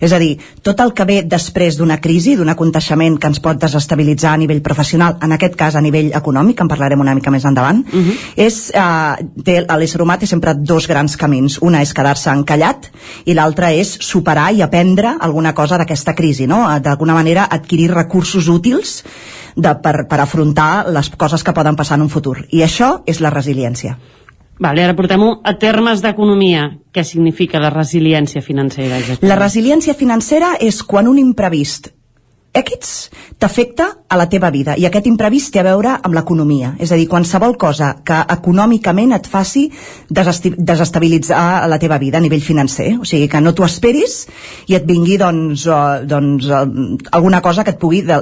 És a dir, tot el que ve després d'una crisi, d'un aconteixement que ens pot desestabilitzar a nivell professional, en aquest cas a nivell econòmic, en parlarem una mica més endavant, uh -huh. és, eh, té, l'ésser humà té sempre dos grans camins. Una és quedar-se encallat i l'altra és superar i aprendre alguna cosa d'aquesta crisi, no? D'alguna manera adquirir recursos útils de, per, per afrontar les coses que poden passar en un futur. I això és la resiliència. Vale, ara portem-ho a termes d'economia. Què significa la resiliència financera? Exactament? La resiliència financera és quan un imprevist X t'afecta a la teva vida i aquest imprevist té a veure amb l'economia. És a dir, qualsevol cosa que econòmicament et faci desestabilitzar la teva vida a nivell financer. O sigui, que no t'ho esperis i et vingui doncs, uh, doncs uh, alguna cosa que et pugui de,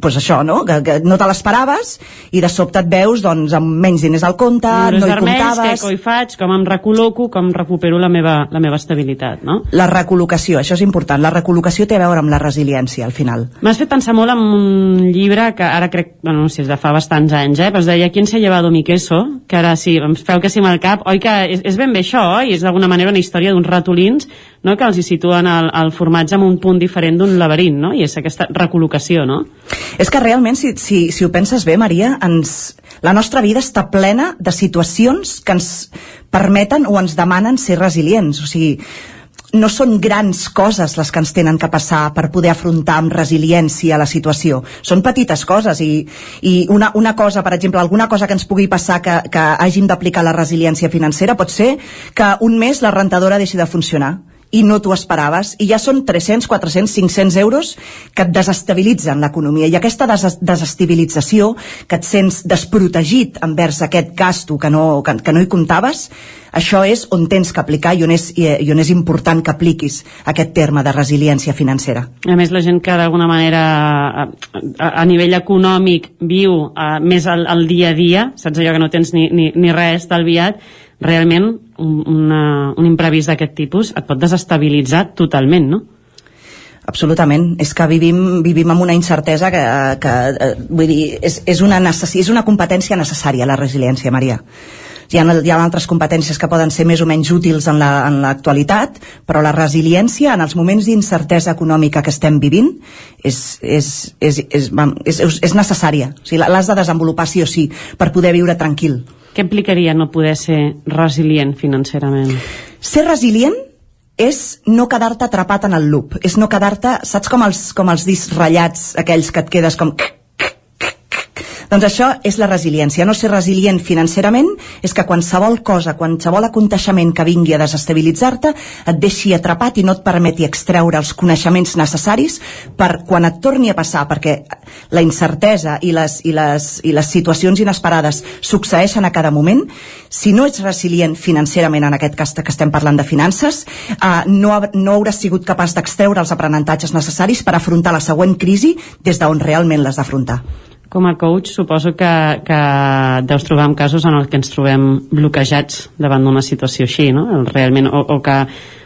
pues això, no? Que, que no te l'esperaves i de sobte et veus doncs, amb menys diners al compte, Números no hi què, comptaves. co hi faig, com em recol·loco, com recupero la meva, la meva estabilitat, no? la recol·locació, això és important. La recol·locació té a veure amb la resiliència al final M'has fet pensar molt en un llibre que ara crec, bueno, no sé, és de fa bastants anys, eh? però es deia ¿Quién se ha llevado mi queso? Que ara sí, em feu que sí amb el cap. Oi que és, és ben bé això, oi? És d'alguna manera una història d'uns ratolins no? que els hi situen el, el formatge en un punt diferent d'un laberint, no? I és aquesta recol·locació, no? És que realment, si, si, si ho penses bé, Maria, ens, la nostra vida està plena de situacions que ens permeten o ens demanen ser resilients. O sigui, no són grans coses les que ens tenen que passar per poder afrontar amb resiliència la situació. Són petites coses i, i una, una cosa, per exemple, alguna cosa que ens pugui passar que, que hàgim d'aplicar la resiliència financera pot ser que un mes la rentadora deixi de funcionar i no t'ho esperaves, i ja són 300, 400, 500 euros que et desestabilitzen l'economia, i aquesta des desestabilització, que et sents desprotegit envers aquest gasto que no, que, que no hi comptaves, això és on tens que aplicar i on és, i, on és important que apliquis aquest terme de resiliència financera. A més, la gent que d'alguna manera a, a, a nivell econòmic viu a, més al, al dia a dia, saps allò que no tens ni, ni, ni res estalviat, realment un, una, un imprevist d'aquest tipus et pot desestabilitzar totalment, no? Absolutament. És que vivim, vivim amb una incertesa que, que eh, vull dir, és, és, una necessi és una competència necessària, la resiliència, Maria. Hi ha, hi ha altres competències que poden ser més o menys útils en la- en l'actualitat, la, però la resiliència en els moments d'incertesa econòmica que estem vivint és, és, és, és, és, és, és necessària. O sigui, l'has de desenvolupar sí o sí per poder viure tranquil. Què implicaria no poder ser resilient financerament? Ser resilient és no quedar-te atrapat en el loop, és no quedar-te, saps com els, com els discs ratllats, aquells que et quedes com... Doncs això és la resiliència. No ser resilient financerament és que qualsevol cosa, qualsevol aconteixement que vingui a desestabilitzar-te et deixi atrapat i no et permeti extreure els coneixements necessaris per quan et torni a passar, perquè la incertesa i les, i les, i les situacions inesperades succeeixen a cada moment, si no ets resilient financerament, en aquest cas que estem parlant de finances, eh, no, no hauràs sigut capaç d'extreure els aprenentatges necessaris per afrontar la següent crisi des d'on realment l'has d'afrontar. Com a coach suposo que, que deus trobar en casos en els que ens trobem bloquejats davant d'una situació així, no? Realment, o, o que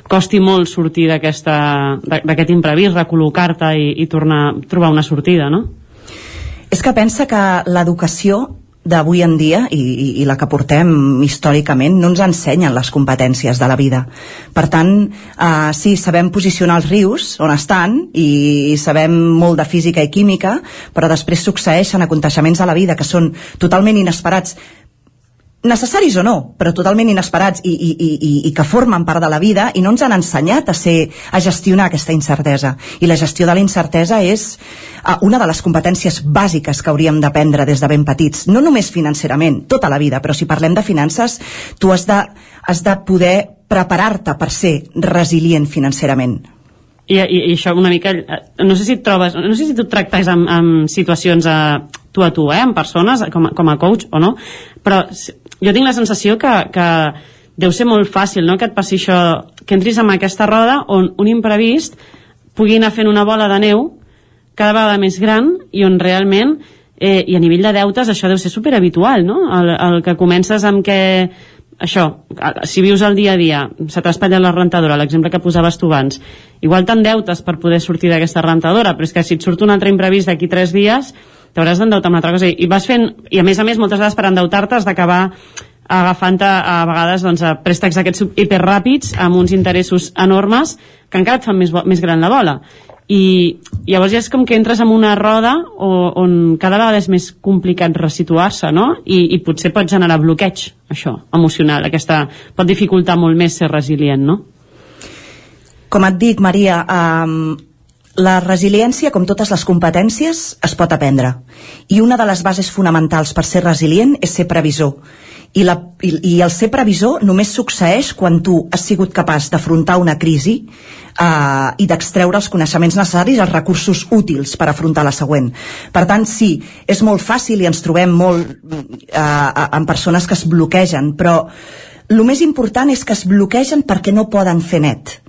costi molt sortir d'aquest imprevist, recol·locar-te i, i tornar a trobar una sortida, no? És que pensa que l'educació d'avui en dia i, i, i la que portem històricament no ens ensenyen les competències de la vida. Per tant, eh, sí, sabem posicionar els rius on estan i, i sabem molt de física i química, però després succeeixen aconteixements a la vida que són totalment inesperats necessaris o no, però totalment inesperats i, i, i, i- que formen part de la vida i no ens han ensenyat a, ser, a gestionar aquesta incertesa. I la gestió de la incertesa és uh, una de les competències bàsiques que hauríem d'aprendre des de ben petits. No només financerament, tota la vida, però si parlem de finances, tu has de, has de poder preparar-te per ser resilient financerament. I, i, i això una mica eh, no sé si et trobes, no sé si tu tractes amb, amb situacions a, tu a tu, eh, amb persones com, a- com a coach o no però jo tinc la sensació que, que deu ser molt fàcil no? que et passi això, que entris en aquesta roda on un imprevist pugui anar fent una bola de neu cada vegada més gran i on realment eh, i a nivell de deutes això deu ser superhabitual no? el, el que comences amb que això, si vius el dia a dia se t'espatlla la rentadora, l'exemple que posaves tu abans igual t'endeutes per poder sortir d'aquesta rentadora, però és que si et surt un altre imprevist d'aquí tres dies t'hauràs d'endeutar amb una altra cosa i, vas fent, i a més a més moltes vegades per endeutar-te has d'acabar agafant a, a vegades doncs, a préstecs aquests hiperràpids amb uns interessos enormes que encara et fan més, més gran la bola i llavors ja és com que entres en una roda o, on cada vegada és més complicat resituar-se no? I, i potser pot generar bloqueig això, emocional aquesta, pot dificultar molt més ser resilient no? Com et dic, Maria, um, la resiliència, com totes les competències, es pot aprendre. I una de les bases fonamentals per ser resilient és ser previsor. I, la, i, i el ser previsor només succeeix quan tu has sigut capaç d'afrontar una crisi uh, i d'extreure els coneixements necessaris, els recursos útils per afrontar la següent. Per tant, sí, és molt fàcil i ens trobem molt uh, amb persones que es bloquegen, però el més important és que es bloquegen perquè no poden fer net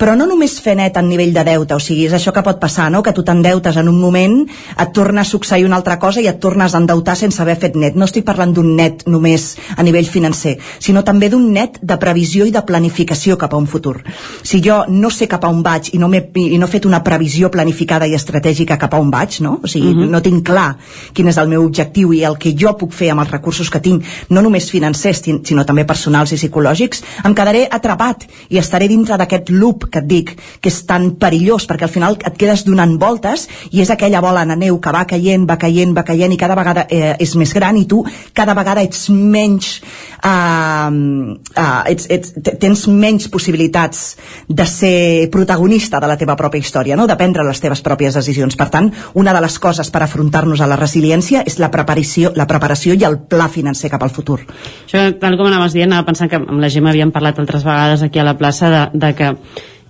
però no només fer net a nivell de deute, o sigui, és això que pot passar, no? que tu t'endeutes en un moment, et torna a succeir una altra cosa i et tornes a endeutar sense haver fet net. No estic parlant d'un net només a nivell financer, sinó també d'un net de previsió i de planificació cap a un futur. Si jo no sé cap a on vaig i no, m'he- i no he fet una previsió planificada i estratègica cap a on vaig, no? o sigui, Mhm. no tinc clar quin és el meu objectiu i el que jo puc fer amb els recursos que tinc, no només financers, sinó també personals i psicològics, em quedaré atrapat i estaré dintre d'aquest loop que et dic, que és tan perillós, perquè al final et quedes donant voltes i és aquella bola de neu que va caient, va caient, va caient i cada vegada eh, és més gran i tu cada vegada ets menys uh, uh, ets, ets, te- tens menys possibilitats de ser protagonista de la teva pròpia història, no? de prendre les teves pròpies decisions. Per tant, una de les coses per afrontar-nos a la resiliència és la preparació, la preparació i el pla financer cap al futur. Això, tal com anaves dient, anava pensant que amb la Gemma havíem parlat altres vegades aquí a la plaça de, de que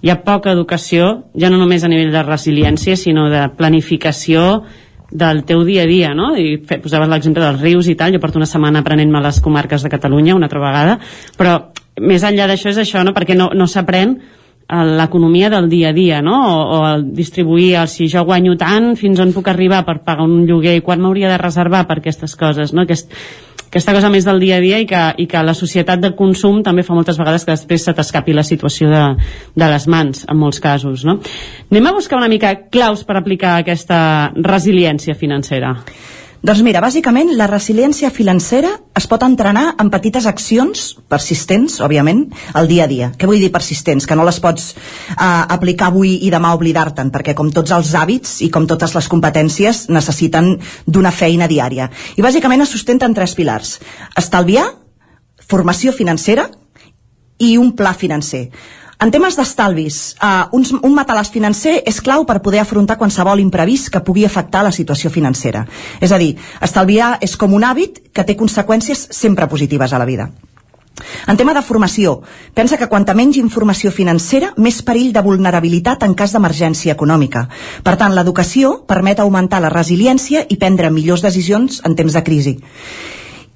hi ha poca educació, ja no només a nivell de resiliència, sinó de planificació del teu dia a dia, no? I fe, posaves l'exemple dels rius i tal, jo porto una setmana aprenent-me les comarques de Catalunya una altra vegada, però més enllà d'això és això, no? Perquè no, no s'aprèn a l'economia del dia a dia, no? O, o el distribuir el si jo guanyo tant, fins on puc arribar per pagar un lloguer i quan m'hauria de reservar per aquestes coses, no? Aquest, aquesta cosa més del dia a dia i que, i que la societat de consum també fa moltes vegades que després se t'escapi la situació de, de les mans, en molts casos, no? Anem a buscar una mica claus per aplicar aquesta resiliència financera. Doncs mira, bàsicament la resiliència financera es pot entrenar en petites accions persistents, òbviament, al dia a dia. Què vull dir persistents? Que no les pots eh, aplicar avui i demà oblidar-te'n, perquè com tots els hàbits i com totes les competències necessiten d'una feina diària. I bàsicament es sustenta en tres pilars. Estalviar, formació financera i un pla financer. En temes d'estalvis, uh, un, un matalàs financer és clau per poder afrontar qualsevol imprevist que pugui afectar la situació financera. És a dir, estalviar és com un hàbit que té conseqüències sempre positives a la vida. En tema de formació, pensa que quanta menys informació financera, més perill de vulnerabilitat en cas d'emergència econòmica. Per tant, l'educació permet augmentar la resiliència i prendre millors decisions en temps de crisi.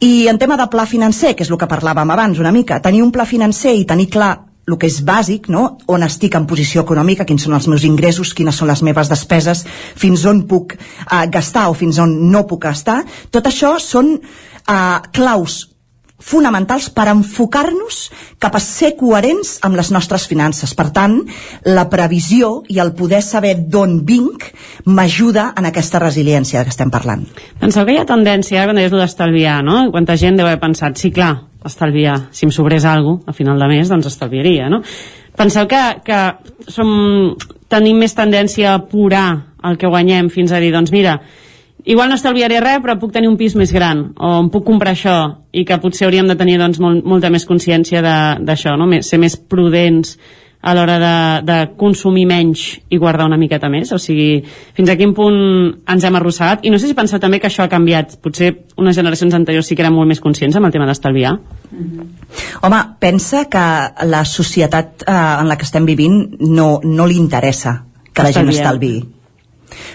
I en tema de pla financer, que és el que parlàvem abans una mica, tenir un pla financer i tenir clar el que és bàsic, no? on estic en posició econòmica, quins són els meus ingressos, quines són les meves despeses, fins on puc uh, gastar o fins on no puc gastar, tot això són uh, claus fonamentals per enfocar-nos cap a ser coherents amb les nostres finances. Per tant, la previsió i el poder saber d'on vinc m'ajuda en aquesta resiliència que estem parlant. Penseu que hi ha tendència, quan deies d'estalviar, no? Quanta gent deu haver pensat, sí, clar, estalviar. Si em sobrés alguna cosa a final de mes, doncs estalviaria, no? Penseu que, que som, tenim més tendència a apurar el que guanyem fins a dir, doncs mira, igual no estalviaré res, però puc tenir un pis més gran, o em puc comprar això, i que potser hauríem de tenir doncs, molt, molta més consciència d'això, no? ser més prudents a l'hora de, de consumir menys i guardar una miqueta més? O sigui, fins a quin punt ens hem arrossegat? I no sé si penseu també que això ha canviat. Potser unes generacions anteriors sí que eren molt més conscients amb el tema d'estalviar. Mm -hmm. Home, pensa que la societat eh, en la que estem vivint no, no li interessa que la gent estalvi.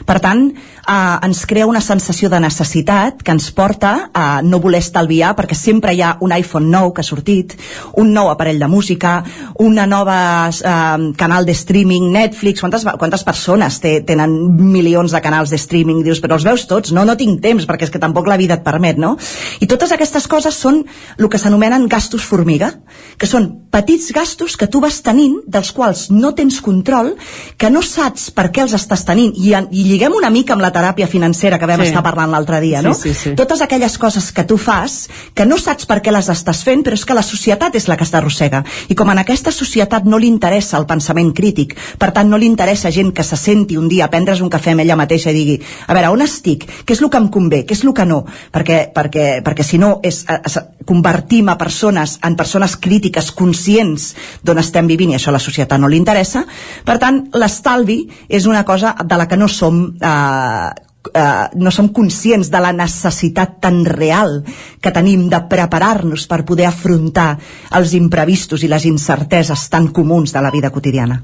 Per tant, eh, ens crea una sensació de necessitat que ens porta a no voler estalviar perquè sempre hi ha un iPhone nou que ha sortit, un nou aparell de música, una nova eh, canal de streaming, Netflix, quantes, quantes persones té, tenen milions de canals de streaming? Dius, però els veus tots? No, no tinc temps perquè és que tampoc la vida et permet, no? I totes aquestes coses són el que s'anomenen gastos formiga, que són petits gastos que tu vas tenint, dels quals no tens control, que no saps per què els estàs tenint, i, i lliguem una mica amb la teràpia financera que vam sí. estar parlant l'altre dia, no? Sí, sí, sí. Totes aquelles coses que tu fas, que no saps per què les estàs fent, però és que la societat és la que t'arrossega. I com en aquesta societat no li interessa el pensament crític, per tant no li interessa gent que se senti un dia a prendre's un cafè amb ella mateixa i digui, a veure, on estic? Què és el que em convé? Què és el que no? Perquè, perquè, perquè si no és, es, convertim a persones en persones crítiques conscients d'on estem vivint i això a la societat no li interessa. Per tant, l'estalvi és una cosa de la que no som eh, eh, no som conscients de la necessitat tan real que tenim de preparar-nos per poder afrontar els imprevistos i les incerteses tan comuns de la vida quotidiana.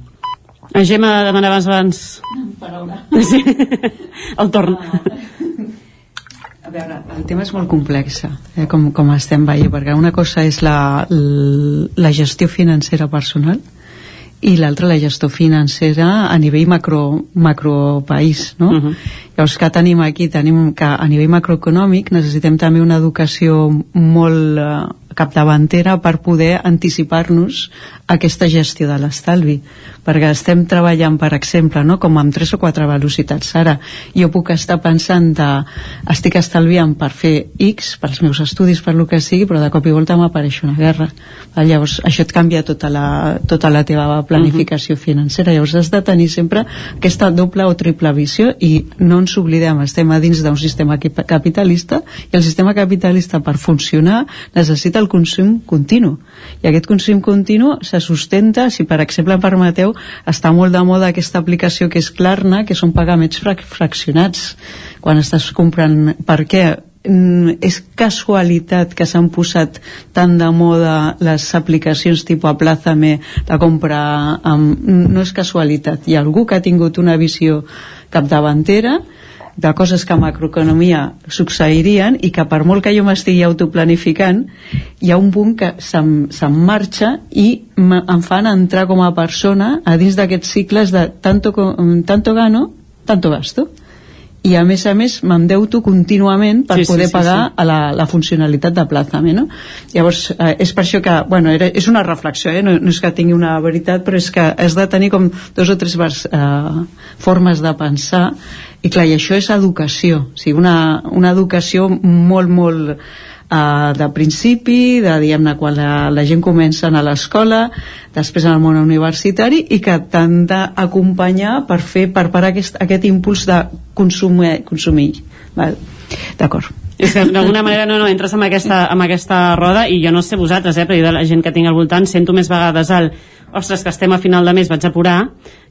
A Gemma demanaves abans... Sí. (laughs) El torn. A veure, el tema és molt complex, eh, com, com estem veient, perquè una cosa és la, la gestió financera personal, i l'altra la gestió financera a nivell macro, macro país no? Uh -huh. llavors que tenim aquí tenim que a nivell macroeconòmic necessitem també una educació molt eh, capdavantera per poder anticipar-nos aquesta gestió de l'estalvi perquè estem treballant per exemple no? com amb tres o quatre velocitats ara jo puc estar pensant de estic estalviant per fer X per als meus estudis, per lo que sigui però de cop i volta m'apareix una guerra llavors això et canvia tota la, tota la teva planificació uh -huh. financera llavors has de tenir sempre aquesta doble o triple visió i no ens oblidem estem a dins d'un sistema capitalista i el sistema capitalista per funcionar necessita el consum continu. I aquest consum continu se sustenta, si per exemple em permeteu està molt de moda aquesta aplicació que és Klarna, que són pagaments frac fraccionats. Quan estàs comprant per què? Mm, és casualitat que s'han posat tan de moda les aplicacions tipus Aplázame de compra amb... no és casualitat. Hi ha algú que ha tingut una visió capdavantera de coses que a macroeconomia succeirien i que per molt que jo m'estigui autoplanificant hi ha un punt que se'm, se'm marxa i em fan entrar com a persona a dins d'aquests cicles de tanto, tanto gano, tanto gasto i a més a més m'endeuto contínuament per Sí, sí, poder sí, pagar sí. a la, la funcionalitat de Plázame no? llavors eh, és per això que bueno, era, és una reflexió, eh? no, no és que tingui una veritat però és que has de tenir com dos o tres vers, eh, formes de pensar i clar, i això és educació o sigui, una, una educació molt molt uh, de principi, de diguem-ne quan la, la gent comença a l'escola, després en el món universitari i que t'han d'acompanyar per fer per parar aquest, aquest impuls de consumir, consumir. D'acord. És que d'alguna manera no, no, entres amb aquesta, amb aquesta roda i jo no sé vosaltres, eh, però jo de la gent que tinc al voltant sento més vegades el ostres, que estem a final de mes, vaig apurar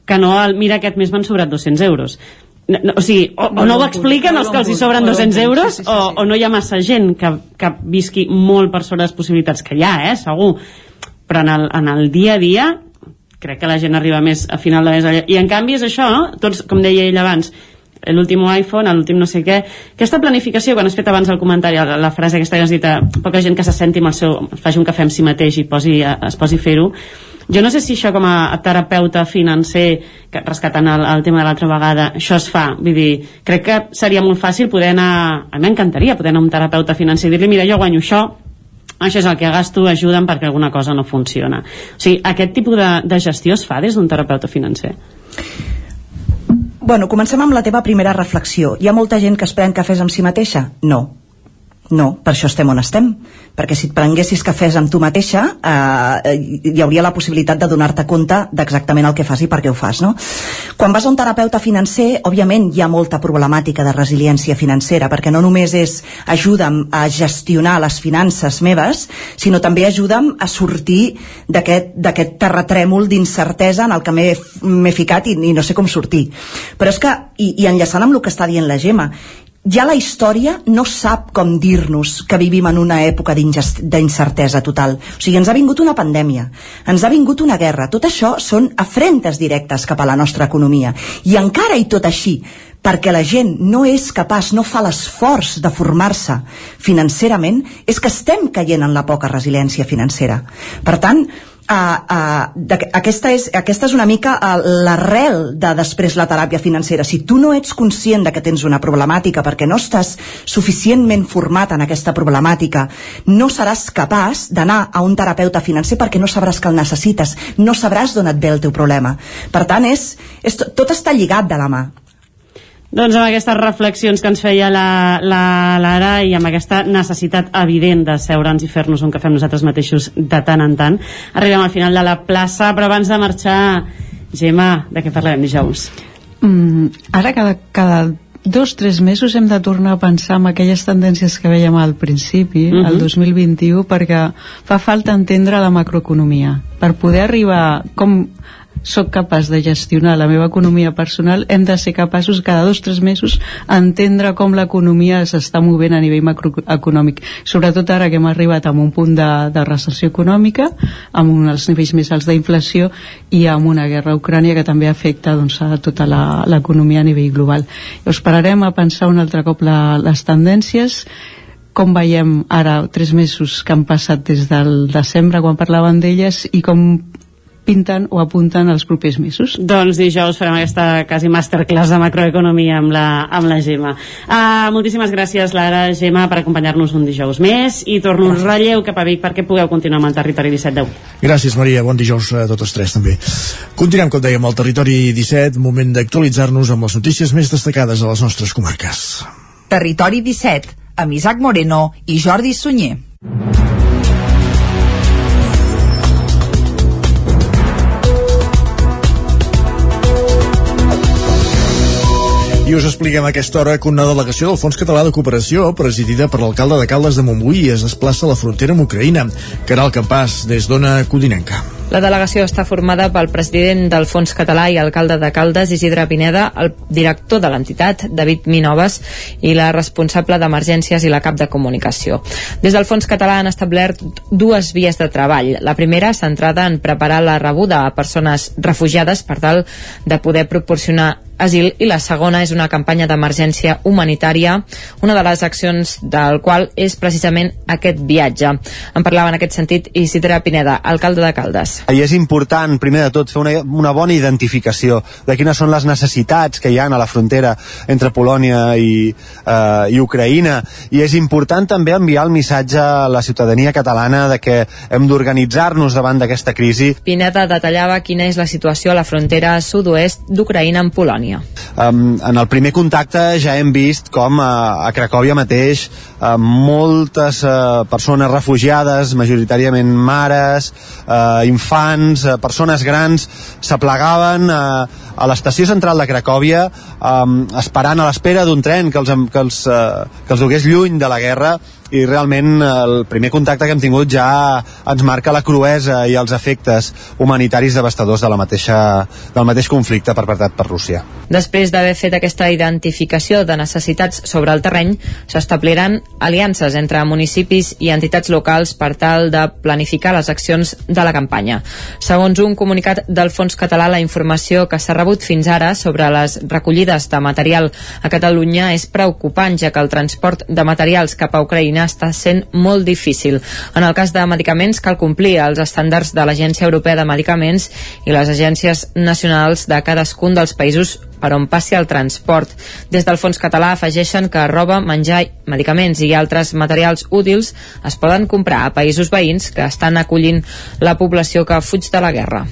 que no el mira, aquest mes m'han sobrat 200 euros no, no, o sigui, o, o no ho expliquen els que els hi sobren 200 euros o, o no hi ha massa gent que, que visqui molt per sobre les possibilitats que hi ha, eh, segur. Però en el, en el dia a dia crec que la gent arriba més a final de mes. I en canvi és això, no? tots, com deia ell abans l'últim iPhone, l'últim no sé què aquesta planificació, quan has fet abans el comentari la, la frase aquesta que has dit, eh, poca gent que se senti amb el seu, faci un cafè amb si mateix i posi, eh, es posi fer-ho jo no sé si això com a terapeuta financer que rescatant el, el tema de l'altra vegada això es fa, vull dir, crec que seria molt fàcil poder anar, a mi m'encantaria poder anar a un terapeuta financer i dir-li, mira, jo guanyo això això és el que gasto, ajuda'm perquè alguna cosa no funciona. O sigui, aquest tipus de, de gestió es fa des d'un terapeuta financer? Bueno, comencem amb la teva primera reflexió. Hi ha molta gent que es pren cafès amb si mateixa? No. No, per això estem on estem. Perquè si et prenguessis cafès amb tu mateixa, eh, hi hauria la possibilitat de donar-te compte d'exactament el que fas i per què ho fas, no? Quan vas a un terapeuta financer, òbviament hi ha molta problemàtica de resiliència financera, perquè no només és ajuda'm a gestionar les finances meves, sinó també ajuda'm a sortir d'aquest terratrèmol d'incertesa en el que m'he ficat i, i no sé com sortir. Però és que, i, i enllaçant amb el que està dient la Gemma, ja la història no sap com dir-nos que vivim en una època d'incertesa total. O sigui, ens ha vingut una pandèmia, ens ha vingut una guerra. Tot això són afrentes directes cap a la nostra economia. I encara i tot així, perquè la gent no és capaç, no fa l'esforç de formar-se financerament, és que estem caient en la poca resiliència financera. Per tant, Uh, uh, aquesta, és, aquesta és una mica uh, l'arrel de després la teràpia financera. Si tu no ets conscient de que tens una problemàtica perquè no estàs suficientment format en aquesta problemàtica, no seràs capaç d'anar a un terapeuta financer perquè no sabràs que el necessites, no sabràs d'on et ve el teu problema. Per tant, és, és, tot està lligat de la mà. Doncs amb aquestes reflexions que ens feia la, la Lara i amb aquesta necessitat evident de seure'ns i fer-nos un cafè amb nosaltres mateixos de tant en tant, arribem al final de la plaça, però abans de marxar, Gemma, de què parlarem dijous? Mm, ara cada, cada dos tres mesos hem de tornar a pensar en aquelles tendències que veiem al principi, Mhm. el 2021, perquè fa falta entendre la macroeconomia. Per poder arribar com sóc capaç de gestionar la meva economia personal, hem de ser capaços cada dos o tres mesos entendre com l'economia s'està movent a nivell macroeconòmic. Sobretot ara que hem arribat a un punt de, de recessió econòmica, amb un, els nivells més alts d'inflació i amb una guerra a Ucrània que també afecta doncs, a tota l'economia a nivell global. Llavors pararem a pensar un altre cop la, les tendències com veiem ara tres mesos que han passat des del desembre quan parlaven d'elles i com pinten o apunten els propers mesos. Doncs dijous farem aquesta quasi masterclass de macroeconomia amb la, amb la Gemma. Uh, moltíssimes gràcies, Lara, Gemma, per acompanyar-nos un dijous més i torno un relleu cap a Vic perquè pugueu continuar amb el territori 17 d'avui. Gràcies, Maria. Bon dijous a totes tres, també. Continuem, com dèiem, al territori 17, moment d'actualitzar-nos amb les notícies més destacades a les nostres comarques. Territori 17, amb Isaac Moreno i Jordi Sunyer. Us expliquem a aquesta hora que una delegació del Fons Català de Cooperació, presidida per l'alcalde de Caldes de Montbui, es desplaça a la frontera amb Ucraïna. Caral Campàs, des d'Ona Codinenca. La delegació està formada pel president del Fons Català i alcalde de Caldes, Isidre Pineda, el director de l'entitat, David Minoves, i la responsable d'emergències i la cap de comunicació. Des del Fons Català han establert dues vies de treball. La primera, centrada en preparar la rebuda a persones refugiades per tal de poder proporcionar asil i la segona és una campanya d'emergència humanitària, una de les accions del qual és precisament aquest viatge. En parlava en aquest sentit Isidre Pineda, alcalde de Caldes. I és important, primer de tot, fer una, una bona identificació de quines són les necessitats que hi ha a la frontera entre Polònia i, eh, i Ucraïna. I és important també enviar el missatge a la ciutadania catalana de que hem d'organitzar-nos davant d'aquesta crisi. Pineda detallava quina és la situació a la frontera sud-oest d'Ucraïna amb Polònia. Um, en el primer contacte ja hem vist com uh, a Cracòvia mateix uh, moltes uh, persones refugiades, majoritàriament mares, uh, infants, uh, persones grans, s'aplegaven uh, a l'estació central de Cracòvia um, esperant a l'espera d'un tren que els, que, els, uh, que els dugués lluny de la guerra i realment el primer contacte que hem tingut ja ens marca la cruesa i els efectes humanitaris devastadors de la mateixa, del mateix conflicte perpetrat per Rússia. Després d'haver fet aquesta identificació de necessitats sobre el terreny, s'establiran aliances entre municipis i entitats locals per tal de planificar les accions de la campanya. Segons un comunicat del Fons Català, la informació que s'ha rebut fins ara sobre les recollides de material a Catalunya és preocupant, ja que el transport de materials cap a Ucraïna està sent molt difícil. En el cas de medicaments cal complir els estàndards de l'Agència Europea de Medicaments i les agències nacionals de cadascun dels països per on passi el transport. Des del fons català afegeixen que roba, menjar, medicaments i altres materials útils es poden comprar a països veïns que estan acollint la població que fuig de la guerra.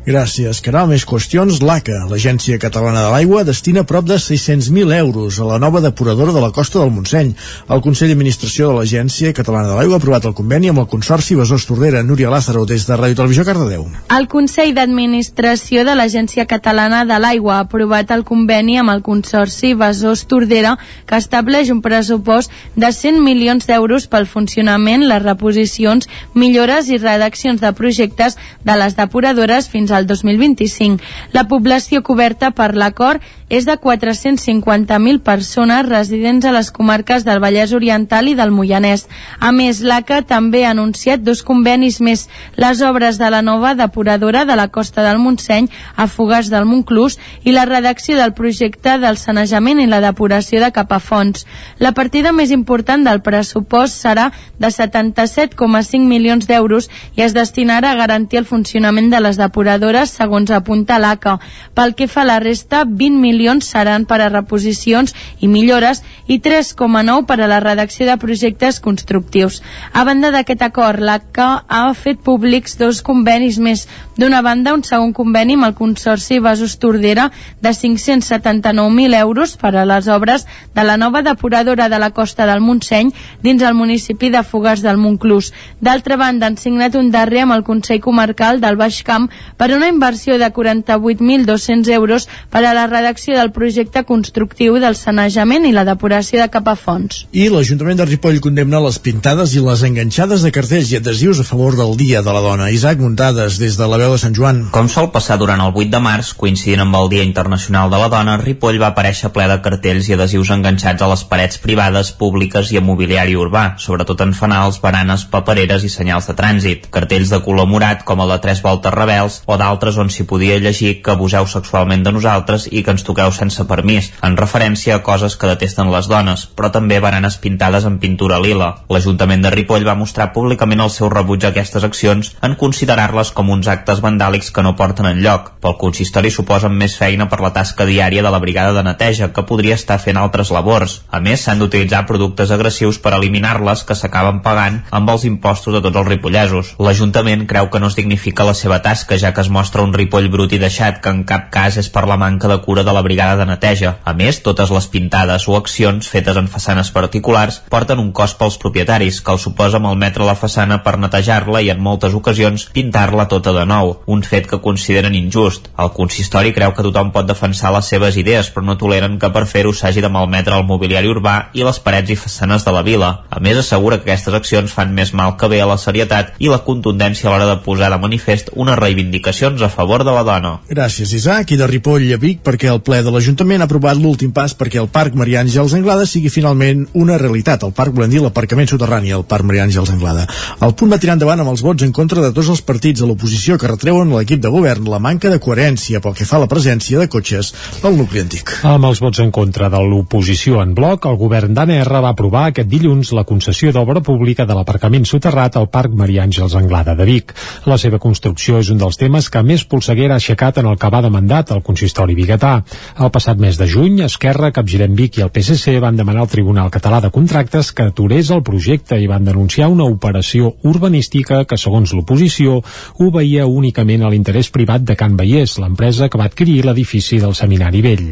Gràcies, Caral. Més qüestions. L'ACA, l'Agència Catalana de l'Aigua, destina prop de 600.000 euros a la nova depuradora de la costa del Montseny. El Consell d'Administració de l'Agència Catalana de l'Aigua ha aprovat el conveni amb el Consorci Besòs Tordera. Núria Lázaro, des de Ràdio Televisió Cardedeu. El Consell d'Administració de l'Agència Catalana de l'Aigua ha aprovat el conveni amb el Consorci Besòs Tordera que estableix un pressupost de 100 milions d'euros pel funcionament, les reposicions, millores i redaccions de projectes de les depuradores fins fins al 2025. La població coberta per l'acord és de 450.000 persones residents a les comarques del Vallès Oriental i del Moianès. A més, l'ACA també ha anunciat dos convenis més, les obres de la nova depuradora de la costa del Montseny a Fogars del Montclús i la redacció del projecte del sanejament i la depuració de Capafons. La partida més important del pressupost serà de 77,5 milions d'euros i es destinarà a garantir el funcionament de les depuradores segons apunta l'ACA. Pel que fa a la resta, 20 milions milions seran per a reposicions i millores i 3,9 per a la redacció de projectes constructius. A banda d'aquest acord, l'ACA ha fet públics dos convenis més. D'una banda, un segon conveni amb el Consorci Vasos Tordera de 579.000 euros per a les obres de la nova depuradora de la costa del Montseny dins el municipi de Fogars del Montclús. D'altra banda, han signat un darrer amb el Consell Comarcal del Baix Camp per una inversió de 48.200 euros per a la redacció del projecte constructiu del sanejament i la depuració de capafons. I l'Ajuntament de Ripoll condemna les pintades i les enganxades de cartells i adhesius a favor del Dia de la Dona. Isaac Muntades, des de la veu de Sant Joan. Com sol passar durant el 8 de març, coincidint amb el Dia Internacional de la Dona, Ripoll va aparèixer ple de cartells i adhesius enganxats a les parets privades, públiques i a mobiliari urbà, sobretot en fanals, baranes, papereres i senyals de trànsit. Cartells de color morat, com el de tres voltes rebels, o d'altres on s'hi podia llegir que abuseu sexualment de nosaltres i que ens toqueu sense permís, en referència a coses que detesten les dones, però també baranes pintades en pintura lila. L'Ajuntament de Ripoll va mostrar públicament el seu rebuig a aquestes accions en considerar-les com uns actes vandàlics que no porten en lloc. Pel consistori suposen més feina per la tasca diària de la brigada de neteja, que podria estar fent altres labors. A més, s'han d'utilitzar productes agressius per eliminar-les que s'acaben pagant amb els impostos de tots els ripollesos. L'Ajuntament creu que no es dignifica la seva tasca, ja que es mostra un ripoll brut i deixat, que en cap cas és per la manca de cura de la brigada de neteja. A més, totes les pintades o accions fetes en façanes particulars porten un cost pels propietaris, que els suposa malmetre la façana per netejar-la i en moltes ocasions pintar-la tota de nou, un fet que consideren injust. El consistori creu que tothom pot defensar les seves idees, però no toleren que per fer-ho s'hagi de malmetre el mobiliari urbà i les parets i façanes de la vila. A més, assegura que aquestes accions fan més mal que bé a la serietat i la contundència a l'hora de posar de manifest una reivindicació discriminacions a favor de la dona. Gràcies, Isaac. I de Ripoll a Vic, perquè el ple de l'Ajuntament ha aprovat l'últim pas perquè el Parc Maria Àngels Anglada sigui finalment una realitat. El parc, volem dir, l'aparcament soterrani al Parc Maria Àngels Anglada. El punt va tirar endavant amb els vots en contra de tots els partits de l'oposició que retreuen a l'equip de govern la manca de coherència pel que fa a la presència de cotxes al nucli antic. Amb els vots en contra de l'oposició en bloc, el govern d'ANR va aprovar aquest dilluns la concessió d'obra pública de l'aparcament soterrat al Parc Maria Àngels Anglada de Vic. La seva construcció és un dels temes que més polseguera ha aixecat en el que va de mandat al consistori biguetà. El passat mes de juny, Esquerra, Capgirem Vic i el PSC van demanar al Tribunal Català de Contractes que aturés el projecte i van denunciar una operació urbanística que, segons l'oposició, obeïa únicament a l'interès privat de Can Vallès, l'empresa que va adquirir l'edifici del Seminari Vell.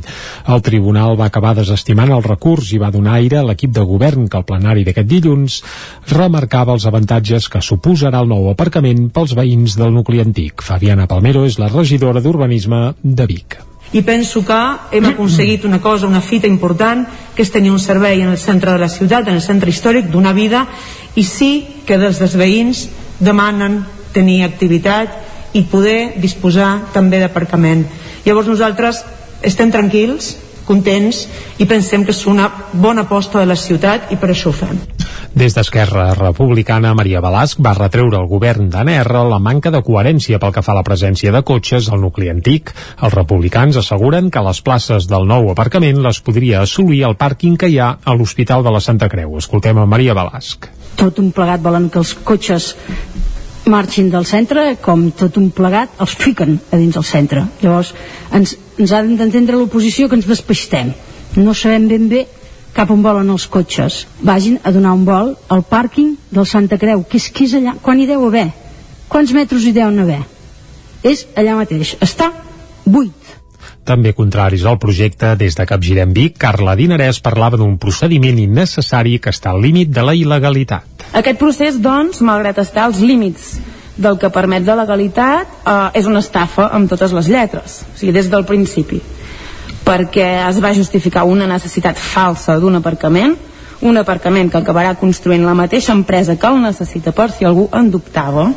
El tribunal va acabar desestimant el recurs i va donar aire a l'equip de govern que el plenari d'aquest dilluns remarcava els avantatges que suposarà el nou aparcament pels veïns del nucli antic. Fabiana Palmero és la regidora d'Urbanisme de Vic. I penso que hem aconseguit una cosa, una fita important, que és tenir un servei en el centre de la ciutat, en el centre històric, d'una vida, i sí que des dels veïns demanen tenir activitat i poder disposar també d'aparcament. Llavors nosaltres estem tranquils, contents i pensem que és una bona aposta de la ciutat i per això ho fem. Des d'Esquerra Republicana, Maria Balasc va retreure al govern d'ANR la manca de coherència pel que fa a la presència de cotxes al nucli antic. Els republicans asseguren que les places del nou aparcament les podria assolir al pàrquing que hi ha a l'Hospital de la Santa Creu. Escoltem a Maria Balasc. Tot un plegat volen que els cotxes marxin del centre, com tot un plegat, els fiquen a dins del centre. Llavors, ens, ens ha d'entendre l'oposició que ens despeixtem. No sabem ben bé cap on volen els cotxes. Vagin a donar un vol al pàrquing del Santa Creu, que és, que és allà. Quan hi deu haver? Quants metres hi deuen haver? És allà mateix. Està buit. També contraris al projecte, des de Capgirem Vic, Carla Dinarès parlava d'un procediment innecessari que està al límit de la il·legalitat. Aquest procés, doncs, malgrat estar als límits del que permet la legalitat, eh, és una estafa amb totes les lletres, o sigui, des del principi. Perquè es va justificar una necessitat falsa d'un aparcament un aparcament que acabarà construint la mateixa empresa que el necessita per si algú en dubtava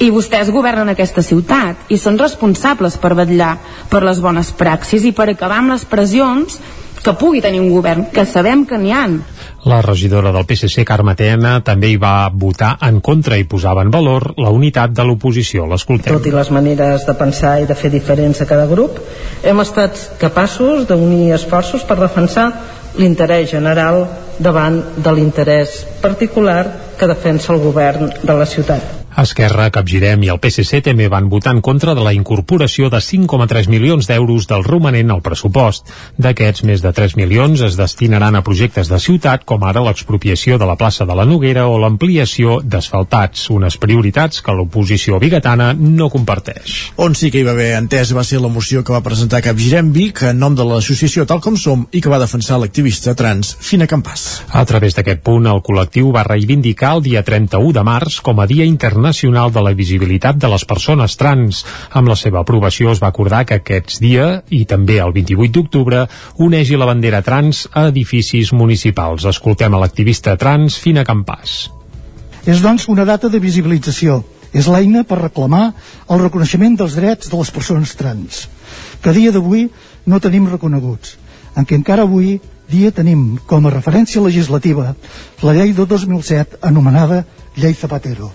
i vostès governen aquesta ciutat i són responsables per vetllar per les bones praxis i per acabar amb les pressions que pugui tenir un govern, que sabem que n'hi han. La regidora del PSC, Carme Tena, també hi va votar en contra i posava en valor la unitat de l'oposició. L'escoltem. Tot i les maneres de pensar i de fer diferents a cada grup, hem estat capaços d'unir esforços per defensar l'interès general davant de l'interès particular que defensa el govern de la ciutat. Esquerra, Capgirem i el PSC també van votar en contra de la incorporació de 5,3 milions d'euros del romanent al pressupost. D'aquests, més de 3 milions es destinaran a projectes de ciutat, com ara l'expropiació de la plaça de la Noguera o l'ampliació d'asfaltats, unes prioritats que l'oposició bigatana no comparteix. On sí que hi va haver entès va ser la moció que va presentar Capgirem Vic en nom de l'associació Tal Com Som i que va defensar l'activista trans Fina Campàs. A través d'aquest punt, el col·lectiu va reivindicar el dia 31 de març com a Dia Internacional Nacional de la Visibilitat de les Persones Trans. Amb la seva aprovació es va acordar que aquests dia, i també el 28 d'octubre, unegi la bandera trans a edificis municipals. Escoltem a l'activista trans Fina Campàs. És, doncs, una data de visibilització. És l'eina per reclamar el reconeixement dels drets de les persones trans, que a dia d'avui no tenim reconeguts, en què encara avui dia tenim com a referència legislativa la llei de 2007 anomenada Llei Zapatero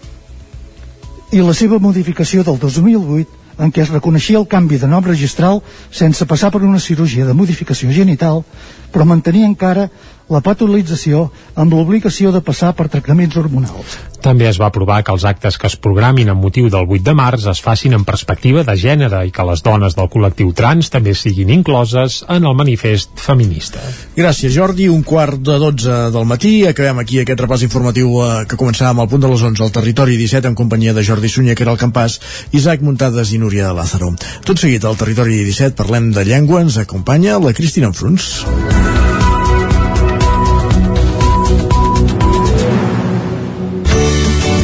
i la seva modificació del 2008 en què es reconeixia el canvi de nom registral sense passar per una cirurgia de modificació genital, però mantenia encara la patologització amb l'obligació de passar per tractaments hormonals. També es va aprovar que els actes que es programin amb motiu del 8 de març es facin en perspectiva de gènere i que les dones del col·lectiu trans també siguin incloses en el manifest feminista. Gràcies, Jordi. Un quart de 12 del matí. Acabem aquí aquest repàs informatiu eh, que començàvem al punt de les 11 al territori 17 en companyia de Jordi Sunyer, que era el campàs, Isaac Muntades i Núria de Lázaro. Tot seguit al territori 17 parlem de llengua. Ens acompanya la Cristina Enfruns.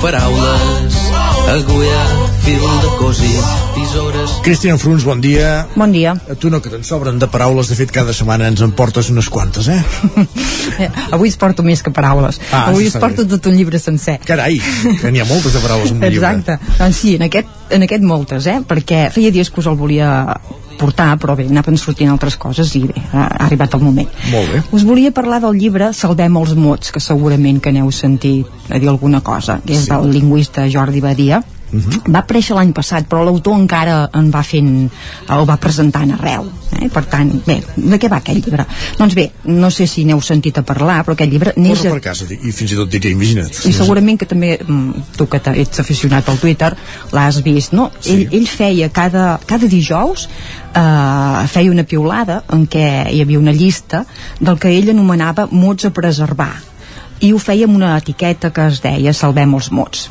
Paraules, agulla, fil de cosi, tisores... Cristina Fruns, bon dia. Bon dia. A tu no, que te'n sobren de paraules. De fet, cada setmana ens en portes unes quantes, eh? Eh, (laughs) Avui es porto més que paraules. Ah, Avui es porto tot un llibre sencer. Carai, que n'hi ha moltes de paraules en un llibre. Exacte. Doncs sí, en aquest, en aquest moltes, eh? Perquè feia dies que us el volia portar, però bé, anaven sortint altres coses i bé, ha ha arribat el moment. Molt bé. Us volia parlar del llibre Salvem els mots, que segurament que n'heu sentit a dir alguna cosa, que és del lingüista Jordi Badia. Va aparèixer l'any passat, però l'autor encara en va fent, el va presentant arreu. Eh? Per tant, bé, de què va aquell llibre? Doncs bé, no sé si n'heu sentit a parlar, però aquest llibre neix... Corre a- per casa, i fins i tot diria, imagina't. i segurament que també mm, tu que ets aficionat al Twitter l'has vist, no? Sí. Ell, ell feia cada, cada dijous eh, feia una piulada en què hi havia una llista del que ell anomenava mots a preservar i ho feia amb una etiqueta que es deia Salvem els mots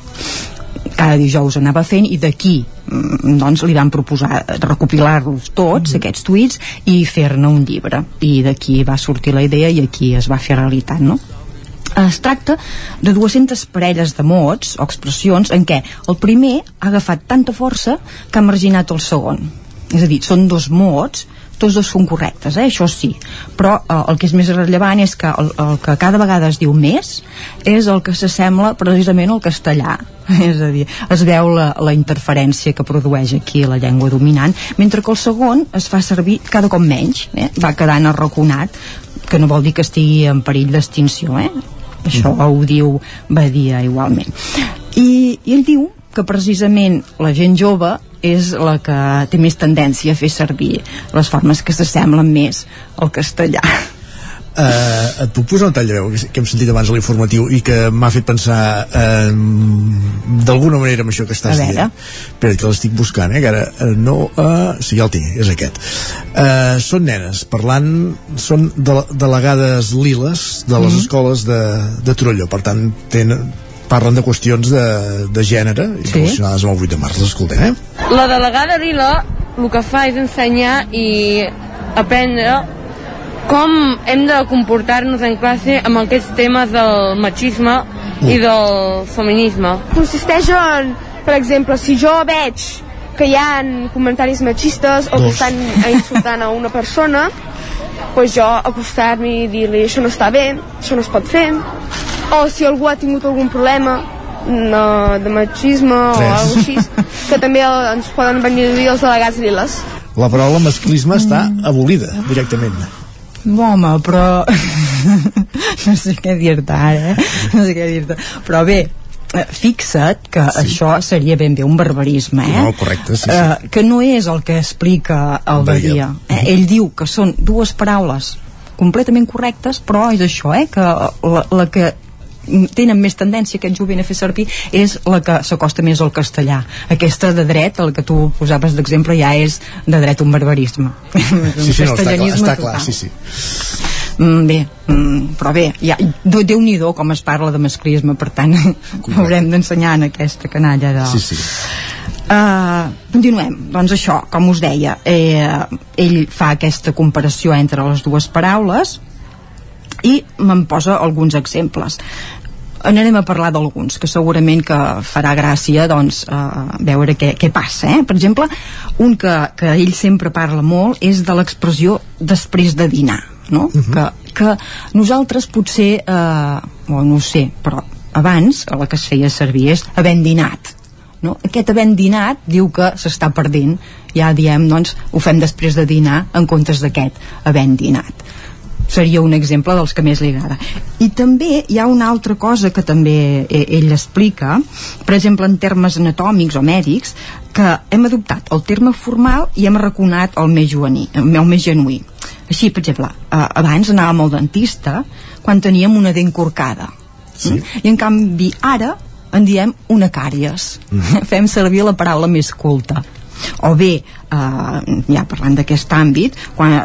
cada dijous anava fent i d'aquí mm, doncs li van proposar recopilar-los tots, aquests tuits i fer-ne un llibre. I d'aquí va sortir la idea i aquí es va fer realitat no? es tracta de 200 parelles de mots o expressions en què el primer ha agafat tanta força que ha marginat el segon. És a dir, són dos mots tots dos són correctes, eh? això sí però eh, el que és més rellevant és que el, el que cada vegada es diu més és el que s'assembla precisament al castellà (laughs) és a dir, es veu la, la interferència que produeix aquí la llengua dominant mentre que el segon es fa servir cada cop menys eh? va quedant arraconat que no vol dir que estigui en perill d'extinció eh? això ho diu Badia igualment i, i ell diu que precisament la gent jove és la que té més tendència a fer servir les formes que s'assemblen més al castellà. Uh, et puc posar un tall de veu que hem sentit abans a l'informatiu i que m'ha fet pensar uh, d'alguna manera amb això que estàs dient. Espera que l'estic buscant eh, que ara uh, no, uh, sí ja el tinc, és aquest. Uh, són nenes parlant són de, delegades liles de les Mhm. escoles de, de Torelló per tant tenen, parlen de qüestions de, de gènere i relacionades amb el 8 de març, les escoltem eh? La delegada Lila el que fa és ensenyar i aprendre com hem de comportar-nos en classe amb aquests temes del machisme i del feminisme. consisteix en, per exemple, si jo veig que hi ha comentaris machistes o que Dos. estan insultant a una persona, doncs jo acostar-me i dir-li això no està bé, això no es pot fer. O si algú ha tingut algun problema no, de machisme o alguna així, que també ens poden venir a dir els delegats liles. la paraula masclisme està abolida directament Home, però... (laughs) no sé què dir-te ara, eh? No sé què dir-te. Però bé, eh, fixa't que sí. això seria ben bé un barbarisme, eh? No, correcte, sí, sí. Eh, que no és el que explica el Badia. Eh? Ell diu que són dues paraules completament correctes, però és això, eh? Que la, la que tenen més tendència aquest jovent a fer servir és la que s'acosta més al castellà. Aquesta de dret, el que tu posaves d'exemple ja és de dret un barbarisme. Sí, sí, no, està clar, està clar sí, sí. Mm, bé, mm, però bé, ja, de- Déu-n'hi-do com es parla de masclisme, per tant (laughs) haurem d'ensenyar en aquesta canalla de... sí, sí. Uh, continuem, doncs això, com us deia eh, ell fa aquesta comparació entre les dues paraules i me'n posa alguns exemples anarem a parlar d'alguns que segurament que farà gràcia doncs, uh, veure què, què passa eh? per exemple, un que, que ell sempre parla molt és de l'expressió després de dinar no? Mhm. que, que nosaltres potser eh, o no ho sé, però abans la que es feia servir és havent dinat no? aquest havent dinat diu que s'està perdent ja diem, doncs, ho fem després de dinar en comptes d'aquest havent dinat seria un exemple dels que més li agrada i també hi ha una altra cosa que també eh, ell explica per exemple en termes anatòmics o mèdics que hem adoptat el terme formal i hem arraconat el més, juvenil, el més genuí així, per exemple, eh, abans anàvem al dentista quan teníem una dent corcada Sí. Mm? i en canvi ara en diem una càries Mhm. (laughs) fem servir la paraula més culta o bé eh, ja parlant d'aquest àmbit quan eh,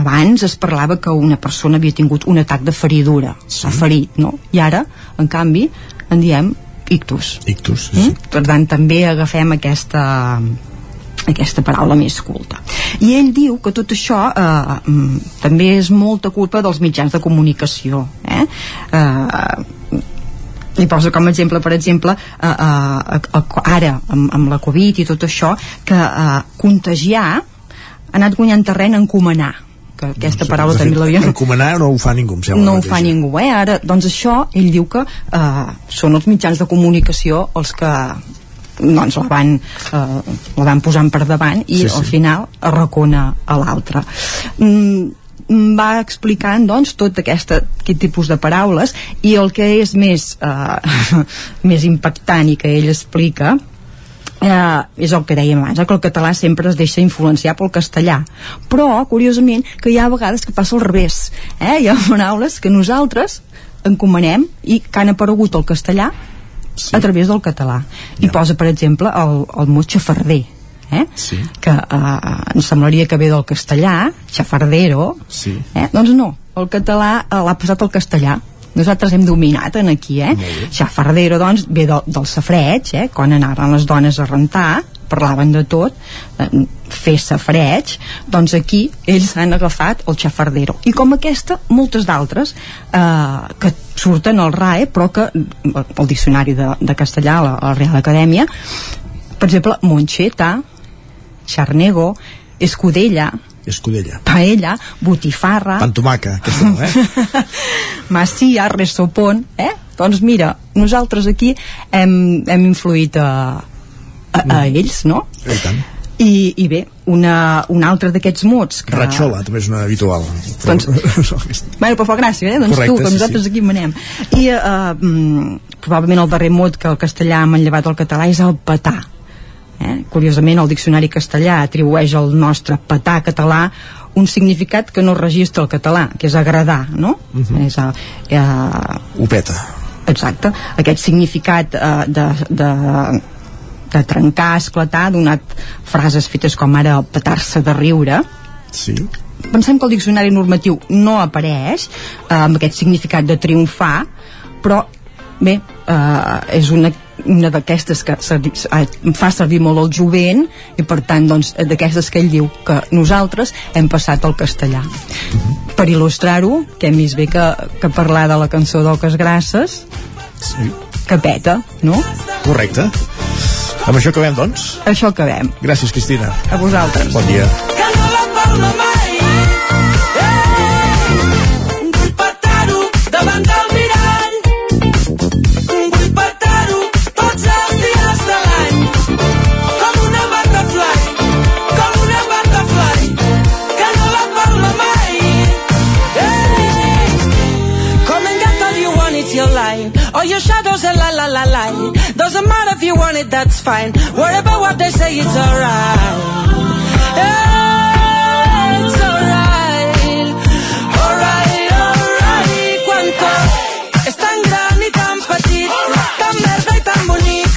abans es parlava que una persona havia tingut un atac de feridura s'ha ferit, no? i ara en canvi en diem ictus ictus, sí, sí. Mm? per tant també agafem aquesta aquesta paraula més culta. I ell diu que tot això eh, mm, també és molta culpa dels mitjans de comunicació. Eh? Eh, li poso com a exemple, per exemple, eh, eh, ara, amb, amb la Covid i tot això, que eh, contagiar ha anat guanyant terreny en encomanar que aquesta paraula també l'havia... Encomanar no ho fa ningú, em sembla. No ho fa ningú, eh? Ara, doncs això, ell diu que eh, són els mitjans de comunicació els que doncs la van, eh, la van posant per davant i sí, sí. al final arracona a l'altre mm, va explicant doncs tot aquest, aquest tipus de paraules i el que és més eh, (laughs) més impactant i que ell explica eh, és el que dèiem abans, eh, que el català sempre es deixa influenciar pel castellà però curiosament que hi ha vegades que passa al revés eh? hi ha paraules que nosaltres encomanem i que han aparegut al castellà sí. a través del català i posa per exemple el, el mot xafarder eh? sí. que eh, ens semblaria que ve del castellà xafardero sí. eh? doncs no, el català eh, l'ha passat al castellà nosaltres hem dominat en aquí, eh? Xafardero, doncs, ve del, del safreig, eh? Quan anaven les dones a rentar, parlaven de tot, eh, fer safreig, doncs aquí ells han agafat el xafardero. I com aquesta, moltes d'altres eh, que surten al RAE, però que el diccionari de, de castellà, la, la Real Acadèmia, per exemple, monxeta, xarnego, escudella, Escudella. paella, botifarra, Pantomaca, aquesta no, eh? (laughs) masia, resopon, eh? Doncs mira, nosaltres aquí hem, hem influït a, a, a ells, no? I tant. I, i bé, una, un altre d'aquests mots que... Ratxola, també és una habitual. Doncs- (laughs) Bueno, però fa gràcia, eh? Doncs Correcte, tu, que sí, nosaltres sí. aquí manem. I eh, mm, probablement el darrer mot que el castellà ha manllevat al català és el petar. Eh? Curiosament, el diccionari castellà atribueix al nostre petar català un significat que no registra el català, que és agradar, no? Mhm. és, eh, eh, Ho peta. Exacte. Aquest significat eh, de, de, de trencar, esclatar, donat frases fetes com ara petar-se de riure. Sí. Pensem que el diccionari normatiu no apareix eh, amb aquest significat de triomfar, però bé, eh, és una una d'aquestes que servi, eh, fa servir molt el jovent i per tant doncs, d'aquestes que ell diu que nosaltres hem passat al castellà per il·lustrar-ho que hem vist bé que, que parlar de la cançó d'Oques Grasses sí. que peta, no? Correcte. Amb això acabem, doncs? Això acabem. Gràcies, Cristina. A vosaltres. Bon dia. que no la palma mai. All your shadows are la la la la. Doesn't matter if you want it, that's fine. Worry about what they say, it's alright. Eh, it's alright. Alright, alright. Quan tot és tan gran i tan petit, tan merda i tan bonic,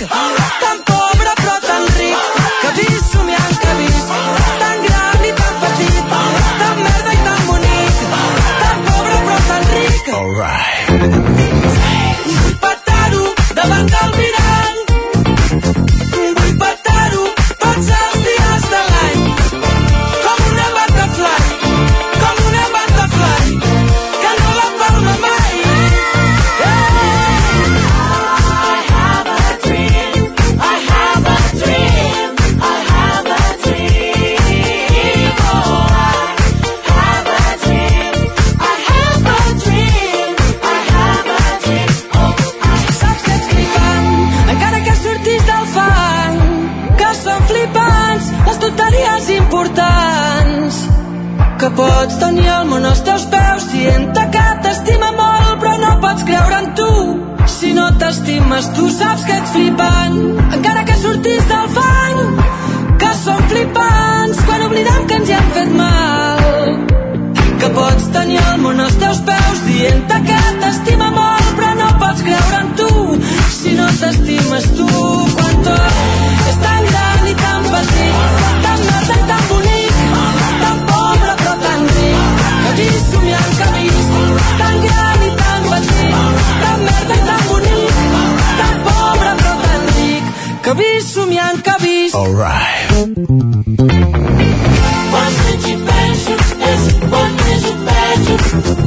pots tenir el món als teus peus. Dient que t'estima molt però no pots creure en tu. Si no t'estimes tu saps que ets flipant, encara que surtis del fang, que són flipants quan oblidem que ens hi hem fet mal. Que pots tenir el món als teus peus. Dient que t'estima molt però no pots creure en tu. Si no t'estimes tu quan tot és tan gran i tan petit Tan gran i tan petit, tan merda i tan bonic, tan pobre però tan ric, que vist somiant que vist. All right. Quan menys hi penso, és quan més ho penso,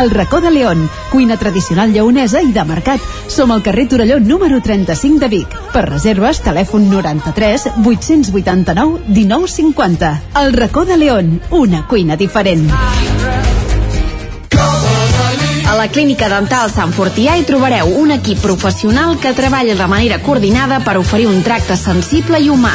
El racó de León, cuina tradicional lleonesa i de mercat. Som al carrer Torelló número 35 de Vic. Per reserves, telèfon 93 889 1950. El racó de León, una cuina diferent. A la Clínica Dental Sant Fortià hi trobareu un equip professional que treballa de manera coordinada per oferir un tracte sensible i humà.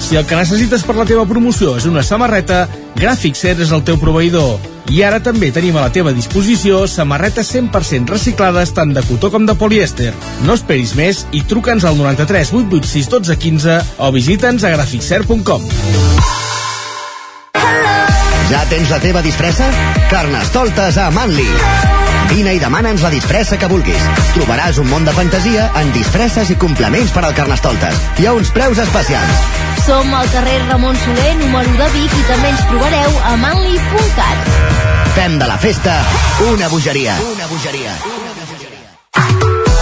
si el que necessites per la teva promoció és una samarreta, Gràfic Cert és el teu proveïdor. I ara també tenim a la teva disposició samarretes 100% reciclades tant de cotó com de polièster. No esperis més i truca'ns al 93 886 12 15 o visita'ns a graficcert.com. Ja tens la teva disfressa? Carnestoltes a Manli. Vine i demana'ns la disfressa que vulguis. Trobaràs un món de fantasia en disfresses i complements per al Carnestoltes. Hi ha uns preus especials. Som al carrer Ramon Soler, número de Vic, i també ens trobareu a manli.cat. Fem de la festa una bogeria. Una bogeria.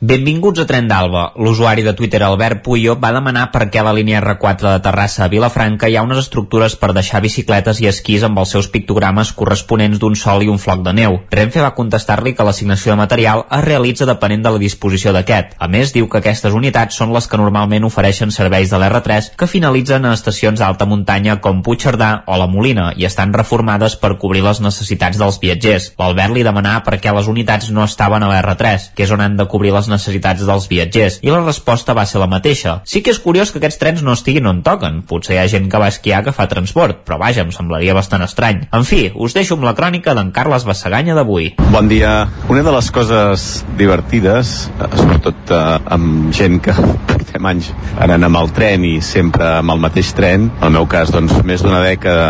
Benvinguts a Tren d'Alba. L'usuari de Twitter Albert Puyo va demanar per què a la línia R4 de Terrassa a Vilafranca hi ha unes estructures per deixar bicicletes i esquís amb els seus pictogrames corresponents d'un sol i un floc de neu. Renfe va contestar-li que l'assignació de material es realitza depenent de la disposició d'aquest. A més, diu que aquestes unitats són les que normalment ofereixen serveis de l'R3 que finalitzen a estacions d'alta muntanya com Puigcerdà o la Molina i estan reformades per cobrir les necessitats dels viatgers. L'Albert li demanà per què les unitats no estaven a l'R3, que és on han de cobrir les necessitats dels viatgers, i la resposta va ser la mateixa. Sí que és curiós que aquests trens no estiguin on toquen. Potser hi ha gent que va esquiar que fa transport, però vaja, em semblaria bastant estrany. En fi, us deixo amb la crònica d'en Carles Bassaganya d'avui. Bon dia. Una de les coses divertides, eh, sobretot eh, amb gent que (laughs) portem anys anant amb el tren i sempre amb el mateix tren, en el meu cas doncs més d'una dècada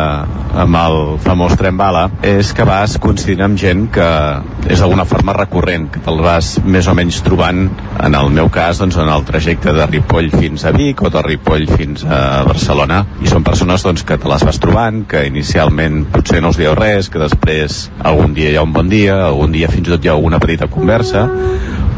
amb el famós tren bala, és que vas coincidint amb gent que és d'alguna forma recurrent, que te'l vas més o menys trobant, en el meu cas, doncs, en el trajecte de Ripoll fins a Vic o de Ripoll fins a Barcelona, i són persones doncs, que te les vas trobant, que inicialment potser no us dieu res, que després algun dia hi ha un bon dia, algun dia fins i tot hi ha alguna petita conversa,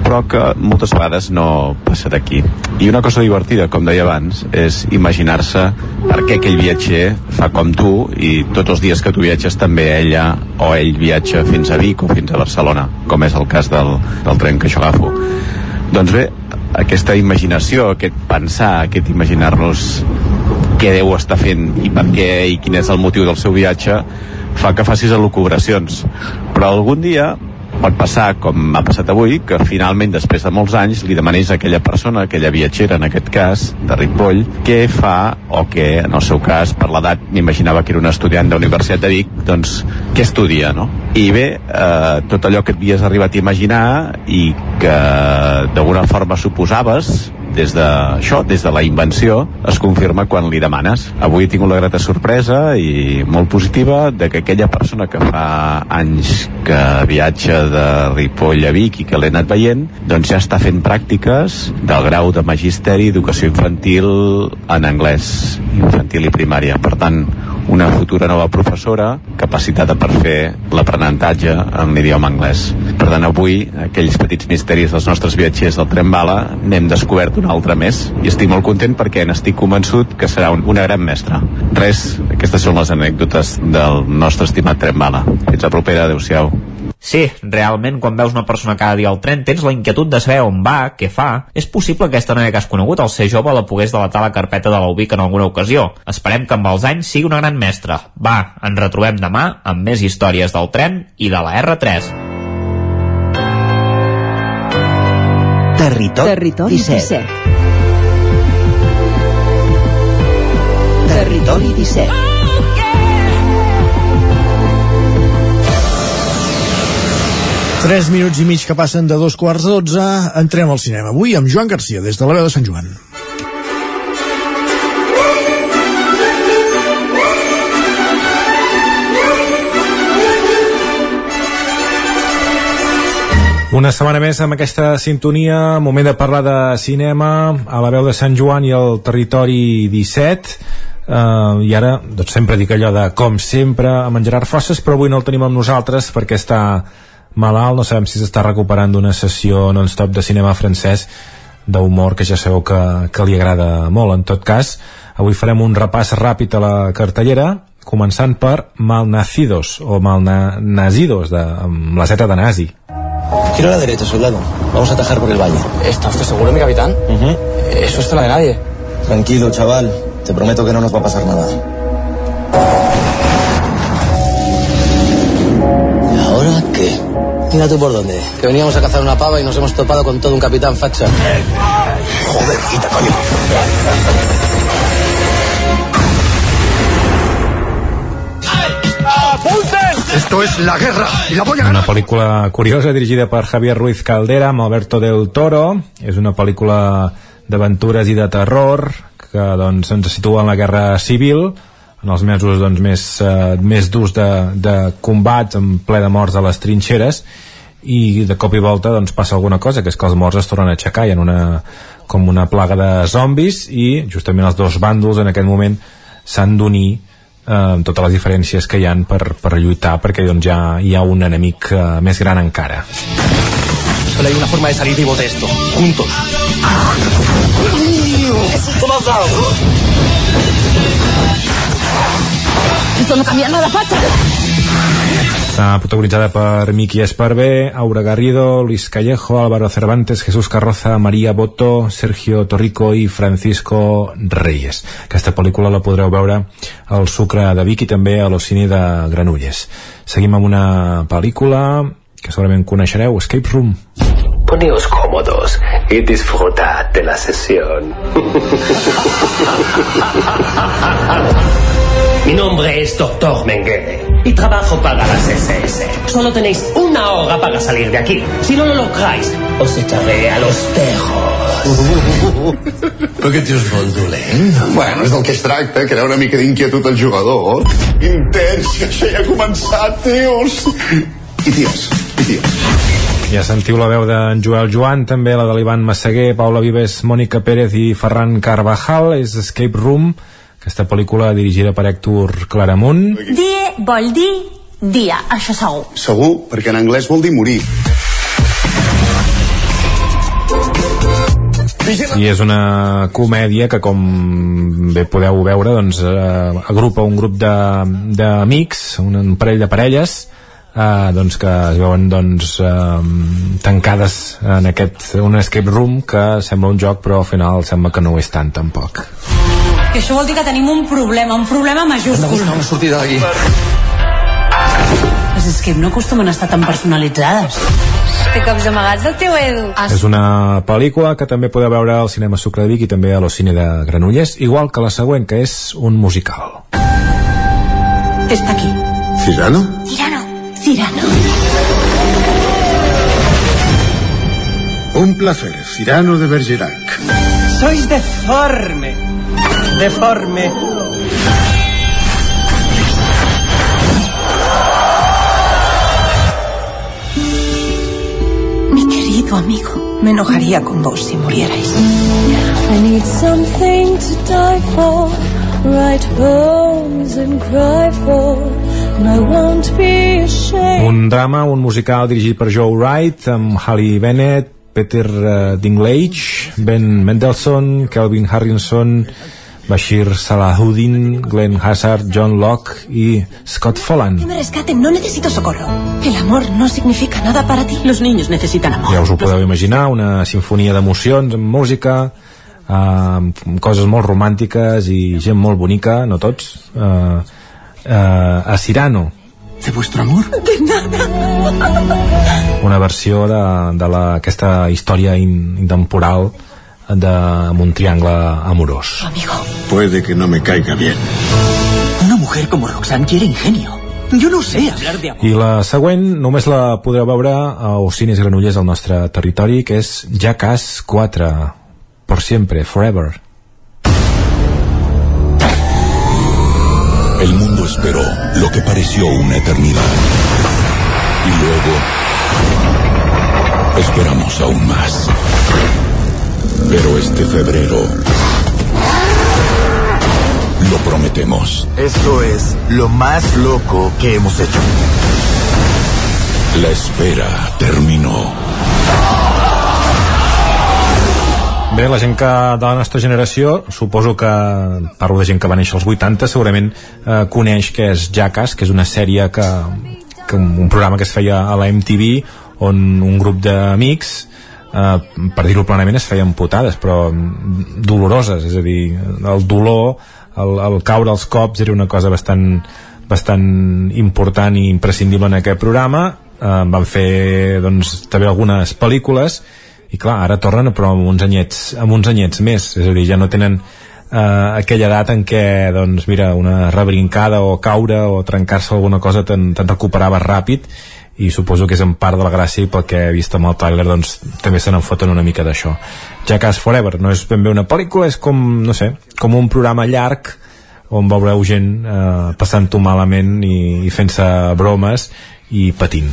però que moltes vegades no passa d'aquí. I una cosa divertida, com deia abans, és imaginar-se per què aquell viatger fa com tu i tots els dies que tu viatges també ella o ell viatja fins a Vic o fins a Barcelona, com és el cas del, del tren que jo agafo. Doncs bé, aquesta imaginació, aquest pensar, aquest imaginar-nos què deu estar fent i per què i quin és el motiu del seu viatge fa que facis elucubracions. Però algun dia pot passar, com m'ha passat avui, que finalment, després de molts anys, li demanis a aquella persona, aquella viatgera, en aquest cas, de Ripoll, què fa, o que, en el seu cas, per l'edat, m'imaginava que era un estudiant de la Universitat de Vic, doncs, què estudia, no? I bé, eh, tot allò que et havies arribat a imaginar i que d'alguna forma suposaves, des de això, des de la invenció, es confirma quan li demanes. Avui he tingut la grata sorpresa i molt positiva de que aquella persona que fa anys que viatja de Ripoll a Vic i que l'he anat veient, doncs ja està fent pràctiques del grau de magisteri educació infantil en anglès, infantil i primària. Per tant, una futura nova professora capacitada per fer l'aprenentatge en l'idioma anglès. Per tant, avui, aquells petits misteris dels nostres viatgers del tren bala n'hem descobert un altre més i estic molt content perquè n'estic convençut que serà un, una gran mestra. Res, aquestes són les anècdotes del nostre estimat tren bala. Fins a propera, adeu-siau. Sí, realment, quan veus una persona cada dia al tren, tens la inquietud de saber on va, què fa. És possible que aquesta noia que has conegut, al ser jove, la pogués delatar la carpeta de l'Ubic en alguna ocasió. Esperem que amb els anys sigui una gran mestra. Va, ens retrobem demà amb més històries del tren i de la R3. Territori, Territori 17. 17. Territori 17. Tres minuts i mig que passen de dos quarts de dotze, entrem al cinema. Avui amb Joan Garcia, des de la veu de Sant Joan. Una setmana més amb aquesta sintonia, moment de parlar de cinema a la veu de Sant Joan i el territori 17 uh, i ara doncs sempre dic allò de com sempre amb en Gerard Fosses però avui no el tenim amb nosaltres perquè està malalt, no sabem si s'està recuperant d'una sessió non-stop de cinema francès d'humor que ja sabeu que, que li agrada molt. En tot cas avui farem un repàs ràpid a la cartellera començant per Malnacidos o Malnazidos de, amb la zeta de nazi Giro a la derecha, soldado. Vamos a atajar por el valle. ¿Está usted seguro, mi capitán? Eso es tela de nadie. Tranquilo, chaval. Te prometo que no nos va a pasar nada. ¿Y ahora qué? Mira tú por dónde. Que veníamos a cazar una pava y nos hemos topado con todo un capitán facha. Joder, quita, coño. Esto es la guerra y la voy a Una pel·lícula curiosa dirigida per Javier Ruiz Caldera amb Alberto del Toro. És una pel·lícula d'aventures i de terror que doncs, ens situa en la guerra civil en els mesos doncs, més, eh, més durs de, de combats en ple de morts a les trinxeres i de cop i volta doncs, passa alguna cosa que és que els morts es tornen a aixecar hi ha una, com una plaga de zombis i justament els dos bàndols en aquest moment s'han d'unir eh, amb totes les diferències que hi han per, per lluitar perquè doncs, ja hi ha un enemic eh, més gran encara Solo hay una forma de salir vivos de esto. Juntos. ¿Cómo has dado? Esto no cambia nada, facha. Està protagonitzada per Miki Esparvé, Aura Garrido, Luis Callejo, Álvaro Cervantes, Jesús Carroza, María Boto, Sergio Torrico i Francisco Reyes. Aquesta pel·lícula la podreu veure al Sucre de Vic i també a l'Ocine de Granulles. Seguim amb una pel·lícula que segurament coneixereu, Escape Room. Poneos cómodos y disfrutad de la sesión. (laughs) Mi nombre es Doctor Mengele y trabajo para las SS. Solo tenéis una hora para salir de aquí. Si no lo lográis, os echaré a los tejos. (laughs) Però aquest tio és molt dolent. Bueno, és del que es tracta, crear una mica d'inquietud al jugador. Intens, que això ja ha començat, tios. I ties, i ties. Ja sentiu la veu d'en Joel Joan, també la de l'Ivan Massaguer, Paula Vives, Mònica Pérez i Ferran Carvajal, és Escape Room, aquesta pel·lícula dirigida per Héctor Claramunt. Die vol dir dia, això segur. Segur, perquè en anglès vol dir morir. i és una comèdia que com bé podeu veure doncs, eh, agrupa un grup de- d'amics un, un parell de parelles eh, doncs, que es veuen doncs, eh, tancades en aquest, un escape room que sembla un joc però al final sembla que no ho és tant tampoc Que això vol dir que tenim un problema, un problema majúscul. Una sortida d'aquí. Les escape no acostumen a estar tan personalitzades. Té cops amagats del teu Edu. és una pel·lícula que també podeu veure al cinema Sucre de Vic i també a l'Ocine de Granollers igual que la següent que és un musical Està aquí. Cirano? Cirano. Cirano. Un placer, Cirano de Bergerac. Sois deforme. Deforme. Mi querido amigo, me enojaría con vos si murierais. I need something to die for, write poems and cry for. Un drama, un musical dirigit per Joe Wright, amb Halle Bennett, Peter uh, Dinklage, Ben Mendelssohn, Kelvin Harrison, Bashir Salahuddin, Glenn Hazard, John Locke i Scott Folland. Que me rescaten, no necesito socorro. El amor no significa nada para ti. Los niños necesitan amor. Ja us ho podeu imaginar, una sinfonia d'emocions amb música, eh, amb coses molt romàntiques i gent molt bonica, no tots, eh, eh, a Cirano, ¿De vuestro amor? De nada. una versió de, de la, aquesta història in, intemporal de, amb un triangle amorós. Amigo. Puede que no me caiga bien. Una mujer como Roxanne quiere ingenio. Yo no sé hablar de amor. I la següent només la podreu veure a Ocines Granollers al nostre territori, que és Jackass 4, por siempre, forever. El mundo esperó lo que pareció una eternidad. Y luego esperamos aún más. Pero este febrero lo prometemos. Esto es lo más loco que hemos hecho. La espera terminó. Bé, la gent que de la nostra generació, suposo que parlo de gent que va néixer als 80, segurament eh, coneix que és Jackass, que és una sèrie que, que un programa que es feia a la MTV on un grup d'amics eh, per dir-ho plenament es feien putades però mm, doloroses és a dir, el dolor el, el caure als cops era una cosa bastant bastant important i imprescindible en aquest programa. Eh, van fer doncs, també algunes pel·lícules i clar, ara tornen però amb uns anyets, amb uns anyets més. És a dir, ja no tenen eh, aquella edat en què, doncs mira, una rebrincada o caure o trencar-se alguna cosa te'n te recuperaves ràpid. I suposo que és en part de la gràcia i pel que he vist amb el tràiler doncs també se n'en foten una mica d'això. Jackass Forever no és ben bé una pel·lícula és com, no sé, com un programa llarg on veureu gent eh, passant-ho malament i, i fent-se bromes i patint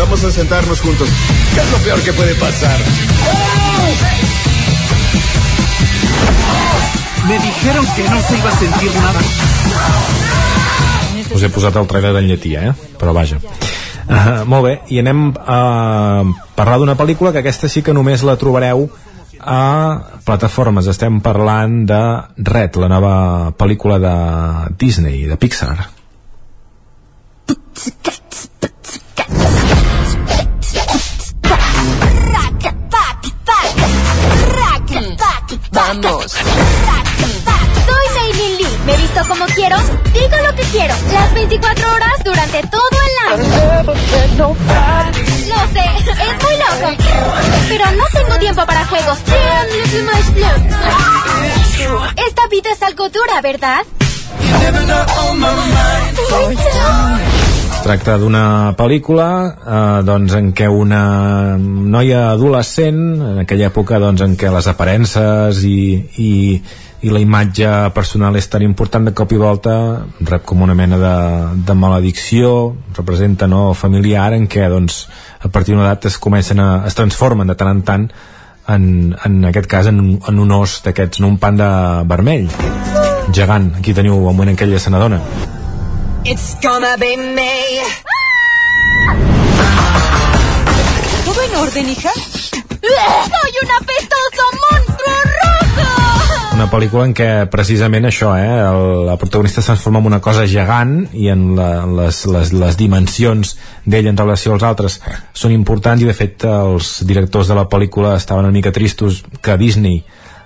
Vamos a sentarnos juntos. ¿Qué es lo peor que puede pasar? Me dijeron que no se iba a sentir nada. us he posat el trailer en llatí, eh? però vaja uh, molt bé, i anem a parlar d'una pel·lícula que aquesta sí que només la trobareu a plataformes estem parlant de Red, la nova pel·lícula de Disney, de Pixar Vamos. Soy Maylin Lee. Me visto como quiero, digo lo que quiero. Las 24 horas durante todo el año. Lo sé, es muy loco. Pero no tengo tiempo para juegos. Esta Necesitas algo dura, ¿verdad? Tracta d'una pel·lícula eh, doncs, en què una noia adolescent, en aquella època doncs, en què les aparences i, i, i la imatge personal és tan important de cop i volta rep com una mena de, de maledicció representa no familiar en què doncs, a partir d'una edat es comencen a, es transformen de tant en tant en, en aquest cas en, en un os d'aquests, en un panda vermell gegant, aquí teniu el moment en què ella se n'adona It's gonna be me. ¿Todo en orden, hija? ¡Soy un apestoso monstruo rojo! una pel·lícula en què precisament això, eh, el, la protagonista es transforma en una cosa gegant i en la, les, les, les dimensions d'ell en relació als altres són importants i de fet els directors de la pel·lícula estaven una mica tristos que Disney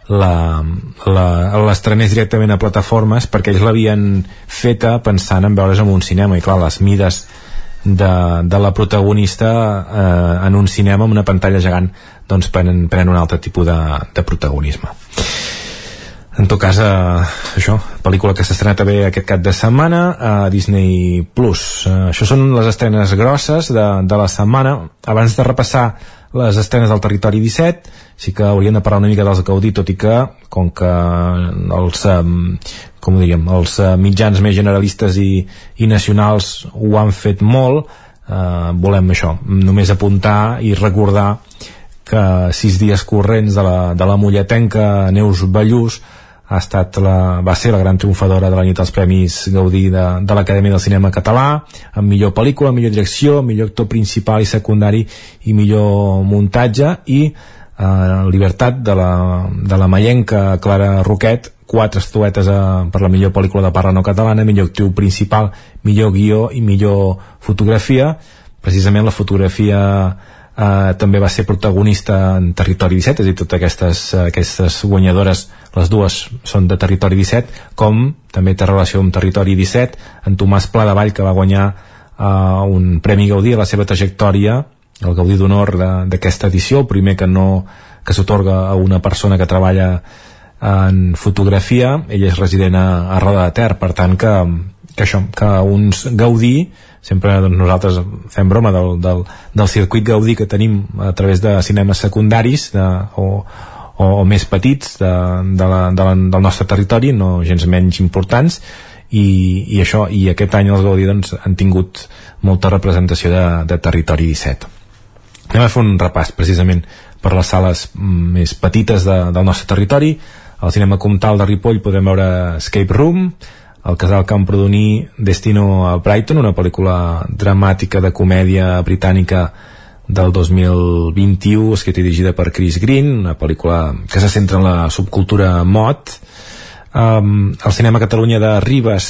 l'estrenés directament a plataformes perquè ells l'havien feta pensant en veure's en un cinema i clar, les mides de, de la protagonista eh, en un cinema amb una pantalla gegant doncs prenen, prenen un altre tipus de, de protagonisme en tot cas, eh, això, pel·lícula que s'ha estrenat també aquest cap de setmana a Disney+. Plus. Eh, això són les estrenes grosses de, de la setmana. Abans de repassar les estrenes del Territori 17, sí que hauríem de parlar una mica dels Gaudí, tot i que, com que els, com diríem, els eh, mitjans més generalistes i, i nacionals ho han fet molt, eh, volem això, només apuntar i recordar que sis dies corrents de la, de la mulletenca Neus Ballús ha estat la, va ser la gran triomfadora de la nit dels Premis Gaudí de, de l'Acadèmia del Cinema Català amb millor pel·lícula, millor direcció, millor actor principal i secundari i millor muntatge i eh, Libertat de la, de la maienca Clara Roquet quatre estatuetes eh, per la millor pel·lícula de parla no catalana, millor actriu principal millor guió i millor fotografia. Precisament la fotografia eh, també va ser protagonista en Territori 17, és a dir, totes aquestes, aquestes guanyadores, les dues són de Territori 17, com també té relació amb Territori 17, en Tomàs Pla de Vall, que va guanyar eh, un Premi Gaudí a la seva trajectòria, el Gaudí d'Honor d'aquesta edició, el primer que no que s'otorga a una persona que treballa en fotografia, ella és resident a, a Roda de Ter, per tant que, que això, que uns Gaudí sempre doncs, nosaltres fem broma del, del, del circuit Gaudí que tenim a través de cinemes secundaris de, o, o, o més petits de, de la, de la, del nostre territori, no gens menys importants. I, i això, i aquest any els Gaudí doncs, han tingut molta representació de, de territori 17 anem a fer un repàs precisament per les sales mm, més petites de, del nostre territori. Al cinema Comtal de Ripoll podem veure Escape Room al Casal Camprodoní Destino a Brighton una pel·lícula dramàtica de comèdia britànica del 2021 escrita i dirigida per Chris Green una pel·lícula que se centra en la subcultura mod um, al cinema Catalunya de Ribes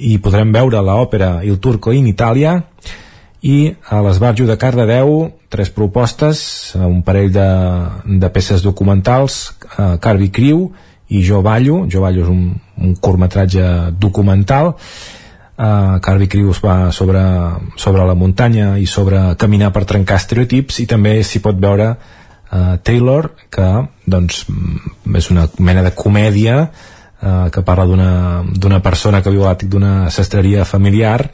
hi podrem veure l'òpera Il Turco in Itàlia i a l'Esbarjo de Cardedeu tres propostes, un parell de, de peces documentals eh, Carvi Criu i Jo Ballo. Jo Ballo és un, un curtmetratge documental uh, Criu es va sobre, sobre la muntanya i sobre caminar per trencar estereotips i també s'hi pot veure uh, Taylor que doncs mm, és una mena de comèdia uh, que parla d'una persona que viu a l'àtic d'una sastreria familiar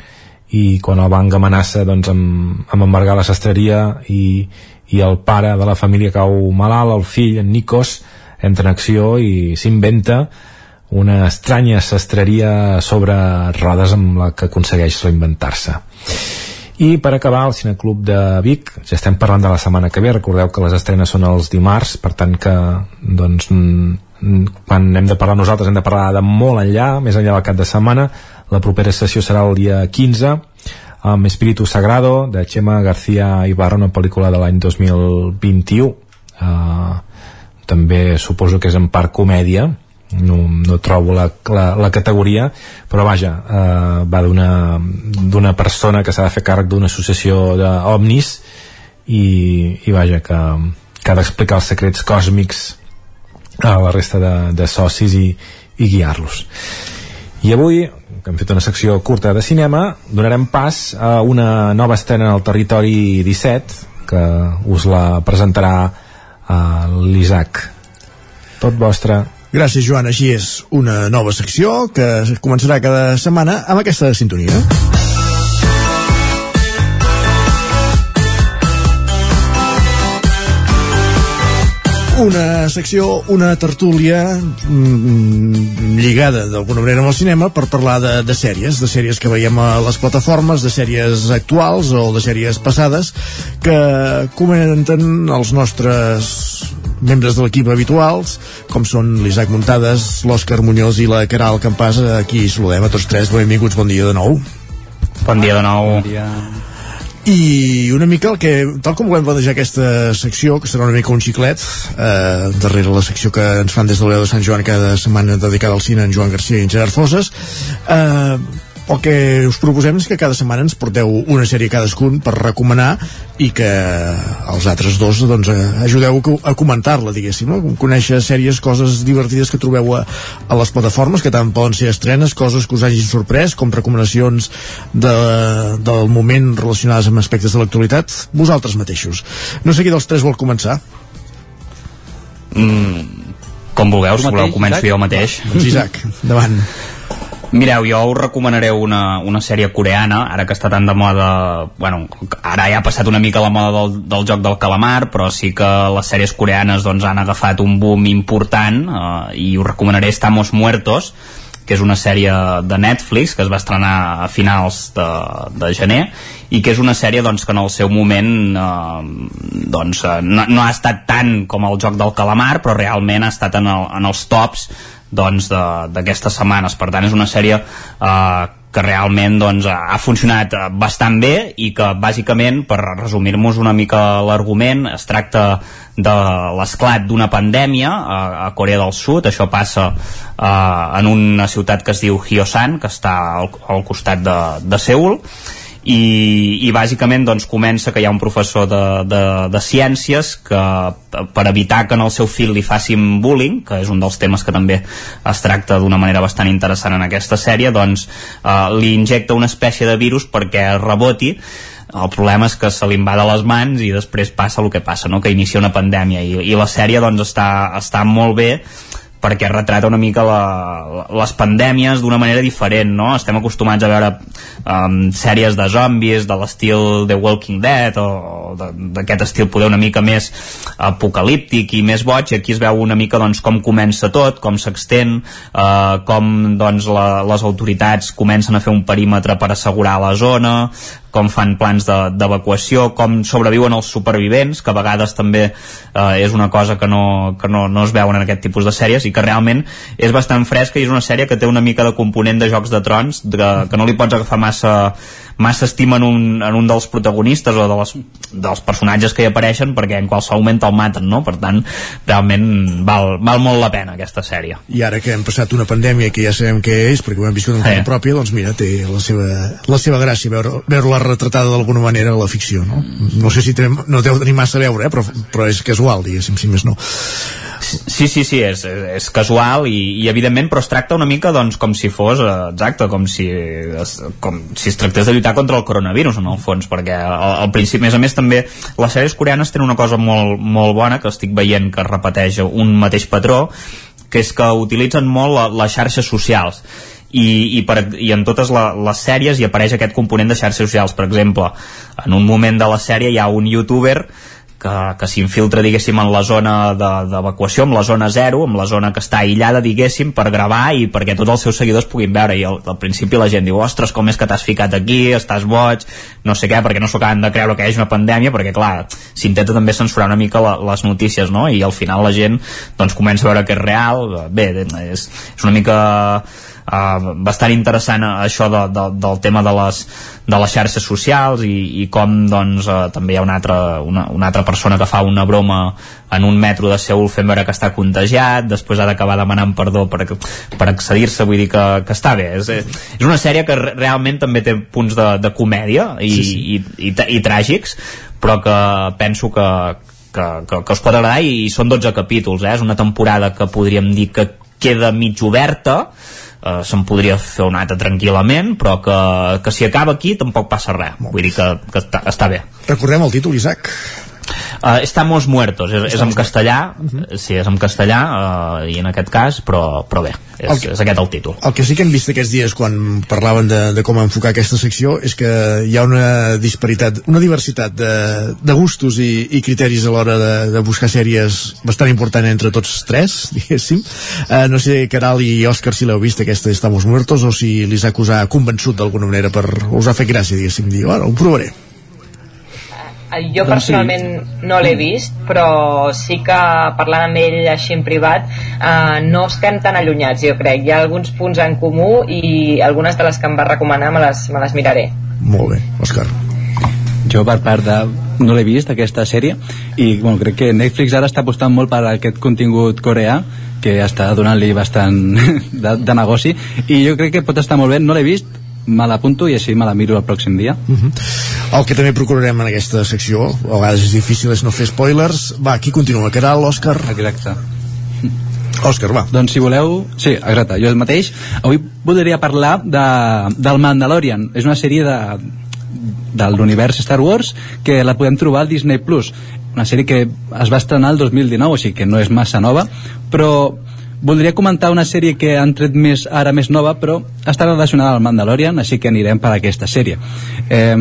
i quan el banc amenaça doncs, amb, amb embargar la sastreria i, i el pare de la família cau malalt, el fill, en Nikos, entra en acció i s'inventa una estranya sastreria sobre rodes amb la que aconsegueix reinventar-se. I per acabar, el Cineclub de Vic, ja estem parlant de la setmana que ve, recordeu que les estrenes són els dimarts, per tant que doncs, quan hem de parlar nosaltres hem de parlar de molt enllà, més enllà del cap de setmana, la propera sessió serà el dia 15, amb Espíritu Sagrado, de Chema García Ibarra, una pel·lícula de l'any 2021. Uh, també suposo que és en part comèdia, no, no trobo la, la, la categoria però vaja, eh, va d'una persona que s'ha de fer càrrec d'una associació d'OVNIs i, i vaja que, que ha d'explicar els secrets còsmics a la resta de, de socis i, i guiar-los. I avui que hem fet una secció curta de cinema donarem pas a una nova estrena al territori 17 que us la presentarà a l'Isaac tot vostre Gràcies, Joan. Així és una nova secció que començarà cada setmana amb aquesta sintonia. Una secció, una tertúlia mm, lligada d'alguna manera amb el cinema per parlar de, de sèries, de sèries que veiem a les plataformes, de sèries actuals o de sèries passades que comenten els nostres membres de l'equip habituals com són l'Isaac Muntades, l'Òscar Muñoz i la Caral Campàs aquí saludem a tots tres, benvinguts, bon dia de nou Bon dia de nou. Bon dia. I una mica el que, tal com volem plantejar aquesta secció, que serà una mica un xiclet eh, darrere la secció que ens fan des de l'Eu de Sant Joan cada setmana dedicada al cine en Joan Garcia i en Gerard Foses eh, el que us proposem és que cada setmana ens porteu una sèrie cadascun per recomanar i que els altres dos doncs, ajudeu a co- a comentar-la, diguéssim, no? conèixer sèries, coses divertides que trobeu a, a les plataformes, que tant poden ser estrenes, coses que us hagin sorprès, com recomanacions de, del moment relacionades amb aspectes de l'actualitat, vosaltres mateixos. No sé qui dels tres vol començar. Mm, com vulgueu, si voleu començo jo mateix. Doncs Isaac, endavant. Mireu, jo us recomanaré una, una sèrie coreana, ara que està tan de moda... Bueno, ara ja ha passat una mica la moda del, del joc del calamar, però sí que les sèries coreanes doncs, han agafat un boom important eh, i us recomanaré Estamos Muertos, que és una sèrie de Netflix que es va estrenar a finals de, de gener i que és una sèrie doncs, que en el seu moment eh, doncs, eh, no, no ha estat tant com el joc del calamar però realment ha estat en, el, en els tops doncs de- d'aquestes setmanes. Per tant és una sèrie eh, que realment doncs, ha funcionat eh, bastant bé i que bàsicament per resumir-nos una mica l'argument es tracta de l'esclat d'una pandèmia a, a Corea del Sud. Això passa eh, en una ciutat que es diu Hyosan que està al, al costat de, de Seul i, i bàsicament doncs, comença que hi ha un professor de, de, de ciències que per evitar que en el seu fill li facin bullying, que és un dels temes que també es tracta d'una manera bastant interessant en aquesta sèrie, doncs eh, li injecta una espècie de virus perquè reboti. El problema és que se li va de les mans i després passa el que passa, no? que inicia una pandèmia. I, i la sèrie doncs, està, està molt bé perquè retrata una mica la, les pandèmies d'una manera diferent, no? Estem acostumats a veure um, sèries de zombis de l'estil The Walking Dead o, o d'aquest estil poder una mica més apocalíptic i més boig, i aquí es veu una mica doncs, com comença tot, com s'extén, uh, com doncs, la, les autoritats comencen a fer un perímetre per assegurar la zona, com fan plans de- d'evacuació, com sobreviuen els supervivents, que a vegades també eh, és una cosa que, no, que no, no es veuen en aquest tipus de sèries i que realment és bastant fresca i és una sèrie que té una mica de component de Jocs de Trons, de, que no li pots agafar massa, massa estima en un, en un dels protagonistes o de les, dels personatges que hi apareixen perquè en qualsevol moment te'l maten, no? Per tant, realment val, val molt la pena aquesta sèrie. I ara que hem passat una pandèmia que ja sabem què és, perquè ho hem viscut en Eh. pròpia, doncs mira, té la seva, la seva gràcia veure- veure-la retratada d'alguna manera a la ficció, no? No sé si té, no deu tenir massa a veure, eh? però, però és casual, diguéssim, si més no. Sí, sí, sí, és, és casual i, i evidentment, però es tracta una mica doncs, com si fos, eh, exacte, com si, es, com si es tractés de lluitar contra el coronavirus, en el fons, perquè al, al principi, més a més, també les sèries coreanes tenen una cosa molt, molt bona que estic veient que repeteix un mateix patró, que és que utilitzen molt la, les xarxes socials. I, i, per, i en totes la, les sèries hi apareix aquest component de xarxes socials. Per exemple, en un moment de la sèrie hi ha un youtuber que, que s'infiltra, diguéssim, en la zona de- d'evacuació, en la zona zero, en la zona que està aïllada, diguéssim, per gravar i perquè tots els seus seguidors puguin veure. I al, al principi la gent diu, ostres, com és que t'has ficat aquí, estàs boig, no sé què, perquè no s'ho acaben de creure que hi hagi una pandèmia, perquè, clar, s'intenta també censurar una mica la, les notícies, no? I al final la gent, doncs, comença a veure que és real. Bé, és, és una mica uh, bastant interessant eh, això de, de, del tema de les, de les xarxes socials i, i com doncs uh, també hi ha una altra, una, una altra persona que fa una broma en un metro de Seul fent veure que està contagiat després ha d'acabar demanant perdó per, per accedir-se vull dir que, que està bé és, és una sèrie que re- realment també té punts de, de comèdia i, sí, sí. I, i, i, i tràgics però que penso que, que, que, que us pot agradar i, i són 12 capítols eh? és una temporada que podríem dir que queda mig oberta uh, se'n podria fer una altra tranquil·lament però que, que si acaba aquí tampoc passa res. Vull dir que, que està, està bé. Recordem el títol, Isaac. Uh, Estamos muertos, és, és en castellà, sí, és en castellà, uh, i en aquest cas, però, però bé, és, El que- és aquest el títol. El que sí que hem vist aquests dies quan parlaven de, de com enfocar aquesta secció és que hi ha una disparitat, una diversitat de, de gustos i, i criteris a l'hora de, de buscar sèries bastant important entre tots tres, (laughs) diguéssim. Uh, no sé, Caral i Òscar, si l'heu vist aquesta Estamos Muertos o si li ha acusat convençut d'alguna manera per... us ha fet gràcia, diguéssim, dir, bueno, ho provaré. Eh, Jo Doncs sí. personalment no l'he vist, però sí que parlant amb ell així en privat eh, no estem tan allunyats, jo crec. Hi ha alguns punts en comú i algunes de les que em va recomanar me les, me les miraré. Molt bé, Òscar. Jo per part de... no l'he vist aquesta sèrie i bueno, crec que Netflix ara està apostant molt per aquest contingut coreà que està donant-li bastant (laughs) de, de negoci i jo crec que pot estar molt bé, no l'he vist me l'apunto i així me la miro el pròxim dia Mhm. El que també procurarem en aquesta secció, a vegades és difícil és no fer spoilers. Va, qui continua? Caral, Òscar? Exacte. Òscar, va. Doncs si voleu... Sí, exacte, jo el mateix. Avui voldria parlar de, del Mandalorian. És una sèrie de, de l'univers Star Wars que la podem trobar al Disney+. Plus. Una sèrie que es va estrenar el 2019, o sigui que no és massa nova, però voldria comentar una sèrie que han tret més ara més nova, però està relacionada al Mandalorian, així que anirem per aquesta sèrie. Eh,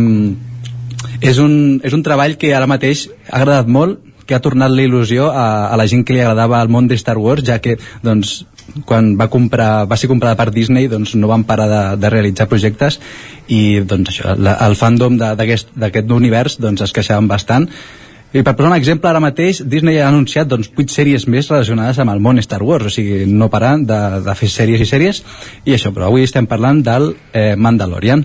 és, un, és un treball que ara mateix ha agradat molt, que ha tornat la il·lusió a, a la gent que li agradava el món de Star Wars, ja que doncs, quan va, comprar, va ser comprada per Disney doncs, no van parar de, de realitzar projectes i doncs, això, la, el fandom d'aquest univers doncs, es queixaven bastant i per posar un exemple, ara mateix Disney ha anunciat doncs, 8 sèries més relacionades amb el món Star Wars, o sigui, no parar de, de fer sèries i sèries, i això, però avui estem parlant del eh, Mandalorian.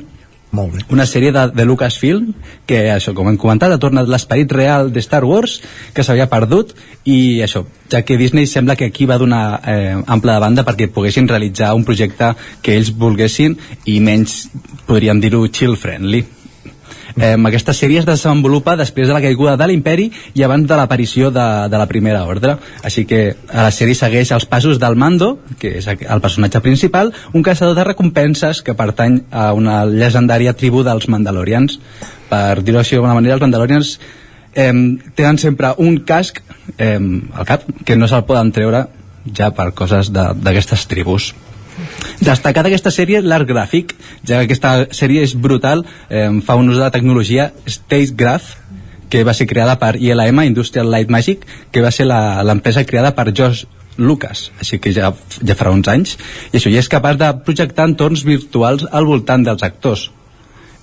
Molt bé. Una sèrie de, de Lucasfilm que, això, com hem comentat, ha tornat l'esperit real de Star Wars que s'havia perdut i això, ja que Disney sembla que aquí va donar eh, ample de banda perquè poguessin realitzar un projecte que ells volguessin i menys, podríem dir-ho, chill-friendly. Eh, aquesta sèrie es desenvolupa després de la caiguda de l'imperi i abans de l'aparició de, de la primera ordre. Així que a la sèrie segueix els passos del Mando que és el personatge principal un caçador de recompenses que pertany a una legendària tribu dels Mandalorians. Per dir-ho així d'alguna manera els Mandalorians eh, tenen sempre un casc eh, al cap que no se'l poden treure ja per coses d'aquestes tribus Destacar d'aquesta sèrie l'art gràfic, ja que aquesta sèrie és brutal, eh, fa un ús de la tecnologia Stagecraft, que va ser creada per ILM, Industrial Light Magic, que va ser l'empresa creada per Josh Lucas, així que ja, ja farà uns anys, i això, i és capaç de projectar entorns virtuals al voltant dels actors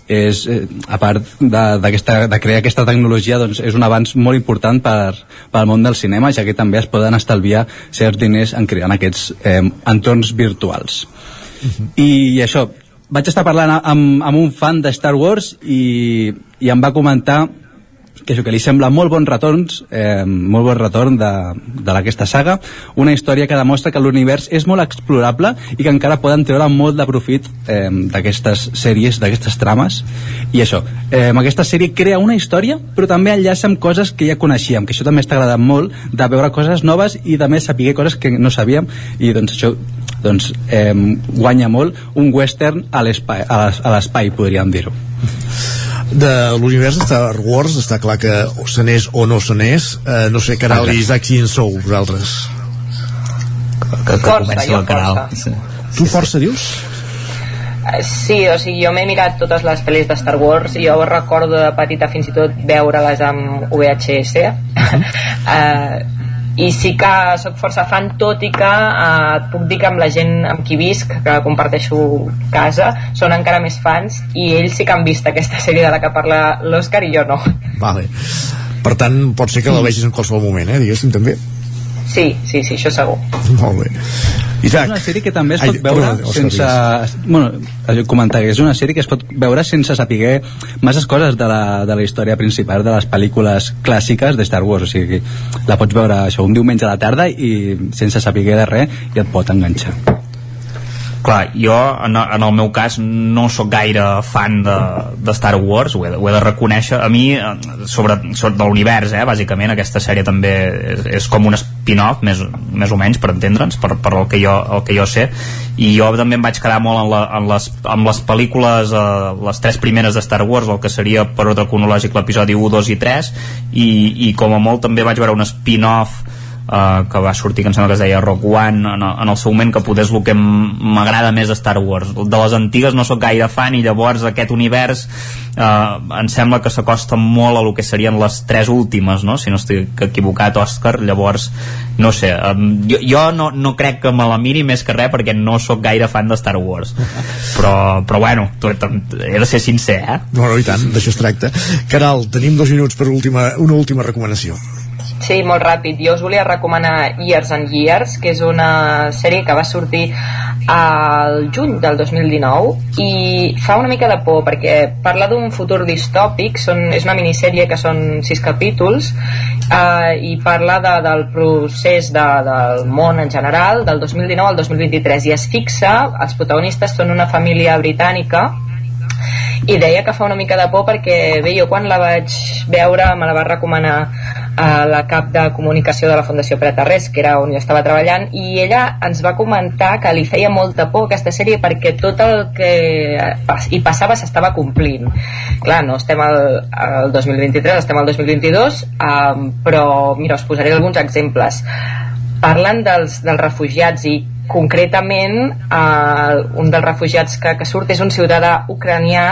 és, eh, a part de, de crear aquesta tecnologia doncs és un avanç molt important per, pel món del cinema ja que també es poden estalviar certs diners en creant aquests eh, entorns virtuals. I, això vaig estar parlant amb, amb un fan de Star Wars i, i em va comentar que, això, que li sembla molt bon retorns, eh, molt bon retorn de, de saga, una història que demostra que l'univers és molt explorable i que encara poden treure molt de profit eh, d'aquestes sèries, d'aquestes trames. I això, eh, aquesta sèrie crea una història però també enllaça amb coses que ja coneixíem, que això també està agradant molt de veure coses noves i també saber coses que no sabíem. I doncs això doncs, eh, guanya molt un western a l'espai podríem dir-ho de l'univers de Star Wars està clar que o se n'és o no se n'és. Eh, no sé, Caral i Isaac si en sou vosaltres? Que, que comenci la Caral. tu força dius? Eh, Sí, o sigui, jo m'he mirat totes les pel·lis de Star Wars i jo recordo de petita fins i tot veure-les amb VHS (laughs) uh, i sí que sóc força fan tot i que eh, et puc dir que amb la gent amb qui visc que comparteixo casa són encara més fans i ells sí que han vist aquesta sèrie de la que parla l'Òscar i jo no Vale. Per tant, pot ser que la vegis en qualsevol moment, eh, diguéssim, també. Sí, sí, sí, això segur Molt bé. Isaac. És una sèrie que també es Ai, pot veure perdona, Òscar, sense... Bueno, comentar que és una sèrie que es pot veure sense saber masses coses de la, de la història principal de les pel·lícules clàssiques de Star Wars. O sigui, la pots veure això un diumenge a la tarda i sense saber de res i et pot enganxar. Clar, jo en, en el meu cas no sóc gaire fan de, de Star Wars, ho he, ho he de reconèixer. A mi, eh, sobre, sobre de l'univers, eh, bàsicament, aquesta sèrie també és, és com un spin-off, més, més o menys, per entendre'ns, per, per el, que jo, el que jo sé. I jo també em vaig quedar molt en, la, en, les, en les pel·lícules, eh, les tres primeres de Star Wars, el que seria per ordre cronològic l'episodi 1, 2 i 3, i, i com a molt també vaig veure un spin-off uh, que va sortir, que em sembla que es deia Rock One en, en el seu moment, que poder és el que m'agrada més de Star Wars de les antigues no sóc gaire fan i llavors aquest univers uh, em sembla que s'acosta molt a lo que serien les tres últimes no? si no estic equivocat Òscar llavors no sé, um, jo, jo no, no crec que me la miri més que res perquè no sóc gaire fan de Star Wars (laughs) però, però bueno tu, he de ser sincer eh? No, no, i tant, d'això es tracta. Caral, tenim dos minuts per última, una última recomanació. Sí, molt ràpid. Jo us volia recomanar Years and Years, que és una sèrie que va sortir al juny del 2019 i fa una mica de por perquè parla d'un futur distòpic, són, és una minissèrie que són sis capítols eh, i parla de, del procés de, del món en general del 2019 al 2023 i es fixa, els protagonistes són una família britànica i deia que fa una mica de por perquè bé, jo quan la vaig veure me la va recomanar a la cap de comunicació de la Fundació Pretarrés que era on jo estava treballant i ella ens va comentar que li feia molta por aquesta sèrie perquè tot el que hi passava s'estava complint. Clar, no estem al, al 2023 estem al 2022 um, però mira, us posaré alguns exemples. Parlen dels, dels refugiats i concretament eh, un dels refugiats que, que surt és un ciutadà ucranià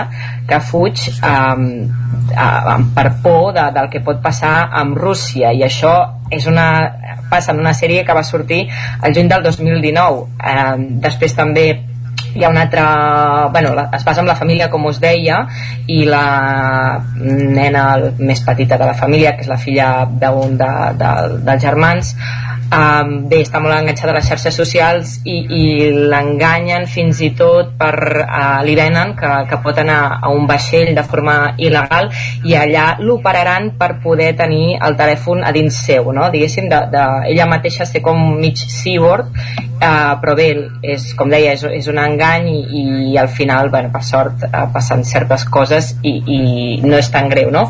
que fuig eh, eh, per por de, del que pot passar amb Rússia. I això és una, passa en una sèrie que va sortir el juny del 2019 eh, després també hi ha una altra... Bueno, la, es basa en la família, com us deia, i la nena més petita de la família, que és la filla d'un de, de, dels germans, um, bé, està molt enganxada a les xarxes socials i, i l'enganyen fins i tot per... Uh, li venen que, que pot anar a un vaixell de forma il·legal i allà l'operaran per poder tenir el telèfon a dins seu, no? Diguéssim, de, de, ella mateixa ser com mig cyborg, uh, però bé, és, com deia, és, és un engany i, i al final, bueno, per sort, uh, passen certes coses i, i no és tan greu, no?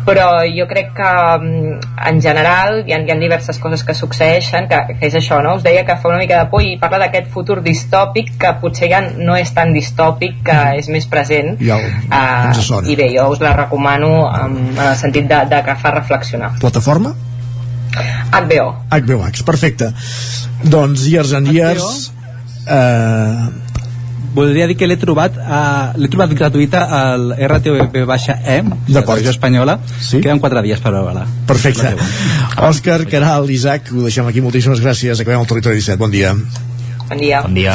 però jo crec que mm, en general hi ha, hi ha diverses coses que succeeixen que, que és això, no? us deia que fa una mica de por i parla d'aquest futur distòpic que potser ja no és tan distòpic que és més present Ja, uh, i bé, jo us la recomano um, en el sentit de, de que fa reflexionar Plataforma? HBO HBO Max, perfecte. Doncs Years and Years... Eh, Voldria dir que l'he trobat, uh, l'he trobat gratuïta al RTVE, de Televisió Espanyola, sí? queden quatre dies per veure-la. perfecte. Òscar, Caral, Isaac, ho deixem aquí. Moltíssimes gràcies. Acabem el Territori 17. Bon dia. Bon dia. Bon dia.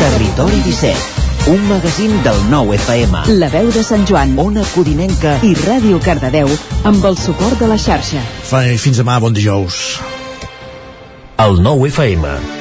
Territori 17, un magazín del nou FM. La veu de Sant Joan, Ona Codinenca i Ràdio Cardedeu amb el suport de la xarxa. Fins demà, bon dijous. El nou FM